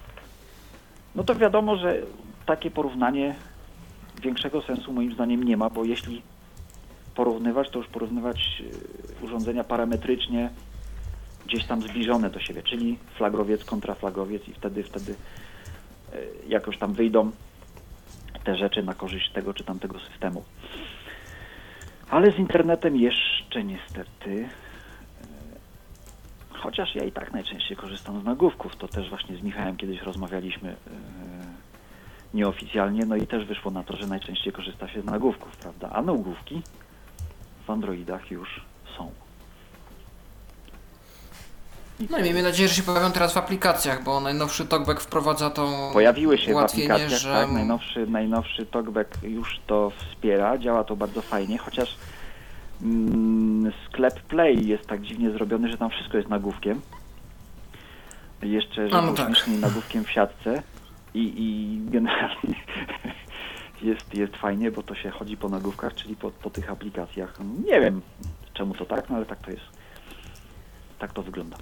no to wiadomo, że takie porównanie większego sensu moim zdaniem nie ma, bo jeśli porównywać, to już porównywać y, urządzenia parametrycznie gdzieś tam zbliżone do siebie, czyli flagowiec kontra flagowiec i wtedy, wtedy y, jakoś tam wyjdą te rzeczy na korzyść tego czy tamtego systemu. Ale z internetem jeszcze niestety Chociaż ja i tak najczęściej korzystam z nagłówków. To też właśnie z Michałem kiedyś rozmawialiśmy yy, nieoficjalnie, no i też wyszło na to, że najczęściej korzysta się z nagłówków, prawda? A nagłówki w Androidach już są. No i miejmy nadzieję, że się pojawią teraz w aplikacjach, bo najnowszy TalkBack wprowadza to Pojawiły się w aplikacjach, że tak, najnowszy, najnowszy TalkBack już to wspiera, działa to bardzo fajnie, chociaż mm, sklep Play jest tak dziwnie zrobiony, że tam wszystko jest nagłówkiem. Jeszcze, że no tak. nagłówkiem w siatce i, i generalnie jest, jest fajnie, bo to się chodzi po nagłówkach, czyli po, po tych aplikacjach. Nie wiem czemu to tak, no ale tak to jest. Tak to wygląda.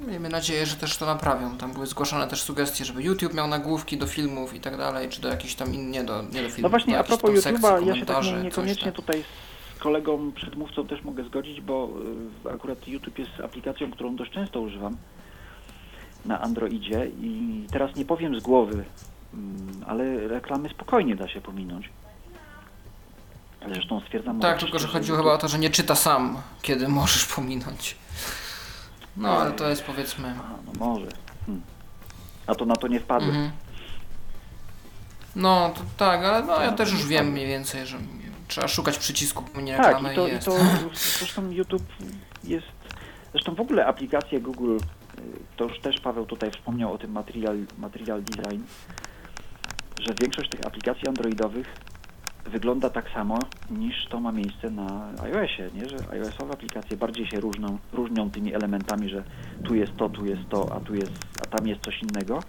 Miejmy nadzieję, że też to naprawią. Tam były zgłaszane też sugestie, żeby YouTube miał nagłówki do filmów i tak dalej, czy do jakichś tam in, nie do, nie do filmów. No właśnie, a propos YouTube'a, ja się tak nie, niekoniecznie tam. tutaj z kolegą przedmówcą też mogę zgodzić, bo y, akurat YouTube jest aplikacją, którą dość często używam na Androidzie i teraz nie powiem z głowy, mm, ale reklamy spokojnie da się pominąć. Zresztą stwierdzam... Tak, tylko że chodziło chyba o to, że nie czyta sam, kiedy możesz pominąć. No, ale to jest powiedzmy... A, no może. Hmm. A to na to nie wpadłem. Mhm. No, to, tak, ale no, ja też już wiem mniej więcej, że trzeba szukać przycisku nie Tak, reklamy i to, i i jest. to zresztą YouTube jest, zresztą w ogóle aplikacje Google, y, to już też Paweł tutaj wspomniał o tym material, material design, że większość tych aplikacji androidowych wygląda tak samo niż to ma miejsce na iOSie, nie? że iOSowe aplikacje bardziej się różnią, różnią tymi elementami, że tu jest to, tu jest to, a tu jest, a tam jest coś innego.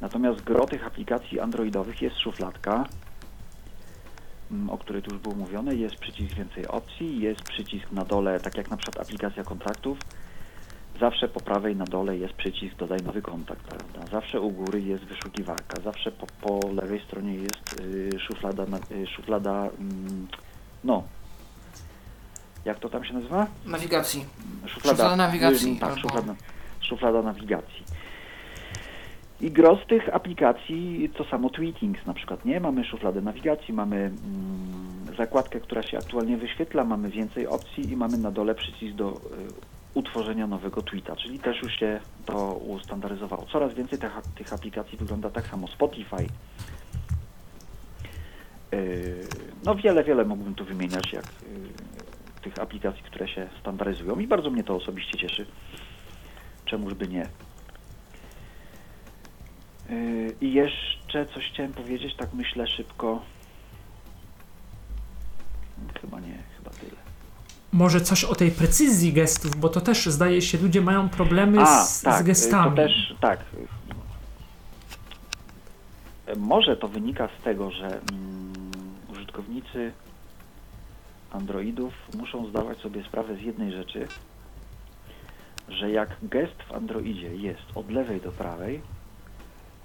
Natomiast gro tych aplikacji androidowych jest szufladka, mm, o której tu już było mówione, jest przycisk więcej opcji, jest przycisk na dole, tak jak na przykład aplikacja kontaktów, zawsze po prawej na dole jest przycisk dodaj nowy kontakt, prawda? Zawsze u góry jest wyszukiwarka, zawsze po, po lewej stronie jest y, szuflada, y, szuflada, mm, no, jak to tam się nazywa? Nawigacji. Szuflada, Szuflada nawigacji, y, Tak, albo- szuflada, szuflada nawigacji. I gro z tych aplikacji to samo Tweetings na przykład, nie? Mamy szufladę nawigacji, mamy mm, zakładkę, która się aktualnie wyświetla, mamy więcej opcji i mamy na dole przycisk do y, utworzenia nowego tweeta, czyli też już się to ustandaryzowało. Coraz więcej tych, tych aplikacji wygląda tak samo. Spotify. Y, no wiele, wiele mógłbym tu wymieniać, jak y, tych aplikacji, które się standaryzują i bardzo mnie to osobiście cieszy. Czemuż by nie. Yy, I jeszcze coś chciałem powiedzieć, tak myślę szybko. Chyba nie, chyba tyle. Może coś o tej precyzji gestów, bo to też zdaje się, ludzie mają problemy A, z, tak, z y, gestami. to też, tak. Może to wynika z tego, że mm, użytkownicy Androidów muszą zdawać sobie sprawę z jednej rzeczy, że jak gest w Androidzie jest od lewej do prawej,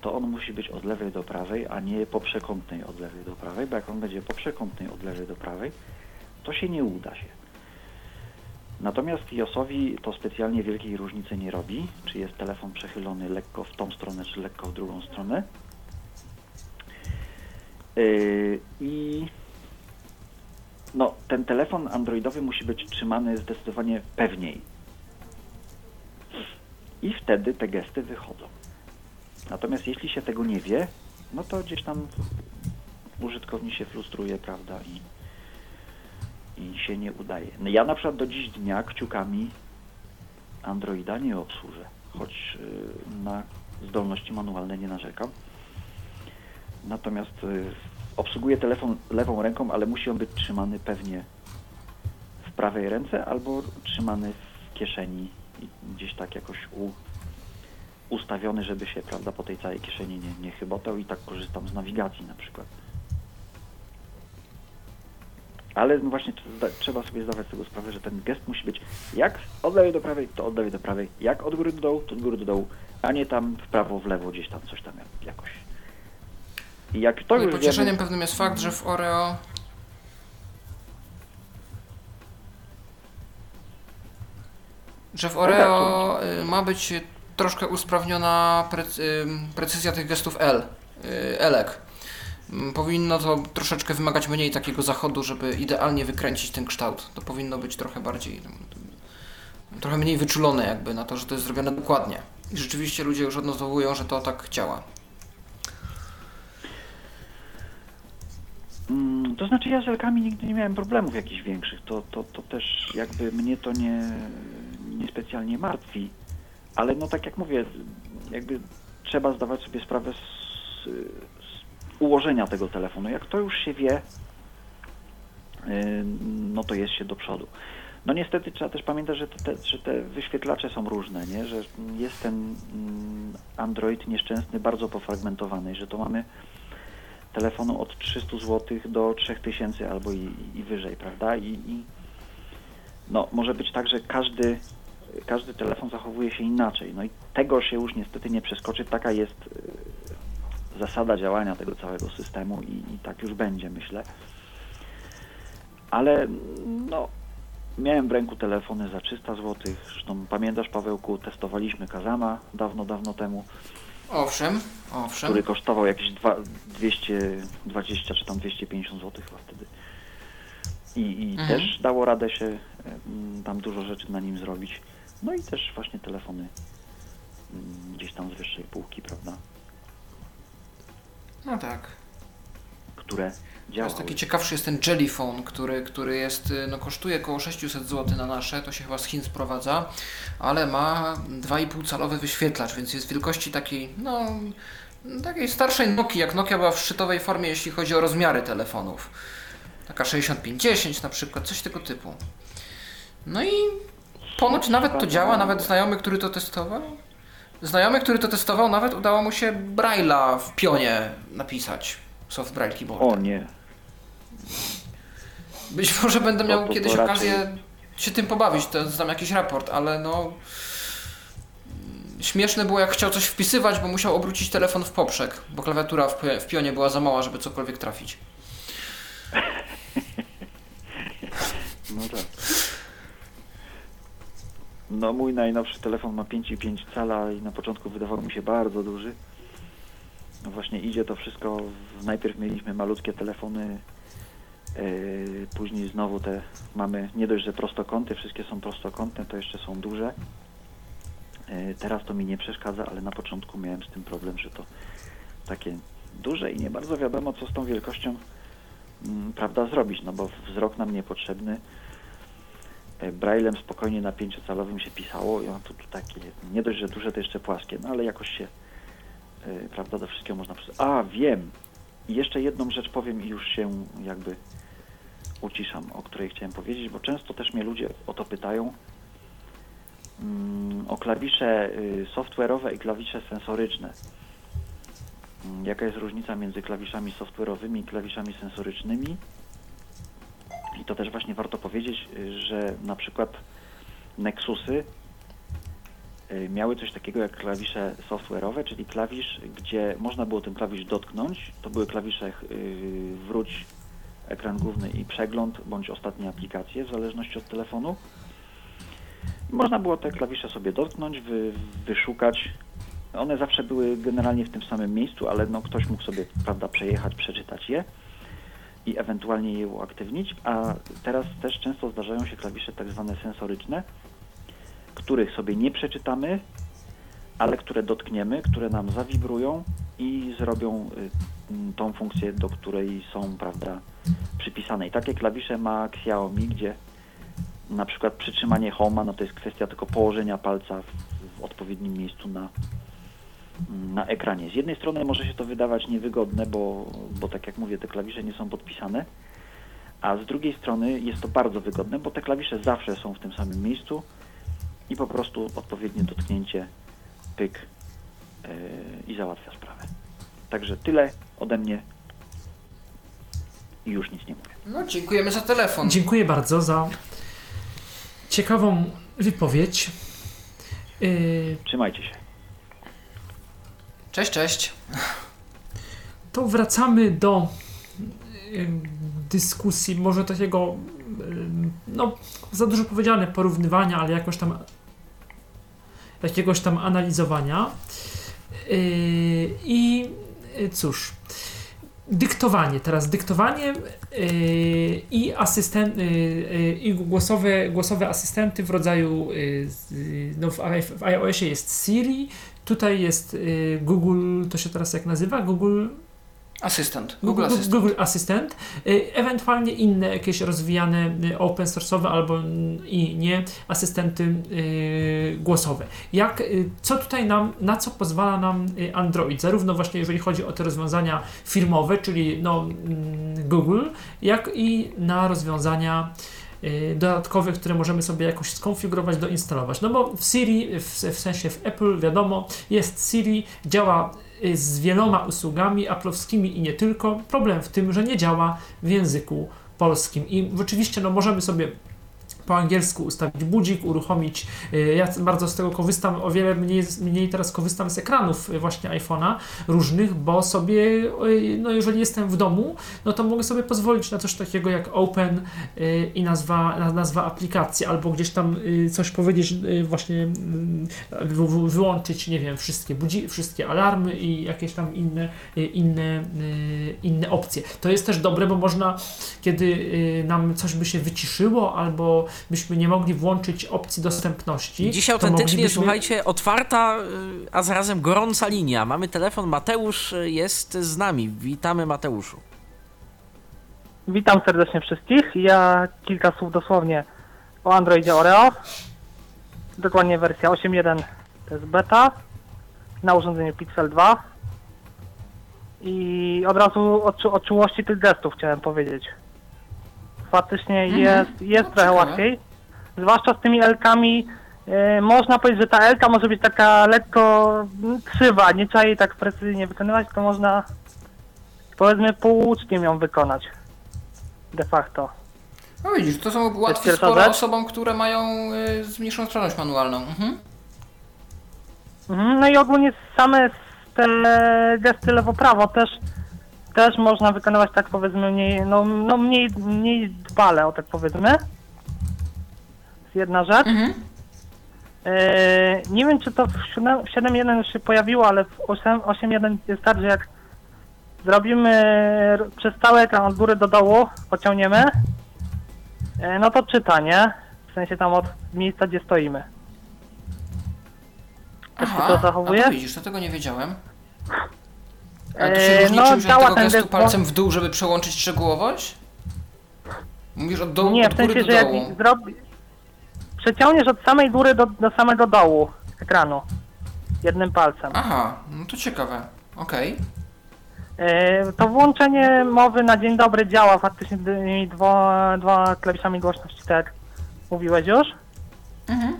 to on musi być od lewej do prawej, a nie po przekątnej od lewej do prawej, bo jak on będzie po przekątnej od lewej do prawej, to się nie uda się. Natomiast iOS-owi to specjalnie wielkiej różnicy nie robi, czy jest telefon przechylony lekko w tą stronę, czy lekko w drugą stronę. Yy, I no, ten telefon androidowy musi być trzymany zdecydowanie pewniej. I wtedy te gesty wychodzą. Natomiast jeśli się tego nie wie, no to gdzieś tam użytkownik się frustruje, prawda, i, i się nie udaje. No ja na przykład do dziś dnia kciukami Androida nie obsłużę, choć y, na zdolności manualne nie narzekam. Natomiast y, obsługuję telefon lewą ręką, ale musi on być trzymany pewnie w prawej ręce albo trzymany w kieszeni gdzieś tak jakoś u, ustawiony, żeby się prawda, po tej całej kieszeni nie, nie chybotał i tak korzystam z nawigacji na przykład. Ale no właśnie trzeba sobie zdawać z tego sprawę, że ten gest musi być jak od lewej do prawej, to od lewej do prawej, jak od góry do dołu, to od góry do dołu, a nie tam w prawo, w lewo, gdzieś tam coś tam jak- jakoś. I jak to No już pocieszeniem wiemy, pewnym jest fakt, że w Oreo że w Oreo y, ma być troszkę usprawniona precyzja tych gestów L, y, Elek. Mm, Powinno to troszeczkę wymagać mniej takiego zachodu, żeby idealnie wykręcić ten kształt. To powinno być trochę bardziej, ym, trochę mniej wyczulone jakby na to, że to jest zrobione dokładnie. I rzeczywiście ludzie już odnotowują, że to tak działa. Mm, Mm, To znaczy ja z Elkami nigdy nie miałem problemów jakichś większych. To, to, to też jakby mnie to nie, nie specjalnie martwi. Ale no tak jak mówię, jakby trzeba zdawać sobie sprawę z ułożenia tego telefonu. Jak to już się wie, y, no to jest się do przodu. No niestety trzeba też pamiętać, że te, że te wyświetlacze są różne, nie? że jest ten mm, Android nieszczęsny bardzo pofragmentowany, że to mamy telefonu od 300 zł do 3000 albo i, i wyżej, prawda? I, I no, może być tak, że każdy, każdy telefon zachowuje się inaczej. No i tego się już niestety nie przeskoczy. Taka jest y, zasada działania tego całego systemu i, i tak już będzie, myślę. Ale no, miałem w ręku telefony za 300 zł. Zresztą pamiętasz, Pawełku, testowaliśmy Kazama dawno, dawno temu Owszem, owszem. który kosztował jakieś dwa, 220 czy tam 250 zł chyba wtedy. I, i Mhm. też dało radę się tam dużo rzeczy na nim zrobić. No i też właśnie telefony mm, gdzieś tam z wyższej półki, prawda, No tak. które działały. Teraz taki ciekawszy jest ten Jellyphone, który, który jest, y, no kosztuje około 600 zł na nasze, to się chyba z Chin sprowadza, ale ma 2,5 calowy wyświetlacz, więc jest wielkości takiej, no, takiej starszej Nokii, jak Nokia była w szczytowej formie, jeśli chodzi o rozmiary telefonów. Taka 6510 na przykład, coś tego typu. No i ponoć nawet to działa, nawet znajomy, który to testował, znajomy, który to testował, nawet udało mu się Braille'a w pionie napisać. Soft Braille Keyboard. O nie, Być może będę miał to- to kiedyś raczej- okazję się tym pobawić, to znam jakiś raport, ale no... mm, Śmieszne było jak chciał coś wpisywać, bo musiał obrócić telefon w poprzek, bo klawiatura w pionie była za mała, żeby cokolwiek trafić. no tak. No mój najnowszy telefon ma 5,5 cala i na początku wydawał mi się bardzo duży. No właśnie idzie to wszystko, najpierw mieliśmy malutkie telefony, yy, później znowu te mamy nie dość, że prostokąty, wszystkie są prostokątne, to jeszcze są duże. Yy, teraz to mi nie przeszkadza, ale na początku miałem z tym problem, że to takie duże i nie bardzo wiadomo, co z tą wielkością mm, prawda zrobić, no bo wzrok nam niepotrzebny. E, Braillem spokojnie na pięciocalowym się pisało i on tu, tu takie, nie dość, że duże, to jeszcze płaskie, no ale jakoś się, e, prawda, do wszystkiego można. A, wiem! I jeszcze jedną rzecz powiem i już się jakby uciszam, o której chciałem powiedzieć, bo często też mnie ludzie o to pytają, mm, o klawisze y, software'owe i klawisze sensoryczne. Mm, Jaka jest różnica między klawiszami software'owymi i klawiszami sensorycznymi? I to też właśnie warto powiedzieć, y, że na przykład Nexusy y, miały coś takiego jak klawisze software'owe, czyli klawisz, gdzie można było ten klawisz dotknąć. To były klawisze y, wróć, ekran główny i przegląd, bądź ostatnie aplikacje, w zależności od telefonu. Można było te klawisze sobie dotknąć, wy, wyszukać. One zawsze były generalnie w tym samym miejscu, ale no, ktoś mógł sobie prawda, przejechać, przeczytać je i ewentualnie je uaktywnić, a teraz też często zdarzają się klawisze tak zwane sensoryczne, których sobie nie przeczytamy, ale które dotkniemy, które nam zawibrują i zrobią y, tą funkcję, do której są prawda, przypisane. I takie klawisze ma Xiaomi, gdzie na przykład przytrzymanie Home'a, no to jest kwestia tylko położenia palca w, w odpowiednim miejscu na, na ekranie. Z jednej strony może się to wydawać niewygodne, bo, bo tak jak mówię, te klawisze nie są podpisane, a z drugiej strony jest to bardzo wygodne, bo te klawisze zawsze są w tym samym miejscu i po prostu odpowiednie dotknięcie, pyk yy, i załatwia sprawę. Także tyle ode mnie i już nic nie mówię. No, dziękujemy za telefon. Dziękuję bardzo za ciekawą wypowiedź. Yy, Trzymajcie się. Cześć, cześć. to wracamy do dyskusji, może takiego, no za dużo powiedziane, porównywania, ale jakoś tam jakiegoś tam analizowania. Yy, I yy, cóż, dyktowanie. Teraz dyktowanie yy, i asystent, yy, yy, i głosowe, głosowe asystenty w rodzaju no w iOSie jest Siri, tutaj jest yy, Google, to się teraz jak nazywa? Google Asystent, Google, Asystent. Google Assistant, y, ewentualnie inne jakieś rozwijane y, open source'owe albo i nie asystenty y, głosowe. Jak, y, co tutaj nam, na co pozwala nam y, Android, zarówno właśnie jeżeli chodzi o te rozwiązania firmowe, czyli no, mm, Google, jak i na rozwiązania y, dodatkowe, które możemy sobie jakoś skonfigurować, doinstalować. No bo w Siri, w, w sensie w Apple, wiadomo, jest Siri, działa y, z wieloma usługami aplowskimi i nie tylko. Problem w tym, że nie działa w języku polskim. I oczywiście no, możemy sobie po angielsku ustawić budzik, uruchomić. y, Ja bardzo z tego korzystam, o wiele mniej, mniej teraz korzystam z ekranów y, właśnie iPhone'a różnych, bo sobie, y, no jeżeli jestem w domu, no to mogę sobie pozwolić na coś takiego jak Open i nazwa, na- nazwa aplikacji, albo gdzieś tam coś powiedzieć, właśnie mm, wy- wy- wyłączyć, nie wiem, wszystkie budzi, wszystkie alarmy i jakieś tam inne, inne, inne opcje. To jest też dobre, bo można, kiedy nam coś by się wyciszyło, albo byśmy nie mogli włączyć opcji dostępności. Dzisiaj autentycznie, moglibyśmy- słuchajcie, otwarta, y, a zarazem gorąca linia. Mamy telefon, Mateusz y, jest z nami. Witamy Mateuszu. Witam serdecznie wszystkich. Ja kilka słów dosłownie o Androidzie Oreo. Dokładnie wersja 8.1 to jest beta na urządzeniu Pixel 2. I od razu o, czu- o czułości tych gestów chciałem powiedzieć. Faktycznie Mhm. jest, jest No, trochę łatwiej. Zwłaszcza z tymi L-kami. e, można powiedzieć, że ta L-ka może być taka lekko mm, krzywa. Nie trzeba jej tak precyzyjnie wykonywać, to można powiedzmy półuczkiem ją wykonać. De facto. No widzisz, to są łatwe pierwsza sporo rzecz. osobom, które mają y, zmniejszoną sprawność manualną. Mhm. Mhm, No i ogólnie same te gesty lewo-prawo też, też można wykonywać tak powiedzmy mniej, no, no mniej, mniej dbale, o tak powiedzmy. Jest jedna rzecz. Mhm. Eee, nie wiem czy to w 7 w 7.1 już się pojawiło, ale w 8 8.1 jest tak, że jak zrobimy przez cały ekran od góry do dołu, pociągniemy, e, no to czyta, nie? W sensie tam od miejsca, gdzie stoimy. Tak się to zachowuje? a to widzisz, to tego nie wiedziałem. Ale to się różni no, przy użyciu działa tego gestu gest, palcem w dół, żeby przełączyć szczegółowość? Mówisz od dołu, Nie, od w sensie, że dołu. jak zrobi... przeciągniesz od samej góry do, do samego dołu ekranu jednym palcem. Aha, no to ciekawe. Okej. E, to włączenie mowy na dzień dobry działa faktycznie tymi dwa, dwa klawiszami głośności, tak jak mówiłeś już. Mhm.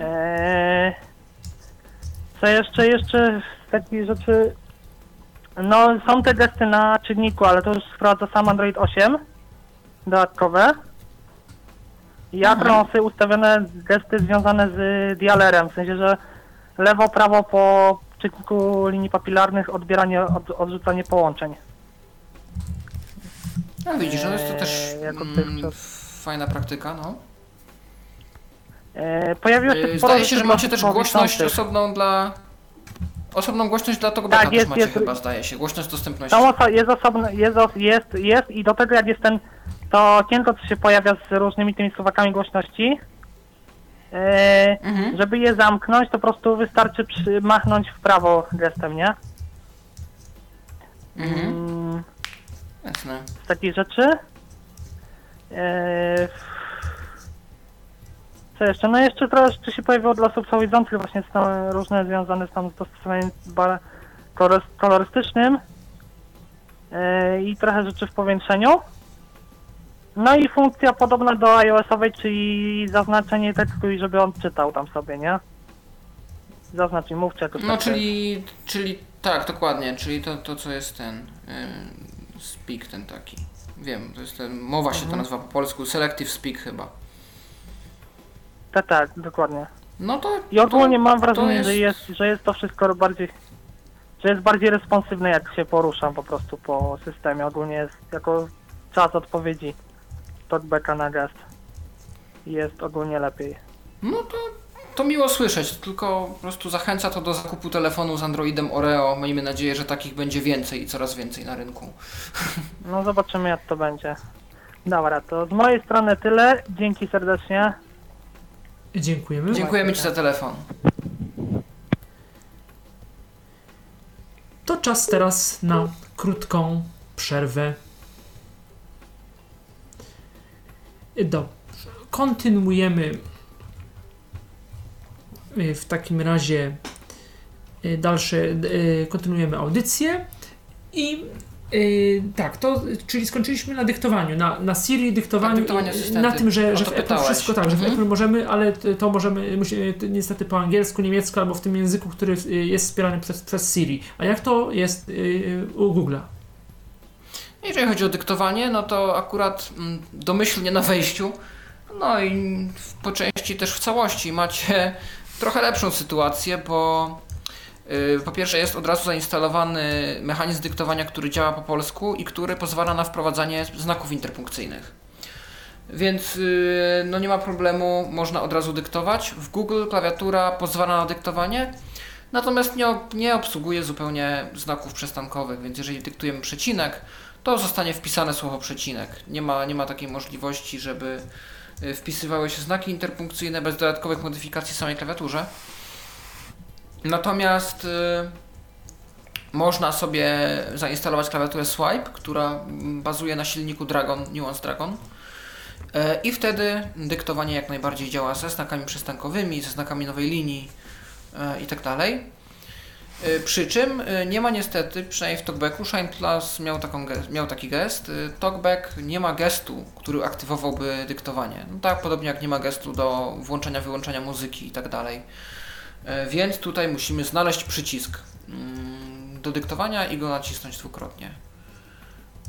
E, co jeszcze, jeszcze z takich rzeczy... No, są te gesty na czynniku, ale to już wprowadza sam Android 8 dodatkowe. Ja Mhm. sobie ustawione gesty związane z dialerem, w sensie, że lewo, prawo po czynniku linii papilarnych odbieranie, od, odrzucanie połączeń. No widzisz, no jest to też Eee, jako mm, fajna praktyka, no. E, pojawiło się Yy, sporo Zdaje się, że rzeczy macie też głośność osobną dla... Osobną głośność dla tego Tak, beta też jest, macie jest. chyba, zdaje się. Głośność dostępności. Są oso- jest osobny, jest, os- jest, jest i do tego jak jest ten, to okienko, co się pojawia z różnymi tymi suwakami głośności, e, Mhm. żeby je zamknąć, to po prostu wystarczy przy, machnąć w prawo gestem, nie? Mhm. Mm, Jasne. z takich rzeczy. E, co jeszcze? No jeszcze trochę rzeczy się pojawiło dla osób słabowidzących, właśnie z tam, różne związane z tam z dostosowaniem kolor- kolorystycznym e, i trochę rzeczy w powiększeniu. No i funkcja podobna do iOS-owej, czyli zaznaczenie tekstu i żeby on czytał tam sobie, nie? Zaznacz i mówcie jakoś No tak. czyli, czyli tak, dokładnie, czyli to, to co jest ten yy, speak ten taki. Wiem, to jest ten, mowa się to Mhm. nazywa po polsku, selective speak chyba. Tak, tak, dokładnie. No to I ogólnie to, mam to wrażenie, jest- że, jest, że jest to wszystko bardziej, że jest bardziej responsywne jak się poruszam po prostu po systemie. Ogólnie jest jako czas odpowiedzi talkbacka na gest. Jest ogólnie lepiej. No to, to miło słyszeć, tylko po prostu zachęca to do zakupu telefonu z Androidem Oreo. Miejmy nadzieję, że takich będzie więcej i coraz więcej na rynku. No zobaczymy jak to będzie. Dobra, to z mojej strony tyle. Dzięki serdecznie. Dziękujemy. Dziękujemy Ci za telefon. To czas teraz na krótką przerwę. Dobrze. Kontynuujemy y, w takim razie y, dalsze, y, kontynuujemy audycję i y, tak, to, czyli skończyliśmy na dyktowaniu, na, na Siri dyktowaniu, na tym, że, że to w Apple wszystko tak, że w Mhm. Apple możemy, ale to możemy niestety po angielsku, niemiecku albo w tym języku, który y, jest wspierany przez, przez Siri. A jak to jest y, u Google'a? Jeżeli chodzi o dyktowanie, no to akurat mm, domyślnie na wejściu, no i po części też w całości macie trochę lepszą sytuację, bo po pierwsze jest od razu zainstalowany mechanizm dyktowania, który działa po polsku i który pozwala na wprowadzanie znaków interpunkcyjnych. Więc y, no nie ma problemu, można od razu dyktować. W Google klawiatura pozwala na dyktowanie, natomiast nie, nie obsługuje zupełnie znaków przestankowych, więc jeżeli dyktujemy przecinek, to zostanie wpisane słowo przecinek. Nie ma, nie ma takiej możliwości, żeby y, wpisywały się znaki interpunkcyjne bez dodatkowych modyfikacji samej klawiaturze. Natomiast y, można sobie zainstalować klawiaturę Swipe, która bazuje na silniku Dragon, Nuance Dragon. E, I wtedy dyktowanie jak najbardziej działa ze znakami przystankowymi, ze znakami nowej linii e, i tak Przy czym nie ma niestety, przynajmniej w Talkbacku, Shine Plus miał, taką, miał taki gest. Talkback nie ma gestu, który aktywowałby dyktowanie. No tak, podobnie jak nie ma gestu do włączenia, wyłączenia muzyki i tak Więc tutaj musimy znaleźć przycisk mm, do dyktowania i go nacisnąć dwukrotnie.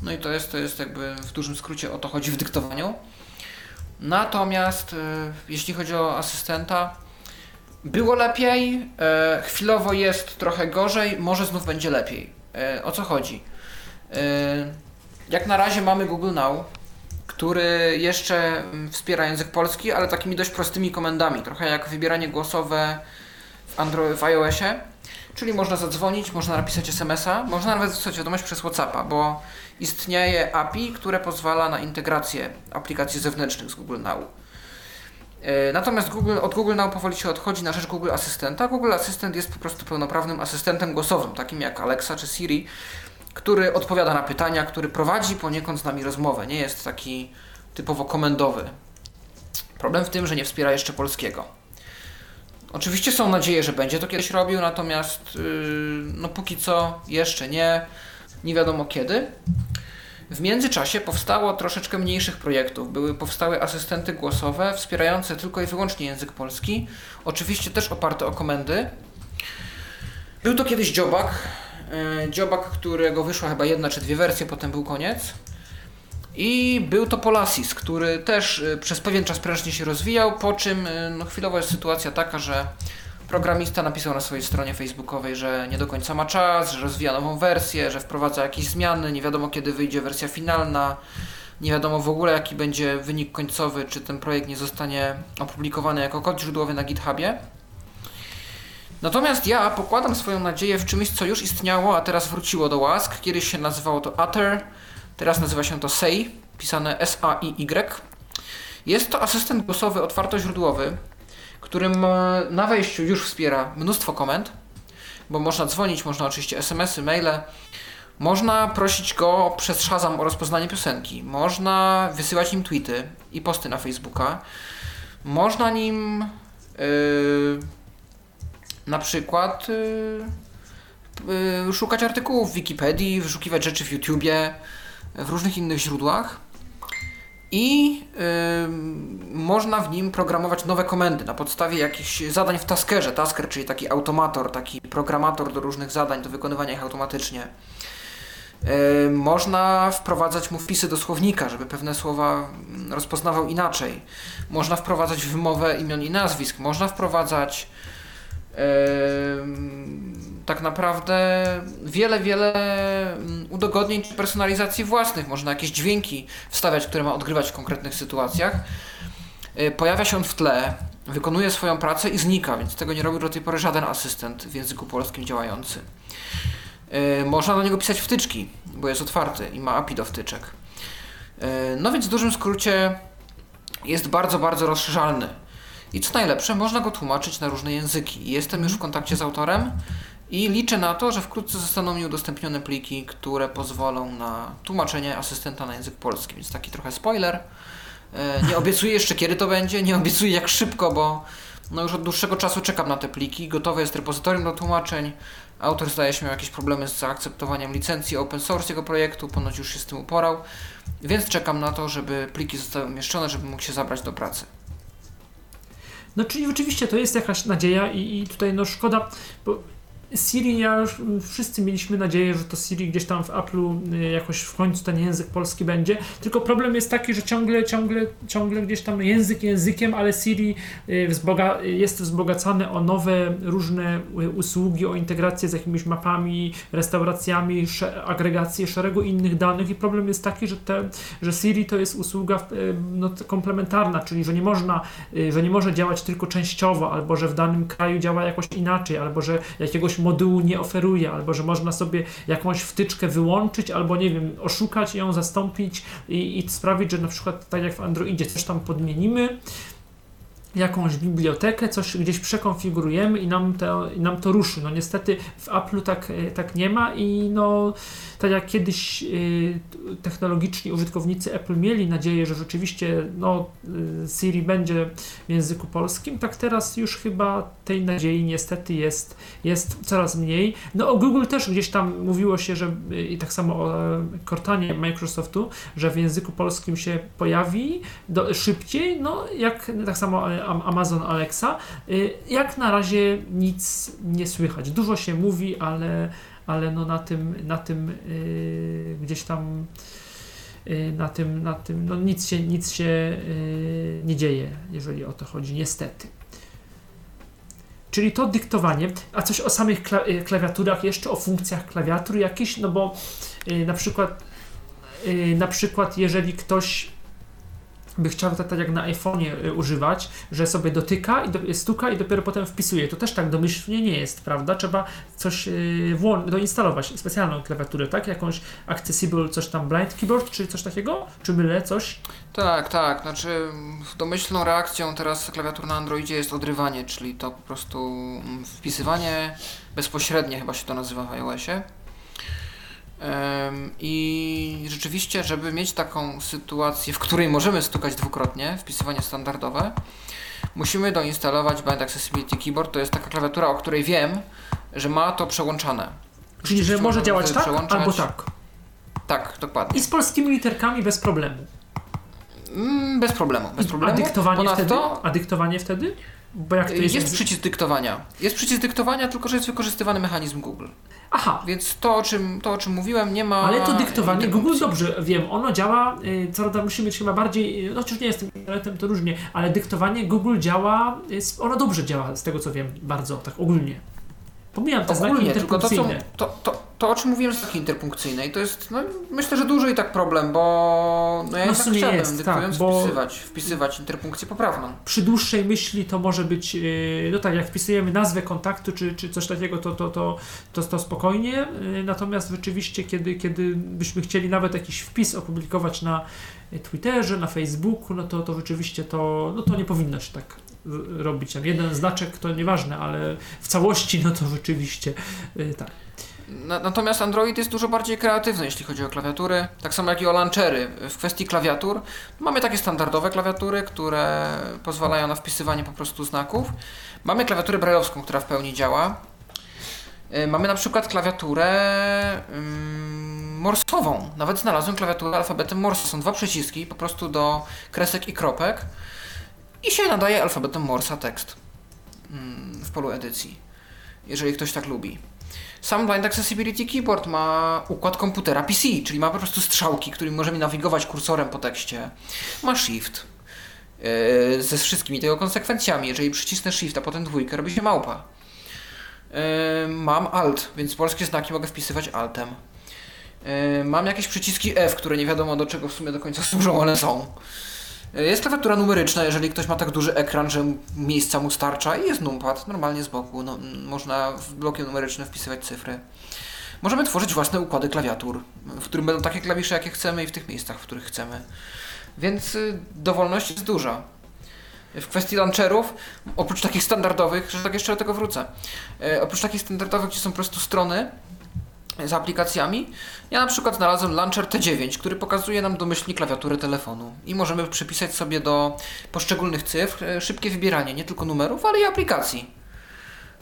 No i to jest, to jest jakby w dużym skrócie o to chodzi w dyktowaniu. Natomiast e, jeśli chodzi o asystenta, było lepiej, e, chwilowo jest trochę gorzej, może znów będzie lepiej. E, o co chodzi? E, jak na razie mamy Google Now, który jeszcze mm, wspiera język polski, ale takimi dość prostymi komendami, trochę jak wybieranie głosowe w, Android, w iOSie. Czyli można zadzwonić, można napisać SMS-a, można nawet wysłać wiadomość przez WhatsAppa, bo istnieje API, które pozwala na integrację aplikacji zewnętrznych z Google Now. E, Natomiast Google, od Google Now powoli się odchodzi na rzecz Google Asystenta. Google Asystent jest po prostu pełnoprawnym asystentem głosowym, takim jak Alexa czy Siri, który odpowiada na pytania, który prowadzi poniekąd z nami rozmowę. Nie jest taki typowo komendowy. Problem w tym, że nie wspiera jeszcze polskiego. Oczywiście są nadzieje, że będzie to kiedyś robił, natomiast yy, no póki co jeszcze nie, nie wiadomo kiedy. W międzyczasie powstało troszeczkę mniejszych projektów. Były powstały asystenty głosowe wspierające tylko i wyłącznie język polski, oczywiście też oparte o komendy. Był to kiedyś Dziobak, yy, Dziobak, którego wyszła chyba jedna czy dwie wersje, potem był koniec. I był to Polasis, który też y, przez pewien czas prężnie się rozwijał, po czym y, no, chwilowo jest sytuacja taka, że programista napisał na swojej stronie facebookowej, że nie do końca ma czas, że rozwija nową wersję, że wprowadza jakieś zmiany, nie wiadomo kiedy wyjdzie wersja finalna, nie wiadomo w ogóle jaki będzie wynik końcowy, czy ten projekt nie zostanie opublikowany jako kod źródłowy na GitHubie. Natomiast ja pokładam swoją nadzieję w czymś, co już istniało, a teraz wróciło do łask. Kiedyś się nazywało to Utter, teraz nazywa się to SAI, pisane S-A-I-Y. Jest to asystent głosowy otwartoźródłowy, którym e, na wejściu już wspiera mnóstwo komend, bo można dzwonić, można oczywiście SMS-y, maile, można prosić go przez Shazam o rozpoznanie piosenki, można wysyłać nim tweety i posty na Facebooka, można nim yy, na przykład yy, yy, szukać artykułów w Wikipedii, wyszukiwać rzeczy w YouTubie, w różnych innych źródłach i można w nim programować nowe komendy na podstawie jakichś zadań w Taskerze. Tasker, czyli taki automator, taki programator do różnych zadań, do wykonywania ich automatycznie. Można wprowadzać mu wpisy do słownika, żeby pewne słowa mm, rozpoznawał inaczej. Można wprowadzać wymowę imion i nazwisk. Można wprowadzać tak naprawdę wiele, wiele mm, udogodnień czy personalizacji własnych. Można jakieś dźwięki wstawiać, które ma odgrywać w konkretnych sytuacjach. Y, Pojawia się on w tle, wykonuje swoją pracę i znika, więc tego nie robił do tej pory żaden asystent w języku polskim działający. Y, Można do niego pisać wtyczki, bo jest otwarty i ma API do wtyczek. Y, No więc w dużym skrócie jest bardzo, bardzo rozszerzalny. I co najlepsze, można go tłumaczyć na różne języki. Jestem już w kontakcie z autorem I liczę na to, że wkrótce zostaną mi udostępnione pliki, które pozwolą na tłumaczenie asystenta na język polski. Więc taki trochę spoiler. E, Nie obiecuję jeszcze kiedy to będzie, nie obiecuję jak szybko, bo no już od dłuższego czasu czekam na te pliki. Gotowe jest repozytorium do tłumaczeń. Autor zdaje się miał jakieś problemy z zaakceptowaniem licencji open source jego projektu, ponoć już się z tym uporał. Więc czekam na to, żeby pliki zostały umieszczone, żeby mógł się zabrać do pracy. No czyli rzeczywiście to jest jakaś nadzieja i, i tutaj no szkoda, bo Siri, ja już, mm, wszyscy mieliśmy nadzieję, że to Siri gdzieś tam w Apple'u y, jakoś w końcu ten język polski będzie, tylko problem jest taki, że ciągle, ciągle, ciągle gdzieś tam język językiem, ale Siri y, wzboga, jest wzbogacany o nowe różne y, usługi, o integrację z jakimiś mapami, restauracjami, sze, agregację szeregu innych danych. I problem jest taki, że, te, że Siri to jest usługa no, komplementarna, czyli że nie można, że nie może działać tylko częściowo, albo że w danym kraju działa jakoś inaczej, albo że jakiegoś modułu nie oferuje, albo że można sobie jakąś wtyczkę wyłączyć, albo nie wiem, oszukać ją zastąpić i, i sprawić, że na przykład tak jak w Androidzie coś tam podmienimy, jakąś bibliotekę, coś gdzieś przekonfigurujemy i nam to, nam to ruszy. No niestety w Apple'u tak, e, tak nie ma i no tak jak kiedyś y, technologiczni użytkownicy Apple mieli nadzieję, że rzeczywiście no, y, Siri będzie w języku polskim, tak teraz już chyba tej nadziei niestety jest, jest coraz mniej. No o Google też gdzieś tam mówiło się, że y, i tak samo o e, Cortanie Microsoftu, że w języku polskim się pojawi do, szybciej, no jak tak samo e, Am- Amazon Alexa. Jak na razie nic nie słychać. Dużo się mówi, ale, ale no na tym, na tym y, gdzieś tam y, na tym, na tym, no nic się, nic się y, nie dzieje, jeżeli o to chodzi, niestety. Czyli to dyktowanie, a coś o samych kla- y, klawiaturach, jeszcze o funkcjach klawiatur jakichś, no bo y, na przykład y, na przykład jeżeli ktoś by chciał tak, tak jak na iPhone'ie y, używać, że sobie dotyka i do, stuka i dopiero potem wpisuje. To też tak domyślnie nie jest, prawda? Trzeba coś y, włą- doinstalować, specjalną klawiaturę, tak? Jakąś accessible, coś tam blind keyboard, czy coś takiego? Czy mylę coś? Tak, tak. Znaczy, domyślną reakcją teraz klawiatur na Androidzie jest odrywanie, czyli to po prostu mm, wpisywanie bezpośrednie, chyba się to nazywa w iOSie. I rzeczywiście, żeby mieć taką sytuację, w której możemy stukać dwukrotnie, wpisywanie standardowe, musimy doinstalować Blind Accessibility Keyboard. To jest taka klawiatura, o której wiem, że ma to przełączane. Czyli, że może działać tak przełączać. albo tak. Tak, dokładnie. I z polskimi literkami bez problemu. Mm, bez problemu, bez problemu. A dyktowanie Ponadto wtedy? A dyktowanie wtedy? Bo jak to jest... Jest przycisk dyktowania. Jest przycisk dyktowania, tylko że jest wykorzystywany mechanizm Google. Aha, Więc to, o czym, to, o czym mówiłem, nie ma. Ale to dyktowanie Google dobrze wiem, ono działa, y, co prawda musi mieć chyba bardziej, y, no chociaż nie jestem internetem, to różnie, ale dyktowanie Google działa, jest, ono dobrze działa z tego co wiem, bardzo, tak ogólnie. Pomijam te znaki Ogólnie, tylko to, co, to, to, to, o czym mówiłem, jest takie interpunkcyjne i to jest, no, myślę, że duży i tak problem, bo no ja No tak chciałbym, jest, dyktując, tak, wpisywać, wpisywać interpunkcję poprawną. Przy dłuższej myśli to może być, y, no tak, jak wpisujemy nazwę kontaktu czy, czy coś takiego, to, to, to, to, to spokojnie, y, natomiast rzeczywiście, kiedy, kiedy byśmy chcieli nawet jakiś wpis opublikować na Twitterze, na Facebooku, no to, to rzeczywiście to, no to nie powinno się tak robić. Tam jeden znaczek to nieważne, ale w całości, no to rzeczywiście y, tak. Na, natomiast Android jest dużo bardziej kreatywny, jeśli chodzi o klawiatury, tak samo jak i o launchery. W kwestii klawiatur mamy takie standardowe klawiatury, które pozwalają na wpisywanie po prostu znaków. Mamy klawiaturę brailleowską, która w pełni działa. Y, Mamy na przykład klawiaturę ym, morsową. Nawet znalazłem klawiaturę alfabetem Morse. Są dwa przyciski po prostu do kresek i kropek i się nadaje alfabetem Morsa tekst ym, w polu edycji, jeżeli ktoś tak lubi. Sam Blind Accessibility Keyboard ma układ komputera PC, czyli ma po prostu strzałki, którymi możemy nawigować kursorem po tekście. Ma Shift yy, ze wszystkimi tego konsekwencjami. Jeżeli przycisnę Shift, a potem dwójkę, robi się małpa. Yy, mam Alt, więc polskie znaki mogę wpisywać Altem. Yy, mam jakieś przyciski F, które nie wiadomo do czego w sumie do końca służą, ale są. Yy, Jest klawiatura numeryczna, jeżeli ktoś ma tak duży ekran, że miejsca mu starcza i jest numpad, normalnie z boku. No, można w blokiem numerycznym wpisywać cyfry. Możemy tworzyć własne układy klawiatur, w którym będą takie klawisze, jakie chcemy i w tych miejscach, w których chcemy. Więc y, dowolność jest duża. w kwestii launcherów, oprócz takich standardowych, że tak jeszcze do tego wrócę, e, oprócz takich standardowych, gdzie są po prostu strony z aplikacjami, ja na przykład znalazłem launcher T9, który pokazuje nam domyślnie klawiaturę telefonu i możemy przypisać sobie do poszczególnych cyfr e, szybkie wybieranie nie tylko numerów, ale i aplikacji.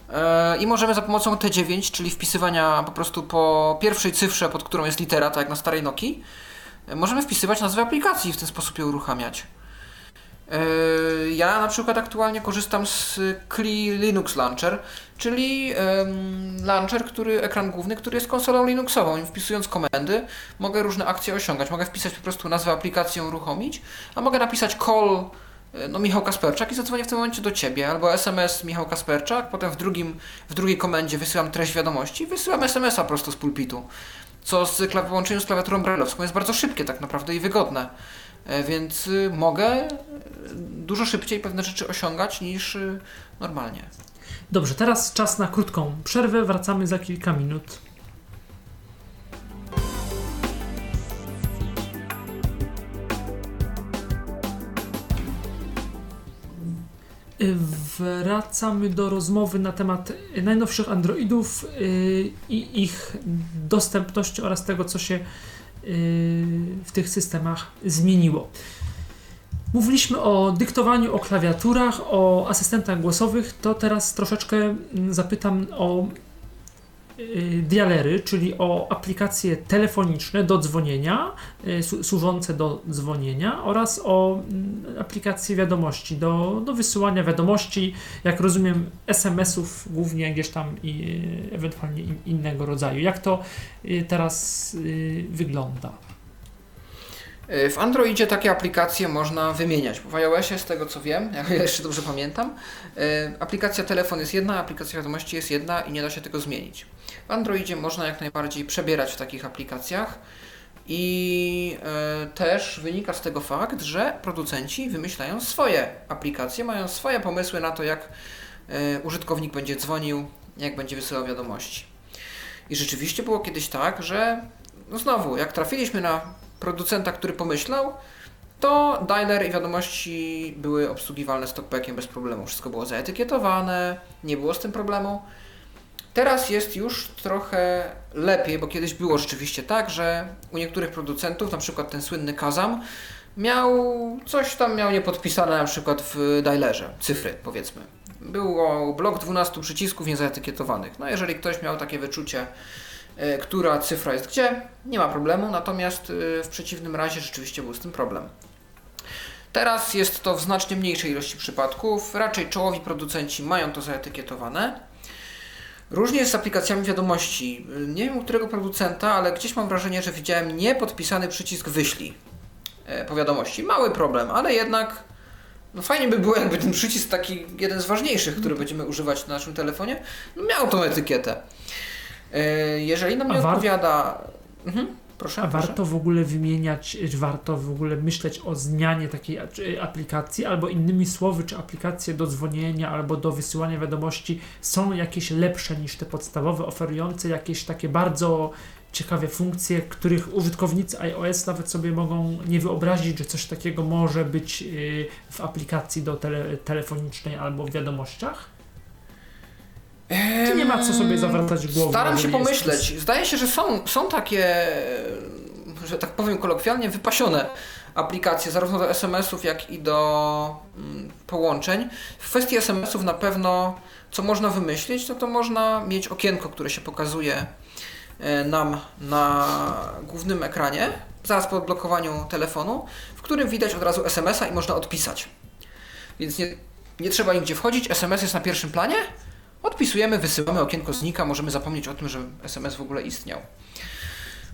E, I możemy za pomocą T9, czyli wpisywania po prostu po pierwszej cyfrze, pod którą jest litera, tak jak na starej Nokii, e, możemy wpisywać nazwę aplikacji i w ten sposób ją uruchamiać. E, Ja na przykład aktualnie korzystam z CLI Linux Launcher, czyli launcher, który, ekran główny, który jest konsolą Linuxową i wpisując komendy mogę różne akcje osiągać. Mogę wpisać po prostu nazwę aplikacji, uruchomić, a mogę napisać call e, no Michał Kasperczak i zadzwonię w tym momencie do Ciebie, albo SMS Michał Kasperczak, potem w, drugim, w drugiej komendzie wysyłam treść wiadomości, wysyłam SMS-a prosto z pulpitu, co z w połączeniu z klawiaturą brailleowską jest bardzo szybkie tak naprawdę i wygodne. E, Więc y, mogę y, dużo szybciej pewne rzeczy osiągać niż y, normalnie. Dobrze, teraz czas na krótką przerwę. Wracamy za kilka minut. Wracamy do rozmowy na temat najnowszych Androidów i ich dostępności oraz tego, co się w tych systemach zmieniło. Mówiliśmy o dyktowaniu, o klawiaturach, o asystentach głosowych, to teraz troszeczkę zapytam o dialery, czyli o aplikacje telefoniczne do dzwonienia, y, służące do dzwonienia oraz o mm, aplikacje wiadomości, do, do wysyłania wiadomości, jak rozumiem SMS-ów głównie gdzieś tam i y, ewentualnie in, innego rodzaju. Jak to y, teraz y, wygląda? Y, W Androidzie takie aplikacje można wymieniać. W iOSie, z tego co wiem, jak ja jeszcze dobrze pamiętam, y, aplikacja telefon jest jedna, aplikacja wiadomości jest jedna i nie da się tego zmienić. W Androidzie można jak najbardziej przebierać w takich aplikacjach i y, też wynika z tego fakt, że producenci wymyślają swoje aplikacje, mają swoje pomysły na to, jak użytkownik będzie dzwonił, jak będzie wysyłał wiadomości. I rzeczywiście było kiedyś tak, że no znowu, jak trafiliśmy na producenta, który pomyślał, to dialer i wiadomości były obsługiwalne talkbackiem bez problemu. Wszystko było zaetykietowane, nie było z tym problemu. Teraz jest już trochę lepiej, bo kiedyś było rzeczywiście tak, że u niektórych producentów, na przykład ten słynny Kazam, miał coś tam miał niepodpisane na przykład w dialerze, cyfry powiedzmy. Było blok 12 przycisków niezaetykietowanych. No jeżeli ktoś miał takie wyczucie, która cyfra jest gdzie, nie ma problemu, natomiast e, w przeciwnym razie rzeczywiście był z tym problem. Teraz jest to w znacznie mniejszej ilości przypadków, raczej czołowi producenci mają to zaetykietowane. Różnie jest z aplikacjami wiadomości. Nie wiem u którego producenta, ale gdzieś mam wrażenie, że widziałem niepodpisany przycisk wyślij e, po wiadomości. Mały problem, ale jednak no fajnie by było, jakby ten przycisk taki jeden z ważniejszych, który będziemy używać na naszym telefonie, miał tą etykietę. E, Jeżeli nam A nie war- odpowiada... Mhm, proszę, A proszę. warto w ogóle wymieniać, czy warto w ogóle myśleć o zmianie takiej aplikacji, albo innymi słowy, czy aplikacje do dzwonienia albo do wysyłania wiadomości są jakieś lepsze niż te podstawowe, oferujące jakieś takie bardzo ciekawe funkcje, których użytkownicy iOS nawet sobie mogą nie wyobrazić, że coś takiego może być y, w aplikacji do tele, telefonicznej albo w wiadomościach? Czy nie ma co sobie zawracać głowy? Staram się jeżeli jest- pomyśleć. Zdaje się, że są, są takie, że tak powiem kolokwialnie, wypasione aplikacje, zarówno do SMS-ów, jak i do mm, połączeń. W kwestii SMS-ów na pewno, co można wymyślić, no to można mieć okienko, które się pokazuje e, nam na głównym ekranie, zaraz po odblokowaniu telefonu, w którym widać od razu SMS-a i można odpisać. Więc nie, nie trzeba nigdzie wchodzić, SMS jest na pierwszym planie, Odpisujemy, wysyłamy, okienko znika, możemy zapomnieć o tym, że SMS w ogóle istniał.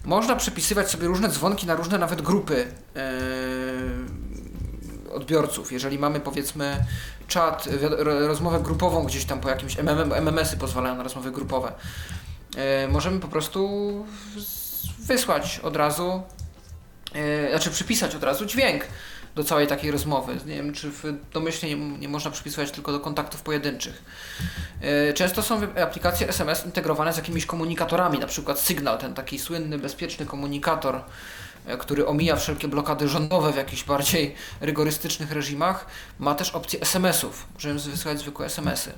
Można przepisywać sobie różne dzwonki na różne nawet grupy yy, odbiorców. Jeżeli mamy powiedzmy czat, rozmowę grupową gdzieś tam po jakimś MMM, MMS-y pozwalają na rozmowy grupowe. Yy, możemy po prostu wysłać od razu, yy, znaczy przypisać od razu dźwięk do całej takiej rozmowy. Nie wiem, czy domyślnie nie, nie można przypisywać tylko do kontaktów pojedynczych. Yy, Często są aplikacje SMS integrowane z jakimiś komunikatorami, na przykład Signal, ten taki słynny, bezpieczny komunikator, e, który omija wszelkie blokady rządowe w jakichś bardziej rygorystycznych reżimach, ma też opcję SMS-ów. Możemy wysyłać zwykłe SMS-y.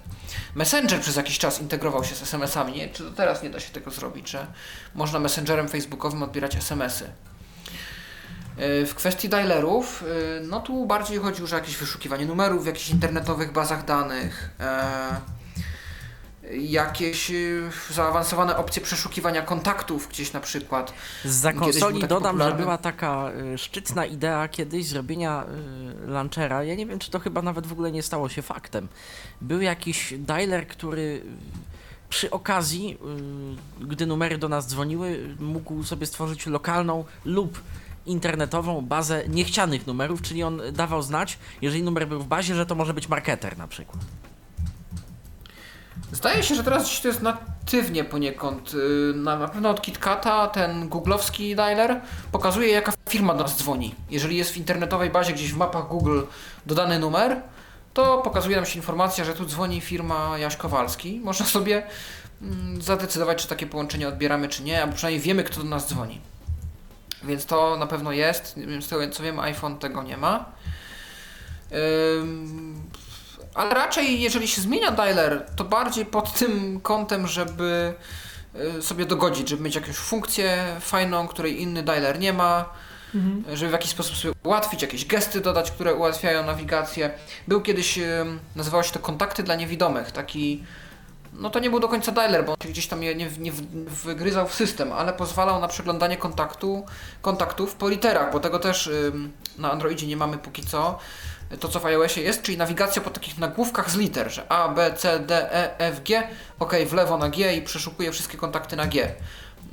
Messenger przez jakiś czas integrował się z SMS-ami. Nie, czy to teraz nie da się tego zrobić, że można messengerem facebookowym odbierać SMS-y. E, W kwestii dialerów, e, no tu bardziej chodzi już o jakieś wyszukiwanie numerów w jakichś internetowych bazach danych, e, jakieś zaawansowane opcje przeszukiwania kontaktów gdzieś na przykład. Za konsoli dodam, że popularny- była taka szczytna idea kiedyś zrobienia launchera. Ja nie wiem, czy to chyba nawet w ogóle nie stało się faktem. Był jakiś dialer, który przy okazji, gdy numery do nas dzwoniły, mógł sobie stworzyć lokalną lub internetową bazę niechcianych numerów, czyli on dawał znać, jeżeli numer był w bazie, że to może być marketer na przykład. Zdaje się, że teraz to jest natywnie poniekąd. y, Na, na pewno od KitKata ten googlowski dialer pokazuje jaka firma do nas dzwoni. Jeżeli jest w internetowej bazie gdzieś w mapach Google dodany numer, to pokazuje nam się informacja, że tu dzwoni firma Jaś Kowalski. Można sobie mm, zadecydować, czy takie połączenie odbieramy, czy nie, albo przynajmniej wiemy, kto do nas dzwoni. Więc to na pewno jest. Z tego co wiem, iPhone tego nie ma. Ale raczej, jeżeli się zmienia dialer, to bardziej pod tym kątem, żeby y, sobie dogodzić, żeby mieć jakąś funkcję fajną, której inny dialer nie ma, Mhm. żeby w jakiś sposób sobie ułatwić, jakieś gesty dodać, które ułatwiają nawigację. Był kiedyś, nazywało się to kontakty dla niewidomych, taki, no to nie był do końca dialer, bo gdzieś tam nie, nie, nie wygryzał w system, ale pozwalał na przeglądanie kontaktu, kontaktów po literach, bo tego też ym, na Androidzie nie mamy póki co. To co w iOSie jest, czyli nawigacja po takich nagłówkach z liter, że A, B, C, D, E, F, G, ok, w lewo na G i przeszukuje wszystkie kontakty na G.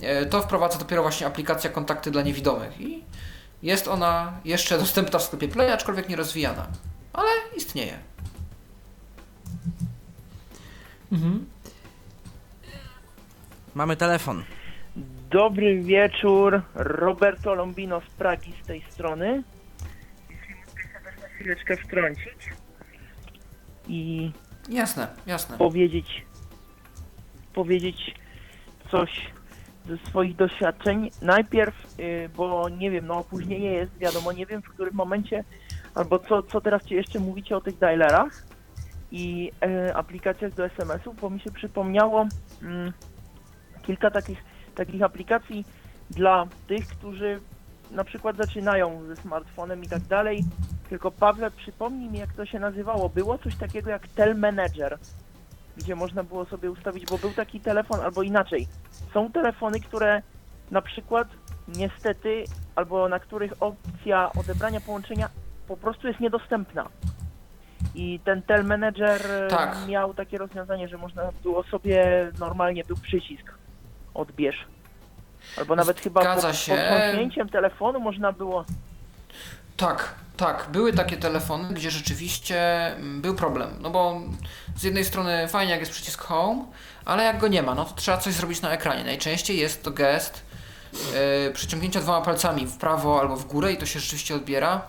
E, To wprowadza dopiero właśnie aplikacja kontakty dla niewidomych i jest ona jeszcze dostępna w sklepie Play, aczkolwiek nie rozwijana, ale istnieje. Mhm. Mamy telefon. Dobry wieczór, Roberto Lombino z Pragi z tej strony. Jeśli mógłbyś sobie na chwileczkę wtrącić i Jasne, jasne. powiedzieć, powiedzieć coś ze swoich doświadczeń. Najpierw, y, bo nie wiem, no opóźnienie jest, wiadomo, nie wiem w którym momencie, albo co, co teraz Ci jeszcze mówicie o tych dialerach i e, aplikacjach do SMS-ów, bo mi się przypomniało mm, kilka takich, takich aplikacji dla tych, którzy na przykład zaczynają ze smartfonem i tak dalej. Tylko Pawle, przypomnij mi, jak to się nazywało. Było coś takiego jak Tel Manager, gdzie można było sobie ustawić, bo był taki telefon, albo inaczej. Są telefony, które na przykład niestety, albo na których opcja odebrania połączenia po prostu jest niedostępna. I ten Tel Manager Tak. miał takie rozwiązanie, że można było sobie normalnie był przycisk odbierz. Albo nawet chyba pod, się. telefonu można było Tak, tak. Były takie telefony, gdzie rzeczywiście mm, był problem. No bo z jednej strony fajnie, jak jest przycisk Home, ale jak go nie ma, no to trzeba coś zrobić na ekranie. Najczęściej jest to gest yy, przyciągnięcia dwoma palcami w prawo albo w górę i to się rzeczywiście odbiera.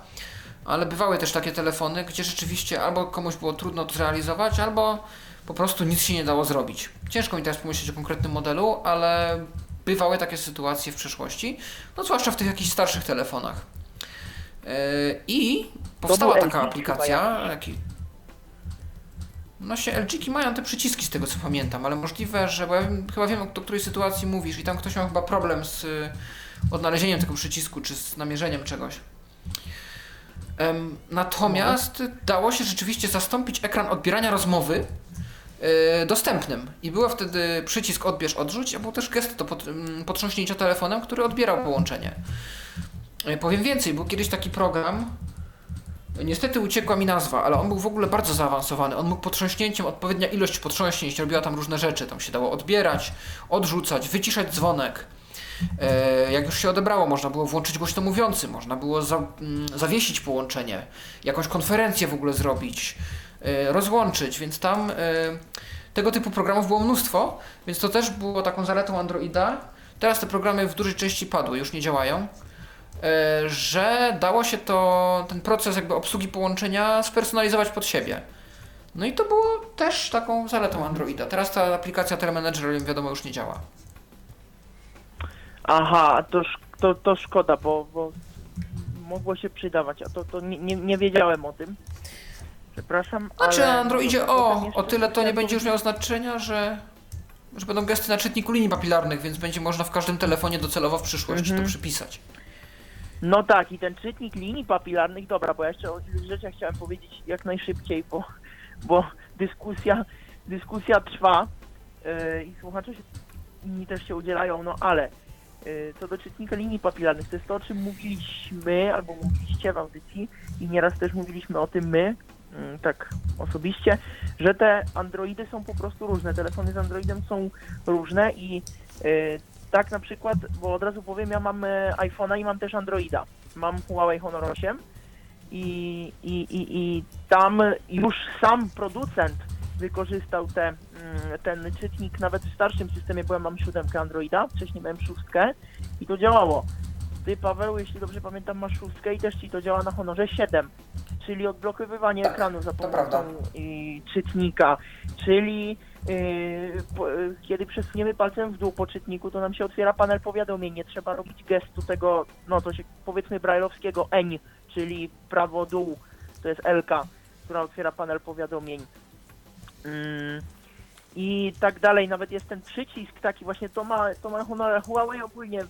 Ale bywały też takie telefony, gdzie rzeczywiście albo komuś było trudno to zrealizować, albo po prostu nic się nie dało zrobić. Ciężko mi teraz pomyśleć o konkretnym modelu, ale bywały takie sytuacje w przeszłości, no zwłaszcza w tych jakichś starszych telefonach. Yy, I powstała taka aplikacja. No się LG mają te przyciski z tego co pamiętam, ale możliwe, że bo ja chyba wiem o której sytuacji mówisz i tam ktoś miał chyba problem z y, odnalezieniem tego przycisku czy z namierzeniem czegoś. Natomiast dało się rzeczywiście zastąpić ekran odbierania rozmowy dostępnym i był wtedy przycisk odbierz odrzuć, a był też gest do mm, potrząśnięcia telefonem, który odbierał połączenie. E, Powiem więcej, był kiedyś taki program. Niestety uciekła mi nazwa, ale on był w ogóle bardzo zaawansowany. On mógł potrząśnięciem, odpowiednia ilość potrząśnięć robiła tam różne rzeczy. Tam się dało odbierać, odrzucać, wyciszać dzwonek. E, jak już się odebrało, można było włączyć głośno mówiący, można było za, mm, zawiesić połączenie, jakąś konferencję w ogóle zrobić, rozłączyć, więc tam e, tego typu programów było mnóstwo, więc to też było taką zaletą Androida. Teraz te programy w dużej części padły, już nie działają e, że dało się to, ten proces jakby obsługi połączenia spersonalizować pod siebie. No i to było też taką zaletą Androida. Teraz ta aplikacja Telemanager, wiadomo, już nie działa. Aha, to, to, to szkoda, bo, bo mogło się przydawać, a to, to nie, nie, nie wiedziałem o tym. Przepraszam, Znaczy ale... o, o tyle to nie będzie już miało znaczenia, że, że będą gesty na czytniku linii papilarnych, więc będzie można w każdym telefonie docelowo w przyszłości Mhm. to przypisać. No tak, i ten czytnik linii papilarnych, dobra, bo ja jeszcze o tych rzeczach chciałem powiedzieć jak najszybciej, bo, bo dyskusja, dyskusja trwa yy, i słuchacze się, inni też się udzielają, no ale yy, co do czytnika linii papilarnych, to jest to, o czym mówiliśmy, albo mówiliście w audycji i nieraz też mówiliśmy o tym my, tak osobiście, że te Androidy są po prostu różne, telefony z Androidem są różne i yy, tak na przykład, bo od razu powiem, ja mam e, iPhone'a i mam też Androida. Mam Huawei Honor 8 i, i, i, i tam już sam producent wykorzystał te, mm, ten czytnik nawet w starszym systemie, bo ja mam siódemkę Androida, wcześniej miałem szóstkę i to działało. Ty Paweł, jeśli dobrze pamiętam, masz szóstkę i też ci to działa na Honorze 7, czyli odblokowywanie Tak, ekranu za to prawda. pomocą y, czytnika, czyli Yy, po, yy, kiedy przesuniemy palcem w dół po czytniku, to nam się otwiera panel powiadomień. Nie trzeba robić gestu tego, no to się powiedzmy brajlowskiego eń, czyli prawo-dół, to jest LK, która otwiera panel powiadomień. Yy, I tak dalej, nawet jest ten przycisk taki właśnie, to ma, to ma Honor Huawei ogólnie mm,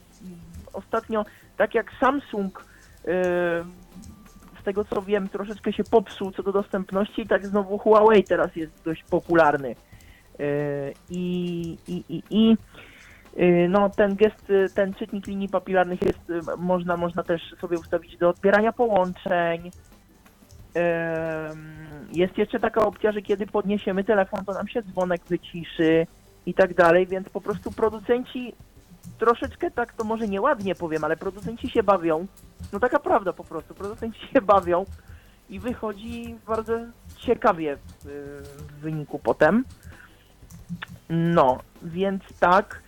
ostatnio, tak jak Samsung yy, z tego co wiem, troszeczkę się popsuł co do dostępności, tak znowu Huawei teraz jest dość popularny. Yy, I, i, i, i yy, no, ten gest, ten czytnik linii papilarnych jest, można, można też sobie ustawić do odbierania połączeń. Jest jeszcze taka opcja, że kiedy podniesiemy telefon, to nam się dzwonek wyciszy i tak dalej, więc po prostu producenci troszeczkę tak to może nieładnie powiem, ale producenci się bawią. No taka prawda po prostu, producenci się bawią i wychodzi bardzo ciekawie w, w wyniku potem. No, więc tak.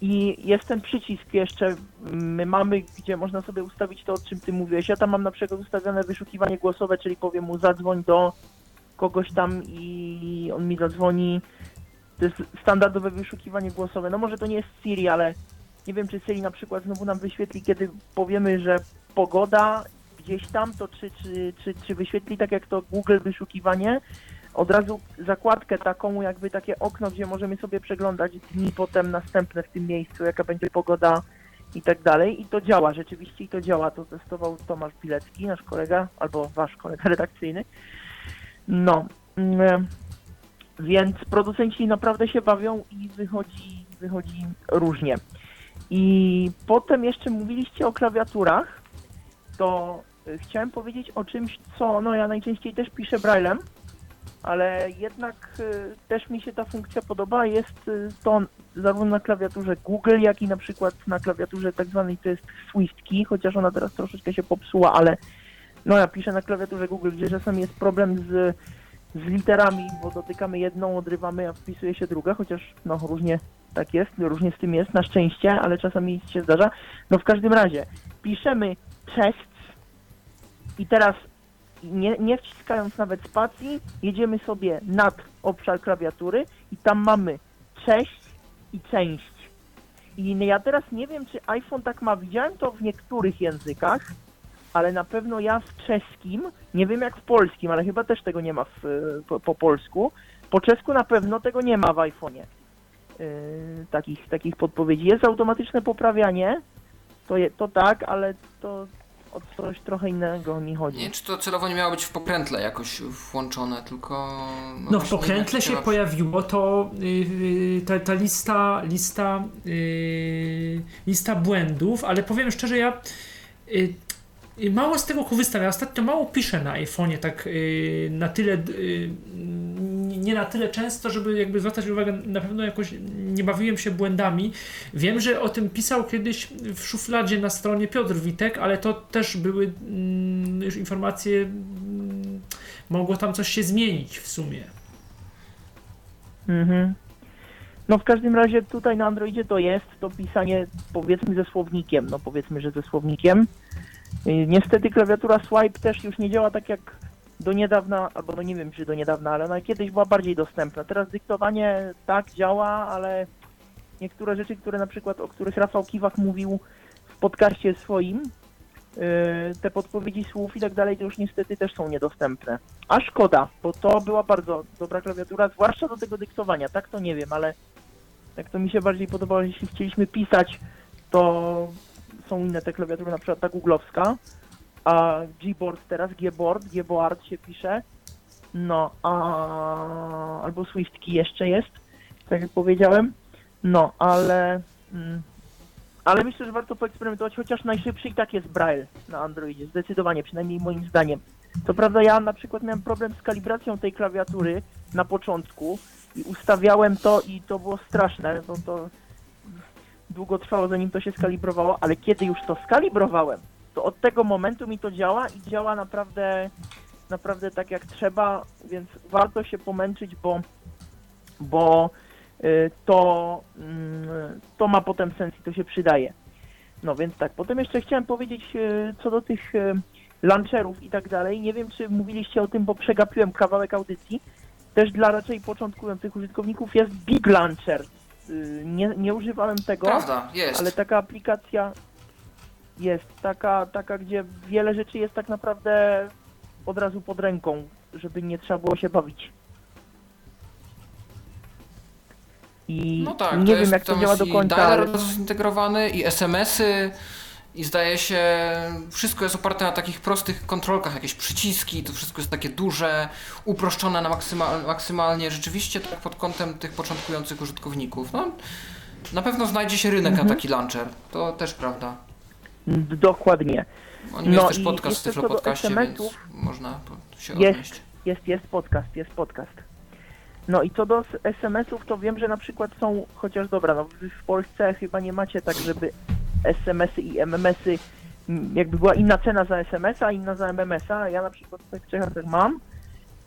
I jest ten przycisk jeszcze, my mamy, gdzie można sobie ustawić to, o czym ty mówiłeś. Ja tam mam na przykład ustawione wyszukiwanie głosowe, czyli powiem mu zadzwoń do kogoś tam i on mi zadzwoni. To jest standardowe wyszukiwanie głosowe. No może to nie jest Siri, ale nie wiem, czy Siri na przykład znowu nam wyświetli, kiedy powiemy, że pogoda gdzieś tam, to czy, czy, czy, czy wyświetli tak jak to Google wyszukiwanie, od razu zakładkę taką, jakby takie okno, gdzie możemy sobie przeglądać dni potem następne w tym miejscu, jaka będzie pogoda i tak dalej. I to działa, rzeczywiście i to działa. To testował Tomasz Bilecki, nasz kolega, albo wasz kolega redakcyjny. No, mm, więc producenci naprawdę się bawią i wychodzi, wychodzi różnie. I potem jeszcze mówiliście o klawiaturach, to y, chciałem powiedzieć o czymś, co no ja najczęściej też piszę braillem, ale jednak y, też mi się ta funkcja podoba. Jest y, to zarówno na klawiaturze Google, jak i na przykład na klawiaturze tak zwanej to jest chociaż ona teraz troszeczkę się popsuła, ale no ja piszę na klawiaturze Google, gdzie czasami jest problem z, z literami, bo dotykamy jedną, odrywamy, a wpisuje się druga, chociaż no różnie tak jest, różnie z tym jest, na szczęście, ale czasami się zdarza. No w każdym razie, piszemy cześć i teraz nie, nie wciskając nawet spacji, jedziemy sobie nad obszar klawiatury i tam mamy cześć i część. I ja teraz nie wiem, czy iPhone tak ma, widziałem to w niektórych językach, ale na pewno ja w czeskim, nie wiem jak w polskim, ale chyba też tego nie ma w, po, po polsku. Po czesku na pewno tego nie ma w iPhone'ie. Yy, takich, takich podpowiedzi. Jest automatyczne poprawianie, to, je, to tak, ale to o coś trochę innego mi chodzi. Nie wiem, czy to celowo nie miało być w pokrętle jakoś włączone, tylko... No w nie wiem, pokrętle się pojawiło to yy, ta, ta lista, lista, yy, lista błędów, ale powiem szczerze, ja yy, mało z tego korzystam. Ja ostatnio mało piszę na iPhone'ie, tak yy, na tyle, yy, nie na tyle często, żeby jakby zwracać uwagę, na pewno jakoś nie bawiłem się błędami. Wiem, że o tym pisał kiedyś w szufladzie na stronie Piotr Witek, ale to też były mm, już informacje, mm, mogło tam coś się zmienić w sumie. Mhm. No w każdym razie tutaj na Androidzie to jest to pisanie powiedzmy ze słownikiem, no powiedzmy, że ze słownikiem. Yy, Niestety klawiatura swipe też już nie działa tak jak do niedawna, albo no nie wiem czy do niedawna, ale ona kiedyś była bardziej dostępna. Teraz dyktowanie tak działa, ale niektóre rzeczy, które na przykład, o których Rafał Kiwak mówił w podcaście swoim, yy, te podpowiedzi słów i tak dalej, to już niestety też są niedostępne. A szkoda, bo to była bardzo dobra klawiatura, zwłaszcza do tego dyktowania, tak to nie wiem, ale tak to mi się bardziej podobało, jeśli chcieliśmy pisać, to są inne te klawiatury, na przykład ta googlowska, a Gboard teraz, Gboard, Gboard się pisze, no, a albo SwiftKey jeszcze jest, tak jak powiedziałem, no, ale mm, ale myślę, że warto poeksperymentować, chociaż najszybszy i tak jest Braille na Androidzie, zdecydowanie, przynajmniej moim zdaniem. Co prawda ja na przykład miałem problem z kalibracją tej klawiatury na początku i ustawiałem to i to było straszne, no to długo trwało zanim to się skalibrowało, ale kiedy już to skalibrowałem, to od tego momentu mi to działa i działa naprawdę, naprawdę tak jak trzeba, więc warto się pomęczyć, bo, bo y, to, mm, to ma potem sens i to się przydaje. No więc tak, potem jeszcze chciałem powiedzieć y, co do tych y, launcherów i tak dalej. Nie wiem, czy mówiliście o tym, bo przegapiłem kawałek audycji. Też dla raczej początkujących użytkowników jest Big Launcher. Y, Nie, nie używałem tego, Prawda, jest. ale taka aplikacja jest, taka, taka, gdzie wiele rzeczy jest tak naprawdę od razu pod ręką, żeby nie trzeba było się bawić. I No tak, nie to wiem jest, jak to tam działa jest do końca, i dialer ale zintegrowany, i SMS-y, i zdaje się, wszystko jest oparte na takich prostych kontrolkach, jakieś przyciski, to wszystko jest takie duże, uproszczone na maksymal, maksymalnie, rzeczywiście tak pod kątem tych początkujących użytkowników. No, na pewno znajdzie się rynek Mhm. na taki launcher, to też prawda. dokładnie. O nim jest No też podcast w Tyflopodcaście, więc można się jest. odnieść. Jest, jest podcast, jest podcast. No i co do SMS-ów, to wiem, że na przykład są, chociaż dobra, no wy w Polsce chyba nie macie tak, żeby SMS-y i MMS-y, m, jakby była inna cena za SMS-a, inna za MMS-a, ja na przykład w Czechach mam.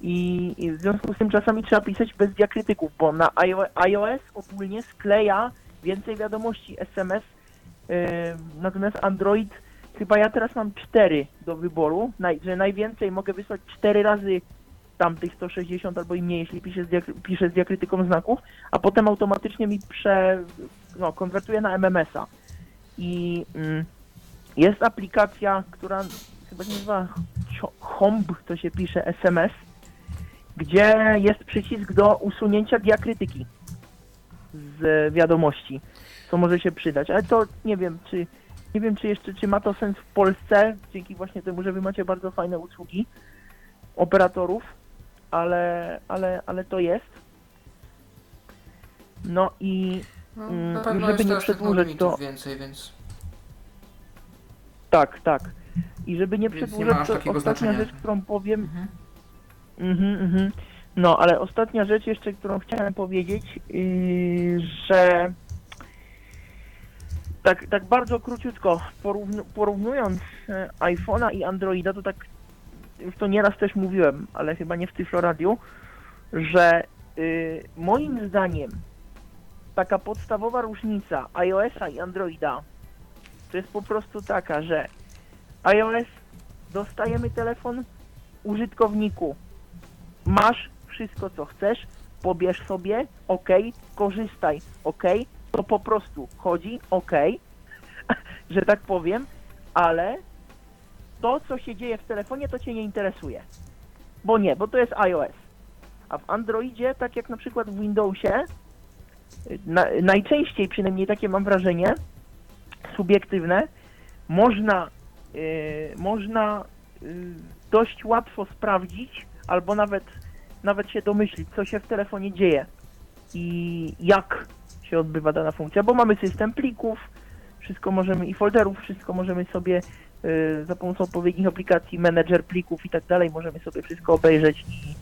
I, w związku z tym czasami trzeba pisać bez diakrytyków, bo na iO- iOS ogólnie skleja więcej wiadomości SMS, yy, natomiast Android chyba ja teraz mam cztery do wyboru, że najwięcej mogę wysłać cztery razy tamtych 160 albo i mniej, jeśli piszę z, piszę z diakrytyką znaków, a potem automatycznie mi prze, no, konwertuje na MMS-a. I mm, jest aplikacja, która chyba się nazywa Homb, to się pisze SMS, gdzie jest przycisk do usunięcia diakrytyki z wiadomości, co może się przydać, ale to nie wiem, czy nie wiem, czy jeszcze, czy ma to sens w Polsce, dzięki właśnie temu, że wy macie bardzo fajne usługi operatorów, ale, ale, ale to jest. No i No, Mm, pewno żeby jest nie też przedłużać, limitów to- więcej, więc tak, tak. I żeby nie Więc nie przedłużać, ma aż to takiego ostatnia znaczenia. rzecz, którą powiem, Mhm. Mhm, mhm. No, ale ostatnia rzecz jeszcze, którą chciałem powiedzieć, yy, że tak, tak bardzo króciutko, porównu, porównując e, iPhone'a i Androida, to tak, już to nieraz też mówiłem, ale chyba nie w Tyflo Radiu, że yy, moim zdaniem taka podstawowa różnica iOS-a i Androida to jest po prostu taka, że iOS dostajemy telefon użytkowniku masz wszystko co chcesz, pobierz sobie, ok, korzystaj, ok, to po prostu chodzi, ok, że tak powiem, ale to co się dzieje w telefonie to cię nie interesuje. Bo nie, bo to jest iOS. A w Androidzie, tak jak na przykład w Windowsie, na, najczęściej przynajmniej takie mam wrażenie, subiektywne, można, yy, można yy, dość łatwo sprawdzić, albo nawet, nawet się domyślić, co się w telefonie dzieje i jak się odbywa dana funkcja, bo mamy system plików, wszystko możemy i folderów, wszystko możemy sobie y, za pomocą odpowiednich aplikacji, menedżer plików i tak dalej, możemy sobie wszystko obejrzeć i,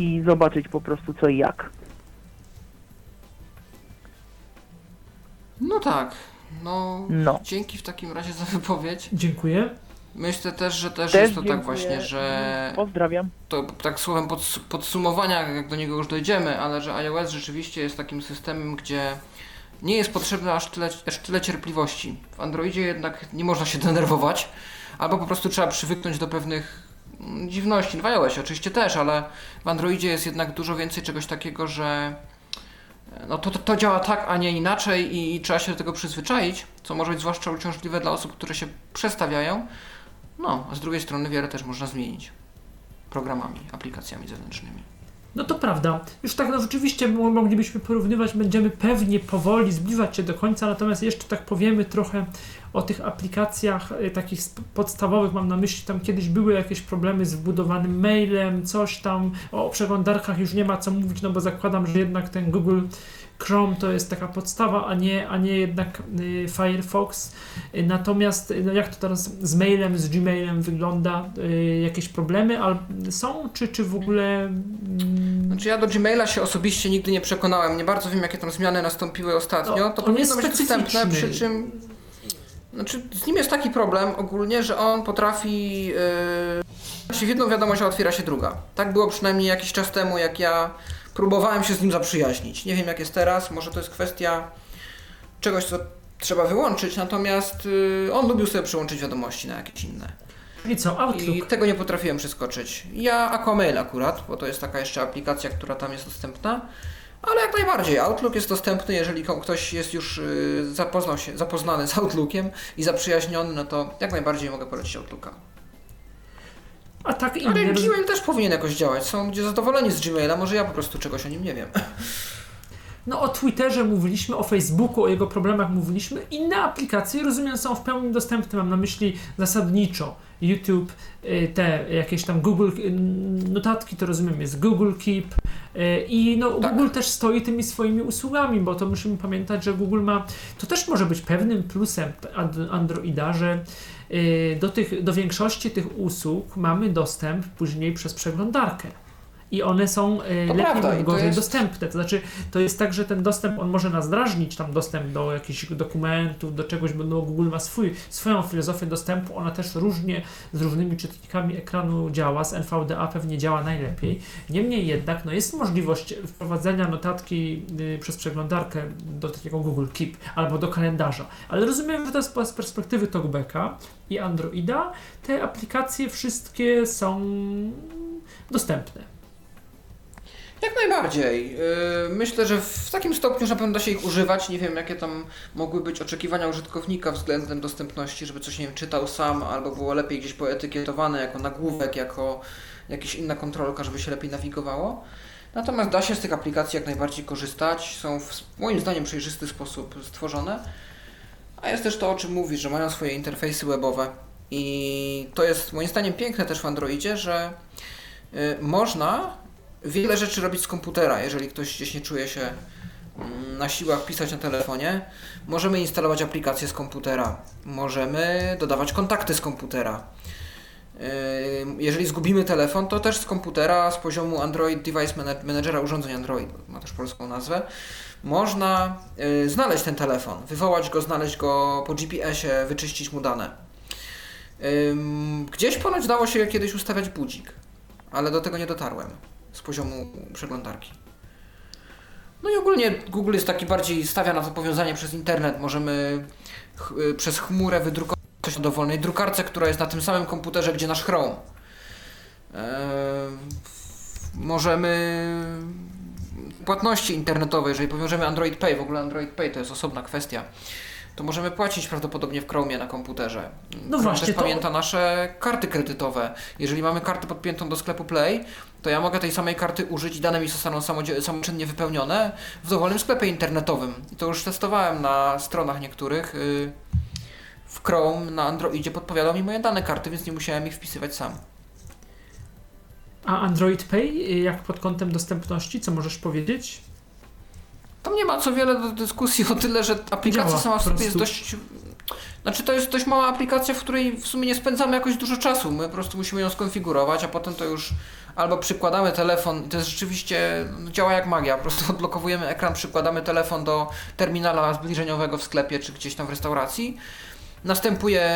i zobaczyć po prostu co i jak. No tak. No, No. dzięki w takim razie za wypowiedź. Dziękuję. Myślę też, że też, Też jest to tak dziękuję. właśnie, że Pozdrawiam. to tak słowem pods- podsumowania, jak do niego już dojdziemy, ale że iOS rzeczywiście jest takim systemem, gdzie nie jest potrzebne aż tyle, aż tyle cierpliwości. W Androidzie jednak nie można się denerwować, albo po prostu trzeba przywyknąć do pewnych mm, dziwności. W iOSie oczywiście też, ale w Androidzie jest jednak dużo więcej czegoś takiego, że no to, to, to działa tak, a nie inaczej i, i trzeba się do tego przyzwyczaić, co może być zwłaszcza uciążliwe dla osób, które się przestawiają. No, a z drugiej strony wiele też można zmienić programami, aplikacjami zewnętrznymi. No to prawda. Już tak no, rzeczywiście mo- moglibyśmy porównywać, będziemy pewnie powoli zbliżać się do końca, natomiast jeszcze tak powiemy trochę o tych aplikacjach y, takich podstawowych, mam na myśli, tam kiedyś były jakieś problemy z wbudowanym mailem, coś tam, o przeglądarkach już nie ma co mówić, no bo zakładam, że jednak ten Google Chrome to jest taka podstawa, a nie, a nie jednak y, Firefox. Y, Natomiast y, no jak to teraz z mailem, z Gmailem wygląda? Jakieś problemy al- są, czy, czy w ogóle... mm, Znaczy ja do Gmaila się osobiście nigdy nie przekonałem, nie bardzo wiem jakie tam zmiany nastąpiły ostatnio, No, to powinno być dostępne, przy czym znaczy z nim jest taki problem ogólnie, że on potrafi yy, w jedną wiadomość a otwiera się druga. Tak było przynajmniej jakiś czas temu, jak ja próbowałem się z nim zaprzyjaźnić. Nie wiem jak jest teraz, może to jest kwestia czegoś, co trzeba wyłączyć, natomiast yy, on lubił sobie przyłączyć wiadomości na jakieś inne. I co, Outlook? I tego nie potrafiłem przeskoczyć. Ja Aquamail akurat, bo to jest taka jeszcze aplikacja, która tam jest dostępna. Ale jak najbardziej, Outlook jest dostępny, jeżeli ktoś jest już y, zapoznał się, zapoznany z Outlookiem i zaprzyjaźniony, no to jak najbardziej mogę polecić Outlooka. A tak Ale inny. roz- Gmail też powinien jakoś działać. Są ludzie zadowoleni z Gmaila, może ja po prostu czegoś o nim nie wiem. No o Twitterze mówiliśmy, o Facebooku, o jego problemach mówiliśmy. Inne aplikacje, rozumiem, są w pełni dostępne. Mam na myśli zasadniczo YouTube, y, te jakieś tam Google y, notatki, to rozumiem, jest Google Keep. y, I no, Tak. Google też stoi tymi swoimi usługami, bo to musimy pamiętać, że Google ma. To też może być pewnym plusem Androida, że do, tych, do większości tych usług mamy dostęp później przez przeglądarkę. I one są y, To lepiej prawda, lub to gorzej jest- dostępne. To znaczy, to jest tak, że ten dostęp, on może nas drażnić, tam dostęp do jakichś dokumentów, do czegoś, bo no, Google ma swój, swoją filozofię dostępu, ona też różnie z różnymi czytnikami ekranu działa, z NVDA pewnie działa najlepiej. Niemniej jednak, no jest możliwość wprowadzenia notatki y, przez przeglądarkę do takiego Google Keep albo do kalendarza, ale rozumiem, że to jest z perspektywy TalkBacka i Androida, te aplikacje wszystkie są dostępne. Jak najbardziej. Yy, Myślę, że w takim stopniu, że na pewno da się ich używać. Nie wiem, jakie tam mogły być oczekiwania użytkownika względem dostępności, żeby coś nie wiem, czytał sam, albo było lepiej gdzieś poetykietowane jako nagłówek, jako jakaś inna kontrolka, żeby się lepiej nawigowało. Natomiast da się z tych aplikacji jak najbardziej korzystać. Są w moim zdaniem przejrzysty sposób stworzone. A jest też to, o czym mówisz, że mają swoje interfejsy webowe. I to jest moim zdaniem piękne też w Androidzie, że y, można wiele rzeczy robić z komputera. Jeżeli ktoś gdzieś nie czuje się mm, na siłach pisać na telefonie, możemy instalować aplikacje z komputera. Możemy dodawać kontakty z komputera. Yy, Jeżeli zgubimy telefon, to też z komputera, z poziomu Android Device Mana- Managera urządzeń Android, ma też polską nazwę, można yy, znaleźć ten telefon, wywołać go, znaleźć go po GPS-ie, wyczyścić mu dane. Ym, Gdzieś ponoć dało się kiedyś ustawiać budzik, ale do tego nie dotarłem z poziomu przeglądarki. No i ogólnie Google jest taki bardziej stawia na to powiązanie przez internet. Możemy ch- y, przez chmurę wydrukować coś na dowolnej drukarce, która jest na tym samym komputerze, gdzie nasz Chrome. Eee, możemy płatności internetowe, jeżeli powiążemy Android Pay, w ogóle Android Pay to jest osobna kwestia, to możemy płacić prawdopodobnie w Chromie na komputerze. No Chrome właśnie, też to- pamięta nasze karty kredytowe. Jeżeli mamy kartę podpiętą do sklepu Play, to ja mogę tej samej karty użyć i dane mi zostaną samoczynnie wypełnione w dowolnym sklepie internetowym. I to już testowałem na stronach niektórych. y, W Chrome na Androidzie podpowiadał mi moje dane karty, więc nie musiałem ich wpisywać sam. A Android Pay, y, jak pod kątem dostępności, co możesz powiedzieć? Tam nie ma co wiele do dyskusji o tyle, że aplikacja Działa sama w sobie jest dość... Znaczy to jest dość mała aplikacja, w której w sumie nie spędzamy jakoś dużo czasu. My po prostu musimy ją skonfigurować, a potem to już albo przykładamy telefon to jest rzeczywiście no, działa jak magia. Po prostu odblokowujemy ekran, przykładamy telefon do terminala zbliżeniowego w sklepie czy gdzieś tam w restauracji. Następuje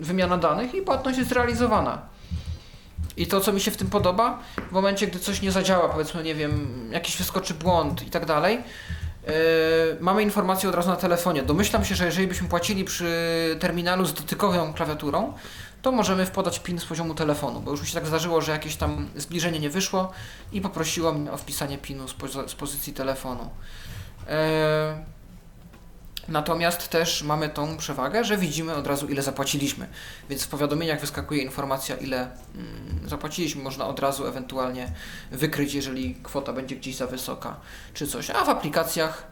wymiana danych i płatność jest realizowana. I to, co mi się w tym podoba, w momencie, gdy coś nie zadziała, powiedzmy, nie wiem, jakiś wyskoczy błąd i tak dalej, mamy informację od razu na telefonie. Domyślam się, że jeżeli byśmy płacili przy terminalu z dotykową klawiaturą, to możemy wpodać PIN z poziomu telefonu, bo już mi się tak zdarzyło, że jakieś tam zbliżenie nie wyszło i poprosiło mnie o wpisanie PIN-u z, poz- z pozycji telefonu. Natomiast też mamy tą przewagę, że widzimy od razu ile zapłaciliśmy. Więc w powiadomieniach wyskakuje informacja ile mm, zapłaciliśmy. Można od razu ewentualnie wykryć, jeżeli kwota będzie gdzieś za wysoka czy coś. A w aplikacjach,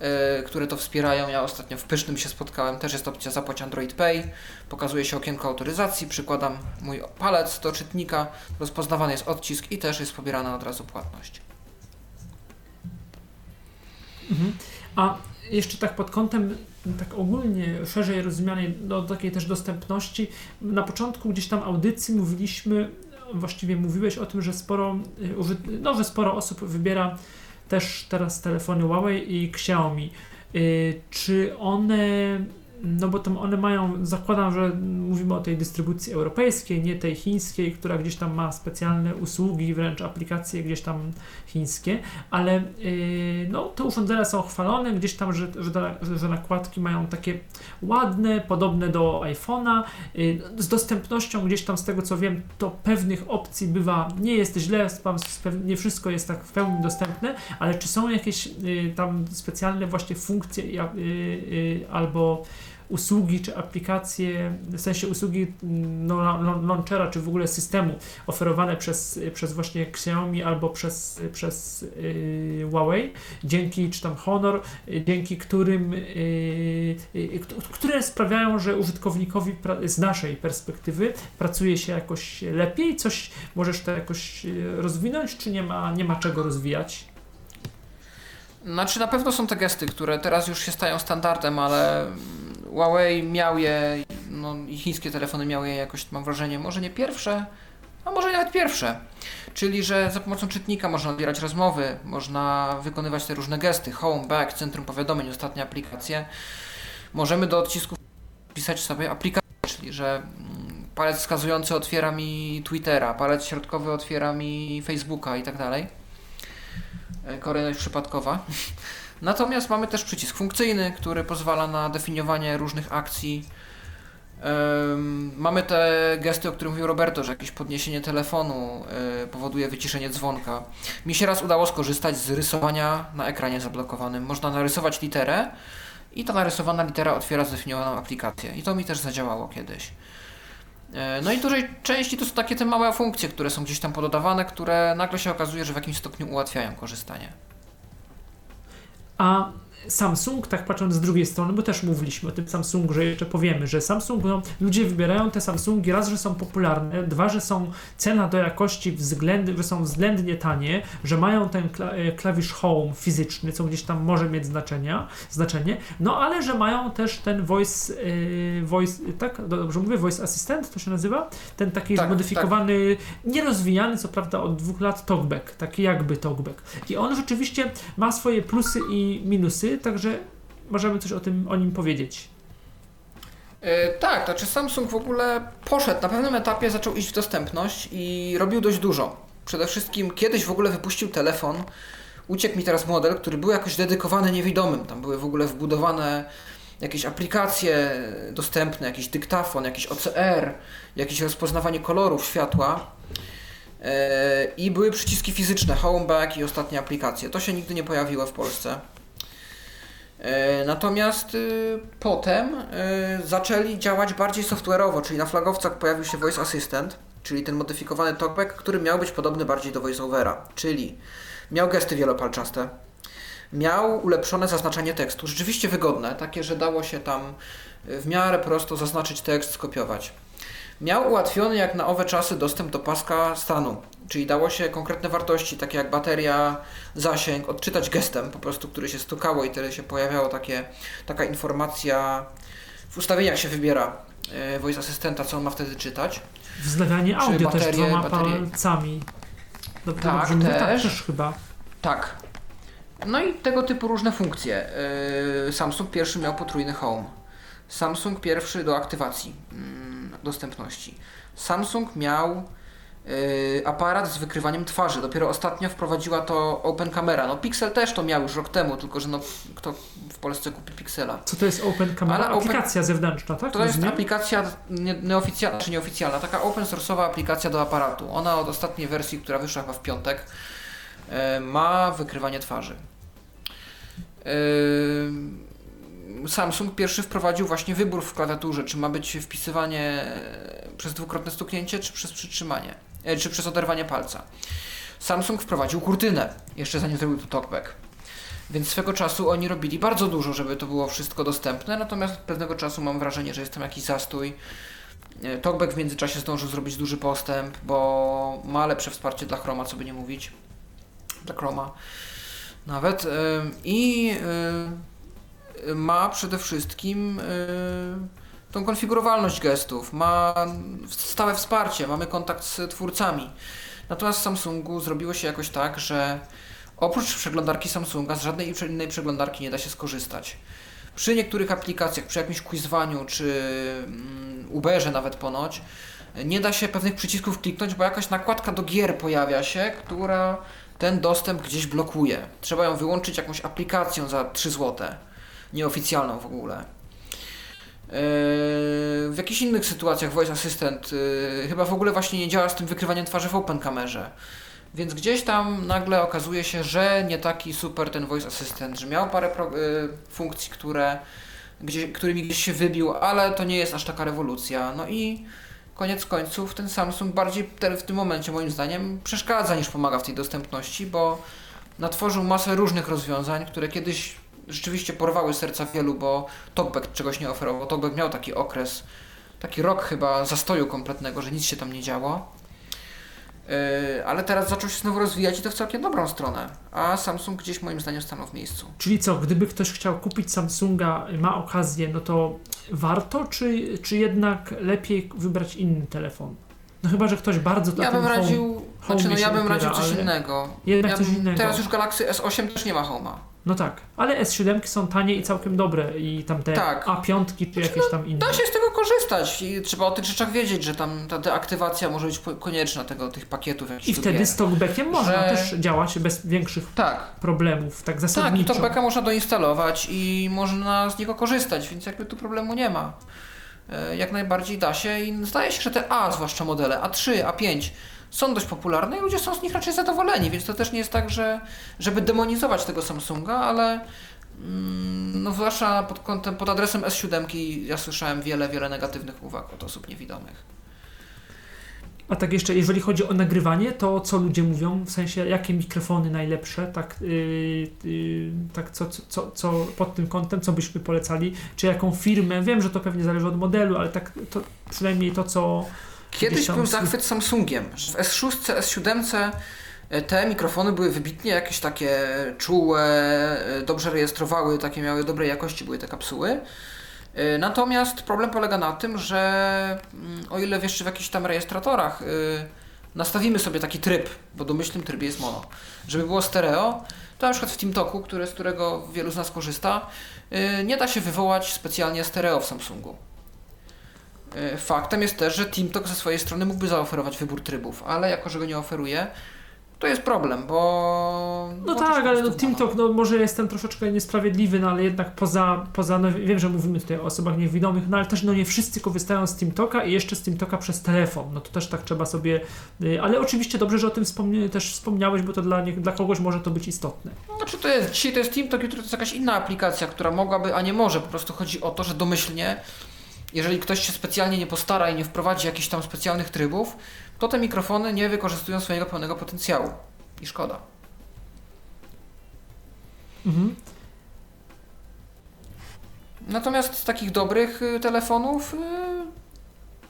e, które to wspierają, ja ostatnio w Pysznym się spotkałem, też jest opcja zapłać Android Pay. Pokazuje się okienko autoryzacji, przykładam mój palec do czytnika, rozpoznawany jest odcisk i też jest pobierana od razu płatność. Mhm. A jeszcze tak pod kątem tak ogólnie szerzej rozumianej do takiej też dostępności, na początku gdzieś tam audycji mówiliśmy, właściwie mówiłeś o tym, że sporo, y, no, że sporo osób wybiera też teraz telefony Huawei i Xiaomi. Y, Czy one, no bo tam one mają, zakładam, że mówimy o tej dystrybucji europejskiej, nie tej chińskiej, która gdzieś tam ma specjalne usługi, wręcz aplikacje gdzieś tam chińskie, ale yy, no, te urządzenia są chwalone gdzieś tam, że, że, że, nakładki mają takie ładne, podobne do iPhone'a, yy, z dostępnością gdzieś tam z tego co wiem, to pewnych opcji bywa, nie jest źle, nie wszystko jest tak w pełni dostępne, ale czy są jakieś yy, tam specjalne właśnie funkcje yy, yy, albo usługi czy aplikacje, w sensie usługi mm, no, la- launchera, czy w ogóle systemu oferowane przez, przez właśnie Xiaomi albo przez, przez yy, Huawei, dzięki czy tam Honor, dzięki którym, yy, kt- które sprawiają, że użytkownikowi z naszej perspektywy pracuje się jakoś lepiej, coś możesz to jakoś yy, rozwinąć, czy nie ma, nie ma czego rozwijać? Znaczy na pewno są te gesty, które teraz już się stają standardem, ale Huawei miał je, no i chińskie telefony miały je jakoś, mam wrażenie, może nie pierwsze, a może nawet pierwsze. Czyli, że za pomocą czytnika można odbierać rozmowy, można wykonywać te różne gesty, home, back, centrum powiadomień, ostatnie aplikacje. Możemy do odcisków pisać sobie aplikacje, czyli, że mm, palec wskazujący otwiera mi Twittera, palec środkowy otwiera mi Facebooka i tak dalej. E, Kolejność przypadkowa. Natomiast mamy też przycisk funkcyjny, który pozwala na definiowanie różnych akcji. Mamy te gesty, o których mówił Roberto, że jakieś podniesienie telefonu e, powoduje wyciszenie dzwonka. Mi się raz udało skorzystać z rysowania na ekranie zablokowanym. Można narysować literę i ta narysowana litera otwiera zdefiniowaną aplikację. I to mi też zadziałało kiedyś. E, No i w dużej części to są takie te małe funkcje, które są gdzieś tam pododawane, które nagle się okazuje, że w jakimś stopniu ułatwiają korzystanie. A Samsung, tak patrząc z drugiej strony, bo też mówiliśmy o tym Samsungu, że jeszcze powiemy, że Samsung, no, ludzie wybierają te Samsungi raz, że są popularne, dwa, że są cena do jakości względnie, że są względnie tanie, że mają ten kla e, klawisz Home fizyczny, co gdzieś tam może mieć znaczenia, znaczenie, no ale że mają też ten voice, e, voice tak, dobrze mówię, voice assistant to się nazywa? Ten taki Tak, zmodyfikowany, nierozwijany co prawda od dwóch lat talkback, taki jakby talkback. I on rzeczywiście ma swoje plusy i minusy, także możemy coś o tym, o nim powiedzieć. E, tak, znaczy Samsung w ogóle poszedł na pewnym etapie, zaczął iść w dostępność i robił dość dużo. Przede wszystkim kiedyś w ogóle wypuścił telefon, uciekł mi teraz model, który był jakoś dedykowany niewidomym. Tam były w ogóle wbudowane jakieś aplikacje dostępne, jakiś dyktafon, jakiś OCR, jakieś rozpoznawanie kolorów światła. E, I były przyciski fizyczne, home, back i ostatnie aplikacje. To się nigdy nie pojawiło w Polsce. E, Natomiast y, potem y, zaczęli działać bardziej software'owo, czyli na flagowcach pojawił się Voice Assistant, czyli ten modyfikowany talkback, który miał być podobny bardziej do VoiceOvera, czyli miał gesty wielopalczaste, miał ulepszone zaznaczenie tekstu, rzeczywiście wygodne, takie, że dało się tam y, w miarę prosto zaznaczyć tekst, skopiować. Miał ułatwiony jak na owe czasy dostęp do paska stanu, czyli dało się konkretne wartości, takie jak bateria, zasięg, odczytać gestem po prostu, który się stukało i tyle się pojawiało takie, taka informacja. W ustawieniach się wybiera e, voice asystenta, co on ma wtedy czytać. Wznawianie Czy audio też baterie- dwoma baterie- palcami. Dobrze, Tak, dobrze tak, też. też chyba. Tak. No i tego typu różne funkcje. Yy, Samsung pierwszy miał potrójny home. Samsung pierwszy do aktywacji mm, dostępności. Samsung miał yy, aparat z wykrywaniem twarzy. Dopiero ostatnio wprowadziła to Open Camera. No Pixel też to miał już rok temu, tylko że no kto w Polsce kupi Pixela? Co to jest Open Camera? Ale open- Aplikacja zewnętrzna, tak? To jest aplikacja nie- nieoficjalna, czy nieoficjalna, taka open source'owa aplikacja do aparatu. Ona od ostatniej wersji, która wyszła chyba w piątek, e, ma wykrywanie twarzy. E, Samsung pierwszy wprowadził właśnie wybór w klawiaturze, czy ma być wpisywanie e, przez dwukrotne stuknięcie, czy przez przytrzymanie, e, czy przez oderwanie palca. Samsung wprowadził kurtynę, jeszcze zanim zrobił to talkback. Więc swego czasu oni robili bardzo dużo, żeby to było wszystko dostępne, natomiast pewnego czasu mam wrażenie, że jest tam jakiś zastój. E, Talkback w międzyczasie zdążył zrobić duży postęp, bo ma lepsze wsparcie dla Chroma, co by nie mówić. Dla Chroma nawet. I ma przede wszystkim y, tą konfigurowalność gestów, ma stałe wsparcie, mamy kontakt z twórcami. Natomiast w Samsungu zrobiło się jakoś tak, że oprócz przeglądarki Samsunga z żadnej innej przeglądarki nie da się skorzystać. Przy niektórych aplikacjach, przy jakimś quizwaniu czy mm, Uberze nawet ponoć, nie da się pewnych przycisków kliknąć, bo jakaś nakładka do gier pojawia się, która ten dostęp gdzieś blokuje. Trzeba ją wyłączyć jakąś aplikacją za 3 zł, nieoficjalną w ogóle. Yy, W jakichś innych sytuacjach Voice Assistant yy, chyba w ogóle właśnie nie działa z tym wykrywaniem twarzy w Open Kamerze. Więc gdzieś tam nagle okazuje się, że nie taki super ten Voice Assistant, że miał parę pro, y, funkcji, które, gdzie, którymi gdzieś się wybił, ale to nie jest aż taka rewolucja. No i koniec końców ten Samsung bardziej te- w tym momencie moim zdaniem przeszkadza niż pomaga w tej dostępności, bo natworzył masę różnych rozwiązań, które kiedyś rzeczywiście porwały serca wielu, bo TalkBack czegoś nie oferował. TalkBack miał taki okres, taki rok chyba zastoju kompletnego, że nic się tam nie działo. Yy, ale teraz zaczął się znowu rozwijać i to w całkiem dobrą stronę. A Samsung gdzieś moim zdaniem stanął w miejscu. Czyli co, gdyby ktoś chciał kupić Samsunga, ma okazję, no to warto, czy, czy jednak lepiej wybrać inny telefon? No chyba, że ktoś bardzo na Ja tym bym home- radził, znaczy no ja bym opiera, radził coś innego. Jednak ja coś bym, innego. Teraz już Galaxy S8 też nie ma Home'a. No tak, ale S7 są tanie i całkiem dobre i tam te Tak. A5 czy jakieś tam inne. Da się z tego korzystać i trzeba o tych rzeczach wiedzieć, że tam ta deaktywacja może być konieczna tego, tych pakietów I wtedy gier. z talkbackiem można Że- też działać bez większych Tak, problemów, tak tak, i zasadniczo. talkbacka można doinstalować i można z niego korzystać, więc jakby tu problemu nie ma. E, Jak najbardziej da się i zdaje się, że te A, zwłaszcza modele A3, A5 są dość popularne i ludzie są z nich raczej zadowoleni, więc to też nie jest tak, że żeby demonizować tego Samsunga, ale mm, no zwłaszcza pod kątem, pod adresem S7 ja słyszałem wiele, wiele negatywnych uwag od osób niewidomych. A tak jeszcze, jeżeli chodzi o nagrywanie, to co ludzie mówią, w sensie jakie mikrofony najlepsze, tak, yy, yy, tak co, co- co, pod tym kątem, co byśmy polecali, czy jaką firmę, wiem, że to pewnie zależy od modelu, ale tak to przynajmniej to, co Kiedyś tam był zachwyt Samsungiem. W S6, S7 e, te mikrofony były wybitnie jakieś takie czułe, e, dobrze rejestrowały, takie miały dobrej jakości były te kapsuły. E, Natomiast problem polega na tym, że mm, o ile jeszcze w jakichś tam rejestratorach nastawimy sobie taki tryb, bo domyślnym trybie jest mono, żeby było stereo, to na przykład w TeamTalku, które, z którego wielu z nas korzysta, nie da się wywołać specjalnie stereo w Samsungu. E, Faktem jest też, że TeamTalk ze swojej strony mógłby zaoferować wybór trybów, ale jako, że go nie oferuje, to jest problem, bo... No włączysz tak, ale no. TeamTalk, no może jestem troszeczkę niesprawiedliwy, no ale jednak poza, poza no wiem, że mówimy tutaj o osobach niewidomych, no ale też no nie wszyscy korzystają z TeamTalka i jeszcze z TeamTalka przez telefon, no to też tak trzeba sobie, y, ale oczywiście dobrze, że o tym wspomnie, też wspomniałeś, bo to dla, nie, dla kogoś może to być istotne. Znaczy to jest, dzisiaj to jest TeamTalk, jutro to jest jakaś inna aplikacja, która mogłaby, a nie może, po prostu chodzi o to, że domyślnie, jeżeli ktoś się specjalnie nie postara i nie wprowadzi jakichś tam specjalnych trybów, to te mikrofony nie wykorzystują swojego pełnego potencjału. I szkoda. Mhm. Natomiast z takich dobrych y, telefonów, y,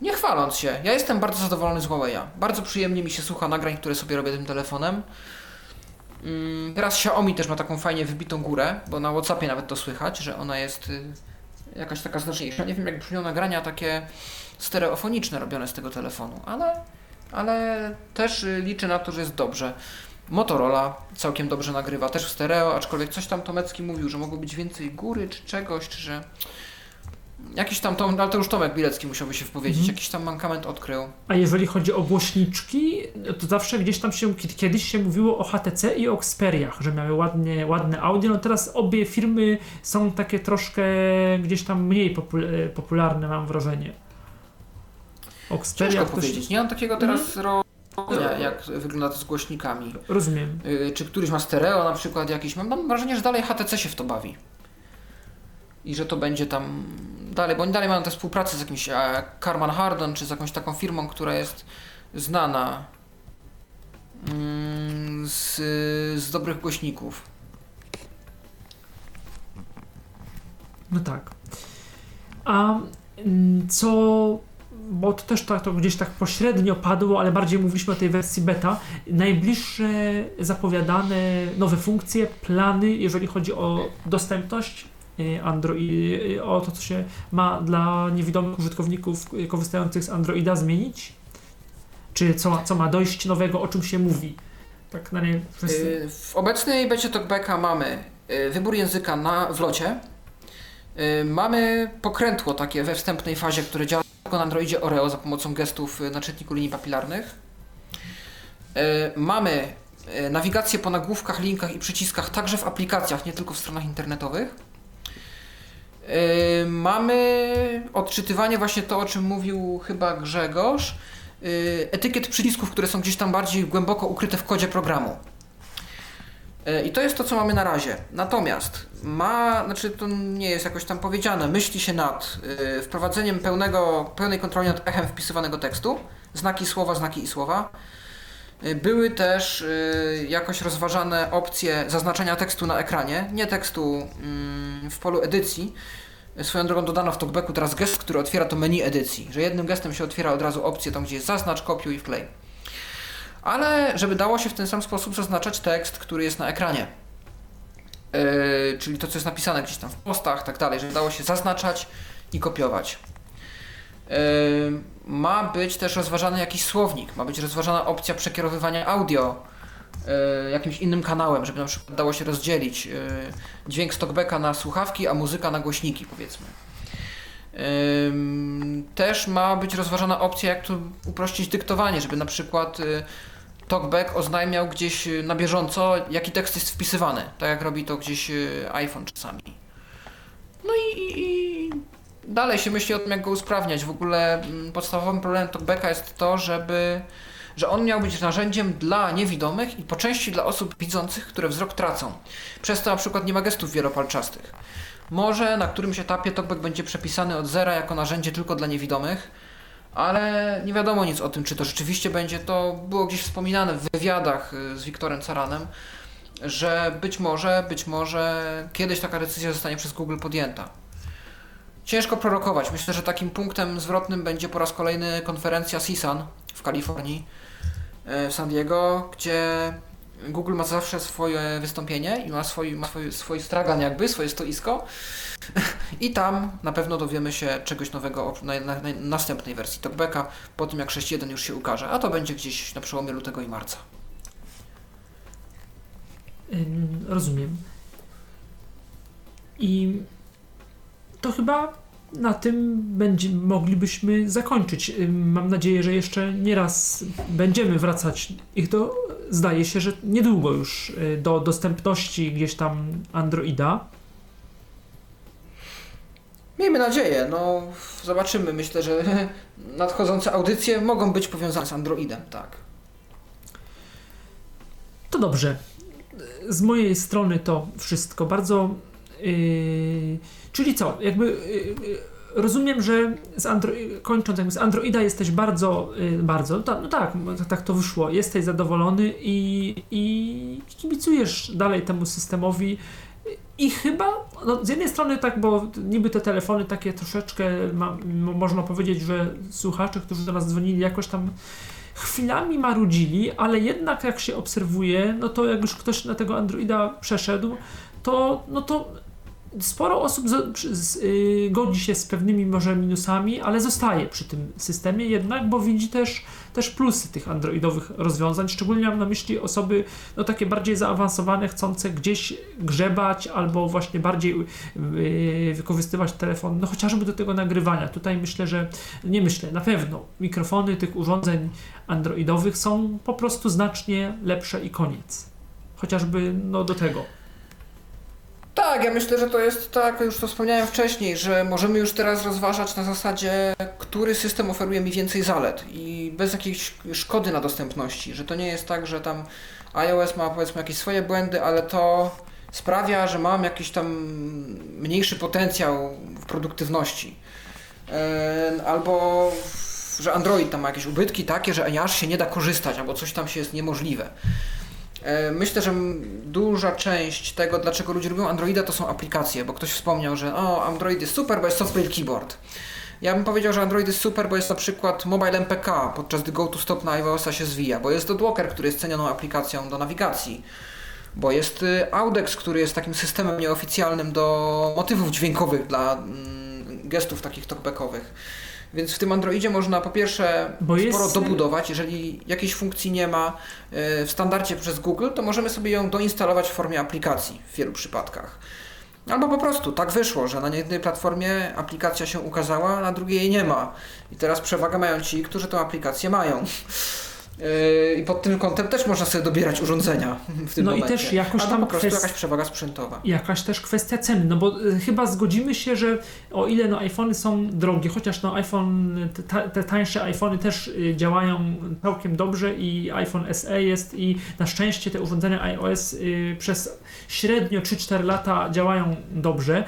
nie chwaląc się, ja jestem bardzo zadowolony z Huawei'a. Bardzo przyjemnie mi się słucha nagrań, które sobie robię tym telefonem. Mm, Teraz Xiaomi też ma taką fajnie wybitą górę, bo na Whatsappie nawet to słychać, że ona jest y, jakaś taka znaczniejsza. Nie wiem, jak brzmią nagrania takie stereofoniczne robione z tego telefonu, ale, ale też y, liczę na to, że jest dobrze. Motorola całkiem dobrze nagrywa, też w stereo, aczkolwiek coś tam Tomecki mówił, że mogło być więcej góry czy czegoś, czy że... Jakiś tam, Tom, ale to już Tomek Bilecki musiałby się wpowiedzieć, Mhm. jakiś tam mankament odkrył. A jeżeli chodzi o głośniczki, to zawsze gdzieś tam się, kiedy- kiedyś się mówiło o HTC i o Xperiach, że miały ładnie, ładne audio, no teraz obie firmy są takie troszkę gdzieś tam mniej popul- popularne, mam wrażenie. O Xperiach Ciężko powiedzieć, nie mam takiego teraz ro... jak wygląda to z głośnikami. Rozumiem. Y, czy któryś ma stereo na przykład jakiś. Mam wrażenie, że dalej HTC się w to bawi. I że to będzie tam dalej, bo oni dalej mają tę współpracę z jakimś e, Carman Hardon, czy z jakąś taką firmą, która jest znana mm, z, z dobrych głośników. No tak. A mm, co, bo to też tak, to gdzieś tak pośrednio padło, ale bardziej mówiliśmy o tej wersji beta, najbliższe zapowiadane nowe funkcje, plany, jeżeli chodzi o dostępność Android, y, o to, co się ma dla niewidomych użytkowników y, korzystających z Androida zmienić? Czy co, co ma dojść nowego, o czym się mówi? Tak na nie. Y, W obecnej becie TalkBacka mamy y, wybór języka na wlocie. Y, Mamy pokrętło takie we wstępnej fazie, które działa tylko na Androidzie Oreo za pomocą gestów y, na czytniku linii papilarnych. Y, Mamy y, nawigację po nagłówkach, linkach i przyciskach także w aplikacjach, nie tylko w stronach internetowych. Y, Mamy odczytywanie właśnie to, o czym mówił chyba Grzegorz, y, etykiet przycisków, które są gdzieś tam bardziej głęboko ukryte w kodzie programu. Y, I to jest to, co mamy na razie. Natomiast ma, znaczy to nie jest jakoś tam powiedziane, myśli się nad wprowadzeniem pełnego, pełnej kontroli nad echem wpisywanego tekstu, znaki słowa, znaki i słowa. Y, Były też y, jakoś rozważane opcje zaznaczenia tekstu na ekranie, nie tekstu mm, w polu edycji. Swoją drogą dodano w talkbacku teraz gest, który otwiera to menu edycji, że jednym gestem się otwiera od razu opcję tam, gdzie jest zaznacz, kopiuj i wklej. Ale żeby dało się w ten sam sposób zaznaczać tekst, który jest na ekranie. Yy, czyli to, co jest napisane gdzieś tam w postach, tak dalej, żeby dało się zaznaczać i kopiować. Yy, ma być też rozważany jakiś słownik, ma być rozważana opcja przekierowywania audio yy, jakimś innym kanałem, żeby na przykład dało się rozdzielić yy, dźwięk talkbacka na słuchawki, a muzyka na głośniki, powiedzmy. Też ma być rozważana opcja, jak tu uprościć dyktowanie, żeby na przykład TalkBack oznajmiał gdzieś na bieżąco, jaki tekst jest wpisywany, tak jak robi to gdzieś iPhone czasami. No i, i, i dalej się myśli o tym, jak go usprawniać. W ogóle mm, podstawowym problemem TalkBacka jest to, żeby że on miał być narzędziem dla niewidomych i po części dla osób widzących, które wzrok tracą. Przez to na przykład nie ma gestów wielopalczastych. Może na którymś etapie TalkBack będzie przepisany od zera jako narzędzie tylko dla niewidomych, ale nie wiadomo nic o tym, czy to rzeczywiście będzie. To było gdzieś wspominane w wywiadach y, z Wiktorem Caranem, że być może, być może kiedyś taka decyzja zostanie przez Google podjęta. Ciężko prorokować. Myślę, że takim punktem zwrotnym będzie po raz kolejny konferencja CSUN w Kalifornii, y, w San Diego, gdzie Google ma zawsze swoje wystąpienie i ma swój, ma swój, swój stragan jakby, swoje stoisko i tam na pewno dowiemy się czegoś nowego na, na, na następnej wersji TalkBacka po tym jak 6.1 już się ukaże, a to będzie gdzieś na przełomie lutego i marca. Rozumiem. I to chyba na tym będzie, moglibyśmy zakończyć. Mam nadzieję, że jeszcze nie raz będziemy wracać i to zdaje się, że niedługo już y, do dostępności gdzieś tam Androida. Miejmy nadzieję, no zobaczymy. Myślę, że nadchodzące audycje mogą być powiązane z Androidem, tak. To dobrze. Z mojej strony to wszystko. Bardzo. Yy, czyli co? Jakby. Yy, rozumiem, że z Andro- kończąc, jakby z Androida jesteś bardzo, yy, bardzo, ta, no tak, tak, to wyszło. Jesteś zadowolony i, i kibicujesz dalej temu systemowi. I chyba, no z jednej strony tak, bo niby te telefony takie troszeczkę, ma, mo- można powiedzieć, że słuchacze, którzy do nas dzwonili, jakoś tam chwilami marudzili, ale jednak jak się obserwuje, no to jak już ktoś na tego Androida przeszedł, to, no to sporo osób z, z, y, godzi się z pewnymi może minusami, ale zostaje przy tym systemie jednak, bo widzi też, też plusy tych androidowych rozwiązań. Szczególnie mam na myśli osoby no, takie bardziej zaawansowane, chcące gdzieś grzebać albo właśnie bardziej y, wykorzystywać telefon, no chociażby do tego nagrywania. Tutaj myślę, że nie myślę, na pewno mikrofony tych urządzeń androidowych są po prostu znacznie lepsze i koniec. Chociażby no, do tego. Tak, ja myślę, że to jest tak, już to wspomniałem wcześniej, że możemy już teraz rozważać na zasadzie, który system oferuje mi więcej zalet i bez jakiejś szkody na dostępności, że to nie jest tak, że tam iOS ma powiedzmy jakieś swoje błędy, ale to sprawia, że mam jakiś tam mniejszy potencjał w produktywności. Albo że Android tam ma jakieś ubytki takie, że aż się nie da korzystać, albo coś tam się jest niemożliwe. E, Myślę, że duża część tego, dlaczego ludzie lubią Androida, to są aplikacje, bo ktoś wspomniał, że o, Android jest super, bo jest software keyboard. Ja bym powiedział, że Android jest super, bo jest na przykład Mobile MPK, podczas gdy GoToStop na iOS-a się zwija, bo jest Dodwalker, który jest cenioną aplikacją do nawigacji, bo jest y, Audex, który jest takim systemem nieoficjalnym do motywów dźwiękowych dla mm, gestów takich talkbackowych. Więc w tym Androidzie można po pierwsze Bo sporo jest- dobudować. Jeżeli jakiejś funkcji nie ma y, w standardzie przez Google, to możemy sobie ją doinstalować w formie aplikacji w wielu przypadkach. Albo po prostu tak wyszło, że na jednej platformie aplikacja się ukazała, a na drugiej jej nie ma. I teraz przewagę mają ci, którzy tę aplikację mają. Yy, I pod tym kątem też można sobie dobierać urządzenia w tym No i momencie. też jakoś tam po kwest- jakaś przewaga sprzętowa. jakaś też kwestia ceny, no bo y, chyba zgodzimy się, że o ile no iPhony są drogie, chociaż no iPhone, te, ta- te tańsze iPhony też y, działają całkiem dobrze i iPhone SE jest i na szczęście te urządzenia iOS y, przez średnio 3-4 lata działają dobrze.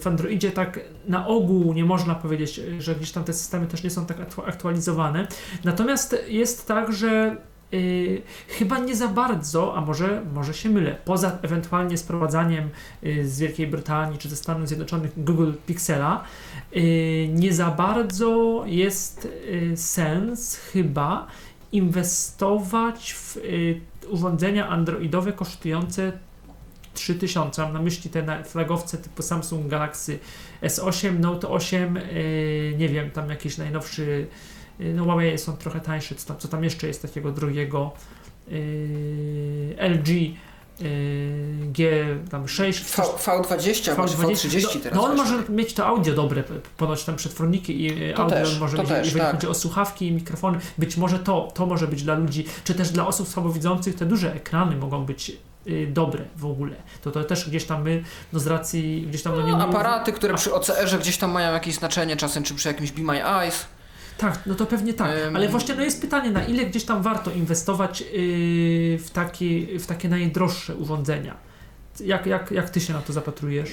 W Androidzie tak na ogół nie można powiedzieć, y, że gdzieś tam te systemy też nie są tak aktu- aktualizowane. Natomiast jest tak, że Yy, chyba nie za bardzo, a może, może się mylę, poza ewentualnie sprowadzaniem yy, z Wielkiej Brytanii czy ze Stanów Zjednoczonych Google Pixela, yy, nie za bardzo jest yy, sens chyba inwestować w yy, urządzenia androidowe kosztujące 3000. Mam na myśli te flagowce typu Samsung Galaxy S8, Note 8, yy, nie wiem, tam jakiś najnowszy yy, no Huawei są trochę tańsze, co tam, co tam jeszcze jest takiego drogiego yy, LG yy, G tam 6 V, V20 albo V30 no, teraz. no on właśnie. może mieć to audio dobre, ponoć tam przetworniki i To audio też, może mieć, też, jeżeli tak. chodzi o słuchawki i mikrofony, być może to, to może być dla ludzi, czy też dla osób słabowidzących te duże ekrany mogą być y, dobre w ogóle. To to też gdzieś tam my, no z racji, gdzieś tam no nie No, aparaty, które przy OCR-ze gdzieś tam mają jakieś znaczenie czasem, czy przy jakimś Be My Eyes. Tak, no to pewnie tak. Ale właśnie no jest pytanie, na ile gdzieś tam warto inwestować yy, w, takie, w takie najdroższe urządzenia? Jak, jak, jak ty się na to zapatrujesz?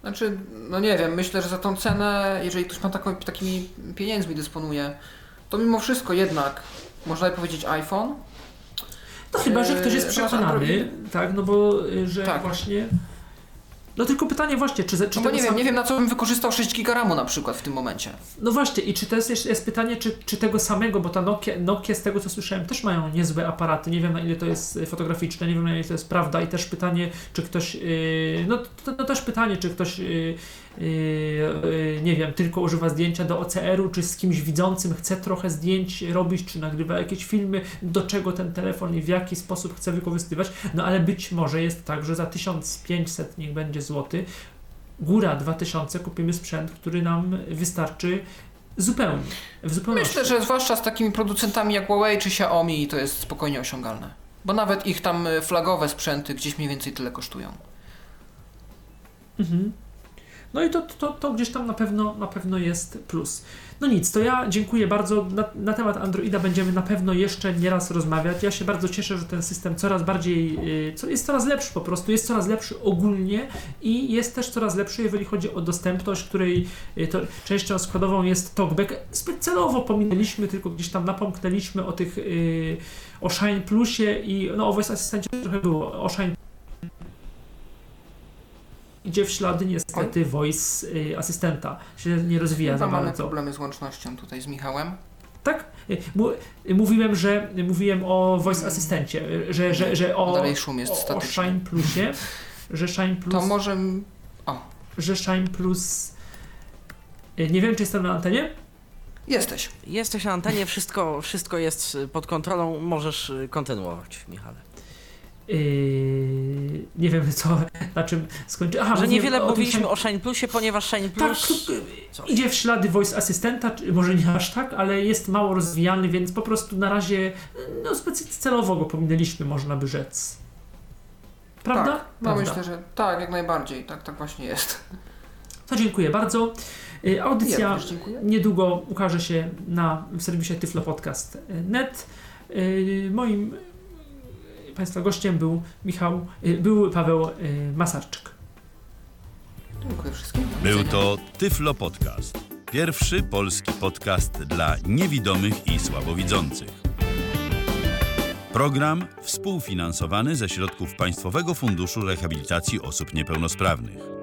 Znaczy, no nie wiem, myślę, że za tą cenę, jeżeli ktoś ma taką, takimi pieniędzmi dysponuje, to mimo wszystko jednak, można by powiedzieć iPhone. No chyba, że ktoś jest Yy, przekonany, tak, no bo y, że Tak. właśnie... No tylko pytanie właśnie, czy, czy No bo nie wiem, sam- nie wiem na co bym wykorzystał 6 giga RAMu na przykład w tym momencie. No właśnie, i czy to jest, jest pytanie, czy, czy tego samego, bo ta Nokia, Nokia, z tego co słyszałem, też mają niezłe aparaty. Nie wiem na ile to jest y, fotograficzne, nie wiem na ile to jest prawda. I też pytanie, czy ktoś. Yy, no to, to też pytanie, czy ktoś. Yy, nie wiem, tylko używa zdjęcia do OCR-u, czy z kimś widzącym chce trochę zdjęć robić, czy nagrywa jakieś filmy, do czego ten telefon i w jaki sposób chce wykorzystywać. No ale być może jest tak, że za 1500 niech będzie złoty, góra 2000 kupimy sprzęt, który nam wystarczy zupełnie. W zupełności. Myślę, że zwłaszcza z takimi producentami jak Huawei czy Xiaomi to jest spokojnie osiągalne. Bo nawet ich tam flagowe sprzęty gdzieś mniej więcej tyle kosztują. Mhm. No i to, to, to gdzieś tam na pewno, na pewno jest plus. No nic, to ja dziękuję bardzo. Na, na temat Androida będziemy na pewno jeszcze nieraz rozmawiać. Ja się bardzo cieszę, że ten system coraz bardziej, y, co jest coraz lepszy po prostu, jest coraz lepszy ogólnie i jest też coraz lepszy, jeżeli chodzi o dostępność, której y, to częścią składową jest TalkBack. Specjalowo pominęliśmy, tylko gdzieś tam napomknęliśmy o tych, y, o Shine Plusie i no o Voice Assistencie trochę było, o Shine idzie w ślady niestety voice y, asystenta. Się nie rozwija Chyba za mamy bardzo. problemy z łącznością tutaj z Michałem. Tak? Y, y, Mówiłem, że mówiłem o voice asystencie, y, że, że, że o, Dalej szum jest o, o statyczny. Shine Plusie, że Shine Plus... To może O. że Shine Plus... y, Nie wiem, czy jestem na antenie? Jesteś. Jesteś na antenie, wszystko, wszystko jest y, pod kontrolą, możesz y, kontynuować, Michale. Yy, nie wiem co, na czym skończy. Aha, Że niewiele mówiliśmy Shine- o Shine Plusie, ponieważ Shine Tak, Plus... Coś. idzie w ślady voice asystenta, może nie aż tak, ale jest mało rozwijany, więc po prostu na razie y, no, specjalnie celowo go pominęliśmy, można by rzec. Prawda? Tak, no Prawda. myślę, że tak, jak najbardziej. Tak, tak właśnie jest. To dziękuję bardzo. Y, Audycja Ja niedługo ukaże się na w serwisie tyflopodcast.net. Moim Państwa gościem był Michał, y, był Paweł y, Masarczyk. Dziękuję wszystkim. Był to Tyflo Podcast. Pierwszy polski podcast dla niewidomych i słabowidzących. Program współfinansowany ze środków Państwowego Funduszu Rehabilitacji Osób Niepełnosprawnych.